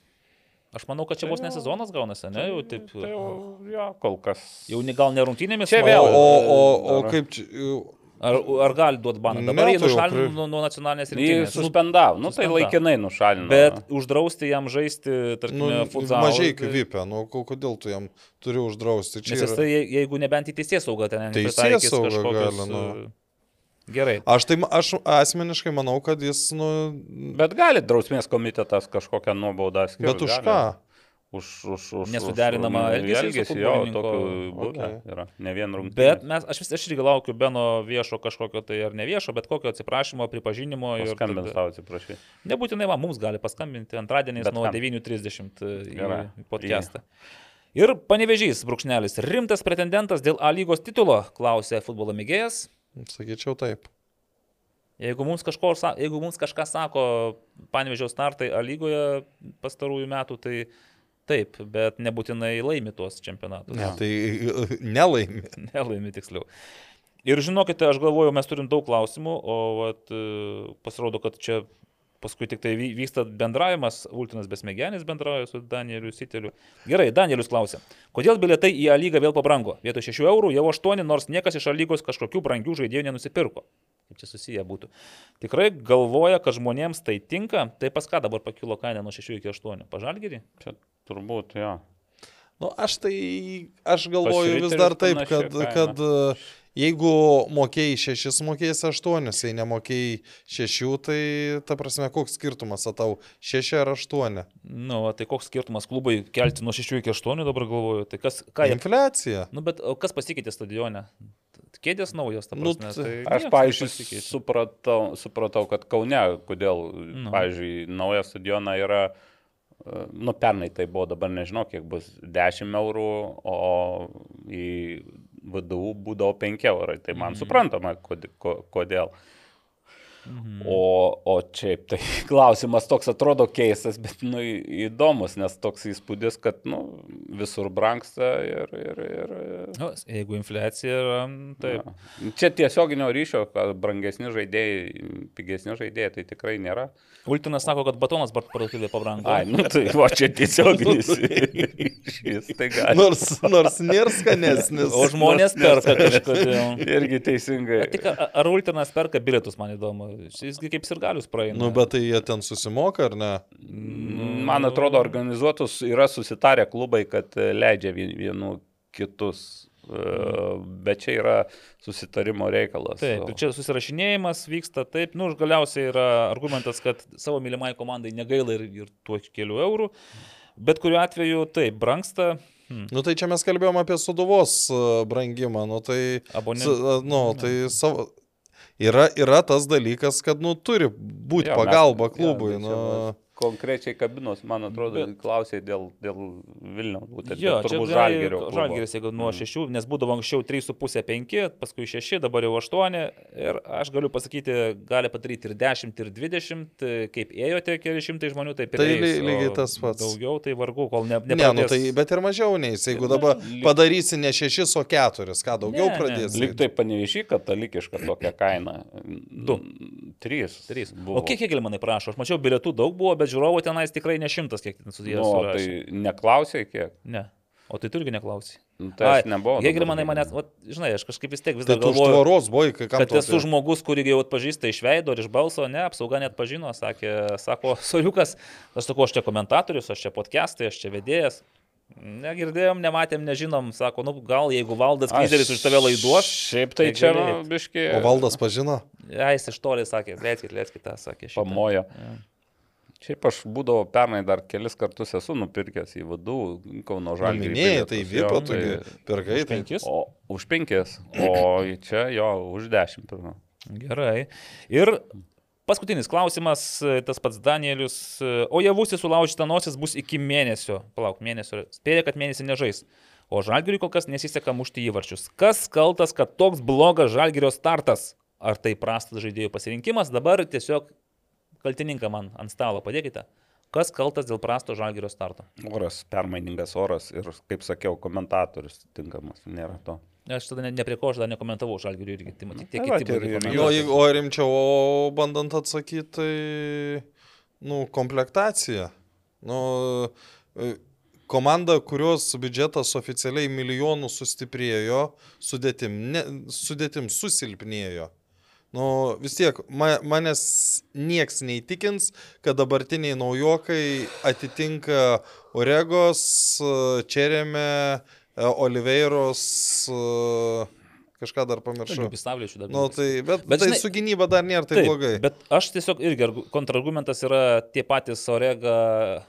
Aš manau, kad čia Tai vos ne jau- sezonas gaunasi, ne? Jau taip. Tai jau, jo, kol kas. Jau ne- gal ne rungtynėmis, Čia O, vėl. o, o, o Dar- kaip čia... Ar, ar gali duoti baną? Ne, Dabar jį tai jau nušalino pri- nuo, nuo nacionalinės Jį rinktinės. suspendavo, nu tai laikinai nušalino. Bet uždrausti jam žaisti, Nu, tarkime, futbolą. mažai kvipia, nu ko- kodėl tu jam turi uždrausti? Čia Nes jis tai, je- jeigu nebent į teisės saugą ten Teisėsaugą pritaikys kažkokius, gali, nu. e, Gerai. Aš tai aš asmeniškai manau, kad jis, nu, Bet gali drausmės komitetas kažkokią nuobaudą skirti. bet už gali. ką? Už, už, už, Nesuderinamą elgesį jo, tokių Okay. yra. Ne vien rungtynės. Bet mes, aš vis aš irgi laukiu Beno viešo kažkokio tai ar ne viešo, bet kokio atsiprašymo, pripažinimo. ir Skambins tada- tau, atsiprašai. Nebūtinai man, mums gali paskambinti antradieniais nuo kam? 9.30 į podcastą. Ir panevežys, brūkšnelis, rimtas pretendentas dėl A lygos titulo, klausė futbolo mėgėjas. Sakyčiau taip. Jeigu mums, kažko, jeigu mums kažką sako panevežio startai A lygoje pastarųjų metų, tai taip, bet nebūtinai laimi tuos čempionatus. Ne, tai nelaimi. Nelaimi tiksliau. Ir žinokite, aš galvoju, mes turim daug klausimų, o vat, e, pasirodo, kad čia paskui tik tai vy- vyksta bendravimas, Ultinas Besmegenis bendrauja su Danieliu Siteliu. Gerai, Danielius klausė, kodėl bilietai į A lygą vėl pabrango? Vietoj 6 eurų jau 8, nors niekas iš A lygos kažkokių brangių žaidėjų nenusipirko. Kaip čia susiję būtų. Tikrai galvoja, kad žmonėms tai tinka, tai pas ką dabar pakilo kaina nuo 6 iki 8? Pažalgyrį? Čia turbūt, jo. Nu, aš tai, aš galvoju vis dar taip, kad, kaina. kad jeigu mokėjai šešis, mokėjai aštuonis, jei nemokėjai šešių, tai ta prasme, koks skirtumas, ar tau šeši ar aštuoni? Nu, va, tai koks skirtumas klubai kelti nuo 6 iki 8 dabar galvoju. Tai kas, ką jie Infliacija. Nu, bet o kas pasikeitė stadione? Kėdės naujos, ta Nu, prasme. tai- tai Aš, pavyzdžiui, supratau, supratau, kad Kaune, kodėl, Nu. nu. pavyzdžiui, naują stadioną yra, e, nu, pernai tai buvo, dabar nežinau, kiek bus 10 eurų, o į VDU būdavo 5 eurai. Tai man Mhm. suprantama, kod- ko- kodėl. Mhm. O šiaip tai klausimas toks atrodo keistas, bet nu, įdomus, nes toks įspūdis, kad nu, visur brangsta ir... ir, ir Nu, jeigu infliacija yra, taip. Ja. Čia tiesioginio ryšio, kad brangesni žaidėjai, pigesni žaidėjai, tai tikrai nėra. Ultinas sako, kad batonas parduotuvėje pabrango. Ai, nu tai va čia tiesioginis ryšys, tai gali. Nors, nors nėra skanesnis. O žmonės perka kažkodėl. Irgi teisingai. Tik ar, ar Ultinas perka bilietus, man įdomu. Jisgi kaip ir galius praeina. Nu, bet tai jie ten susimoka, ar ne? Man atrodo, organizuotus yra susitarę klubai, kad e, leidžia vien- vienų kitus. e, Bet čia yra susitarimo reikalas. Taip, ir čia susirašinėjimas vyksta taip, nu, galiausiai yra argumentas, kad savo mylimai komandai negaila ir, ir tuo kelių eurų. Bet kuriuo atveju taip, brangsta. Hmm. Nu, tai čia mes kalbėjom apie suduvos e, brangimą, nu, tai... Abonentų. Nu, tai savo... Yra, yra tas dalykas, kad, nu, turi būti Jo, mes- pagalba jo, klubui. tai Nu, čia va- Konkrečiai kabinos, man atrodo, Bet- klausė dėl, dėl Vilniaus. Būtent, Jo, dėl turbūt žalgerio. žalgeris, jeigu nuo Mm. 6, nes būdavo anksčiau 3,5-5, paskui 6, dabar jau 8. Ir aš galiu pasakyti, gali padaryti ir 10, ir 20, kaip ėjote keli šimtai žmonių, taip ir Tai eis, ly- lygiai tas pats. Daugiau tai vargu, kol ne, Ne, nu, nepradės. tai, bet ir mažiau neis. Jeigu dabar lyg- padarysi ne šešis, o keturis, ką daugiau Ne, ne. pradėsi. Lyg tai panevišy katalikiška tokia kaina. Du. Trys. Trys. Buvo. O kiek kiek manai prašo? Aš mačiau, bilietų daug buvo, bet žiūrovų tenais tikrai ne šimtas, kiek ten sudėjo. Nu, tai neklausai kiek. Ne. O tai tu irgi neklausai. Nu, tai aš nebuvau. Jeigu dabar manai lyginant. manęs, vat, žinai, aš kažkaip vis tiek vis Tai dar tu už galvoju, tvaros buvai, kai kam kad esu apie- žmogus, kurį jau atpažįsta iš veido ir iš balso, ne, apsauga net pažino, sakė, sako, Soliukas, aš sakau, aš čia komentatorius, aš čia podcastai, aš čia vedėjas. Negirdėjom, nematėm, nežinom, sako, nu gal jeigu valdas Kryzeris už tave laiduos. Šiaip tai tai čia, gali nu, eit. biški. O valdas pažino? Ja, jis iš toli sakė, leiskit, leiskit tą, sakė. šitą. Pamojo. Jo. Šiaip aš būdavau pernai dar kelis kartus esu nupirkęs į vadų Kauno Žalgirį. Minėjai, tai vypo, tu tai- pirkai. Už Tai... penkis? O už penkis, o čia jo už dešimt. pirma. Gerai. Ir paskutinis klausimas, tas pats Danielius. O javusi sulaužyta nosis bus iki mėnesio. Palauk, mėnesio. Spėja, kad mėnesį nežais. O Žalgiriui kol kas nesiseka mušti įvarčius. Kas kaltas, kad toks blogas Žalgirio startas? Ar tai prastas žaidėjų pasirinkimas? Dabar tiesiog kaltininką man ant stalo padėkite. Kas kaltas dėl prasto Žalgirio starto? Oras, permainingas oras ir, kaip sakiau, komentatorius tinkamas, nėra to. Aš tada ne, ne prie ko aš dar nekomentavau Žalgiriui irgi. Tai matyti tiek kiti ir- ir. Jo, o rimčiau, o bandant atsakyti, tai, nu, komplektacija. Nu, e, komanda, kurios biudžetas oficialiai milijonų sustiprėjo, sudėtim, ne, sudėtim susilpnėjo. Nu, vis tiek, ma, manęs nieks neįtikins, kad dabartiniai naujokai atitinka Oregos, Čerėme, Oliveiros, kažką dar pamiršau. Pisavlėčių dar. Nu, tai, bet, Bet tai žinai- su gynyba dar nėra taip, taip blogai. Bet aš tiesiog irgi argu- kontrargumentas yra tie patys Orega,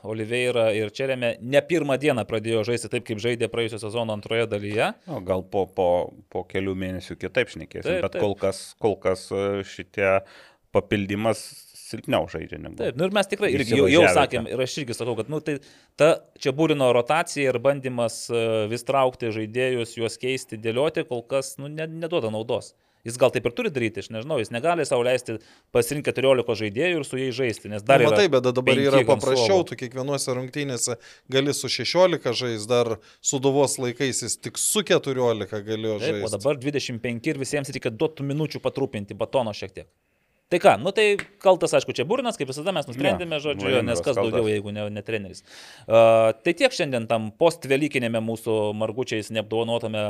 Oliveira ir Čerėme ne pirmą dieną pradėjo žaisti taip, kaip žaidė praėjusio sezono antroje dalyje. O, gal po, po, po kelių mėnesių kitaip šnekėsim, Taip, bet taip. kol kas, kol kas e, šitie papildymas silpniau žaidžia negu. Taip, nu ir mes tikrai irgi jau, jau sakėm, ir aš irgi sakau, kad nu, tai ta čia būrino rotacija ir bandymas e, vis traukti žaidėjus, juos keisti, dėlioti, kol kas nu, ne, neduoda naudos. Jis gal taip ir turi daryti, aš nežinau, jis negali savo leisti pasirinkti 14 žaidėjų ir su jais žaisti, nes dar Na, yra matai, bet dabar yra paprasčiau, tu kiekvienose rungtynėse gali su 16 žais, dar su Duvos laikais jis tik su 14 galėjo Taip, o žaisti. dabar 25 ir visiems reikia duotų minučių patrupinti batono šiek tiek. Tai ką, nu tai kaltas, aišku, čia Burnas, kaip visada mes nusprendėme, Ne, žodžiu, Vladimiras nes kas kaltas. daugiau, jeigu ne, ne treneris. Uh, tai tiek šiandien tam postvelykinėme mūsų margučiais neapdovanotame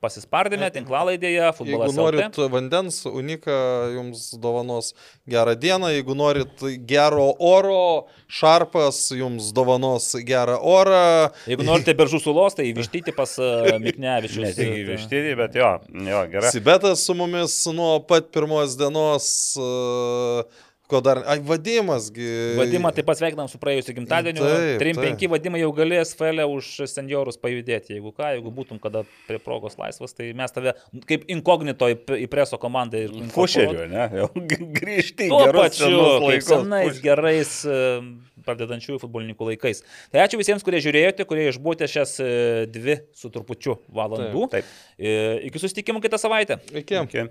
pasispardėme, tinklalaidėje, Jeigu futbolas. norit vandens, unika jums dovanos gerą dieną, jeigu norit gero oro, šarpas jums dovanos gerą orą. Jeigu norite beržų sulos, tai vištyti pas uh, Miknevičius. Ne tik įvištyti, bet jo, jo gerai. Sibetas su mumis nuo pat pirmos dienos. Uh, Ko dar? Ai, vadimasgi. Vadimą taip pat sveikinam su praėjusiu gimtadieniu. Taip, 3-5 taip. vadimai jau galės FL už seniorus pajudėti. Jeigu ką, jeigu būtum kada prie progos laisvas, tai mes tave kaip inkognito į, preso komandą ir Fušeriu, ne? Jau grįžti į pačiu, senais, gerais e, pradedančiųjų futbolininkų laikais. Tai ačiū visiems, kurie žiūrėjote, kurie išbūtė šias e, dvi su trupučiu valandų. Taip. E, Iki susitikimų kitą savaitę. Iki. Okay.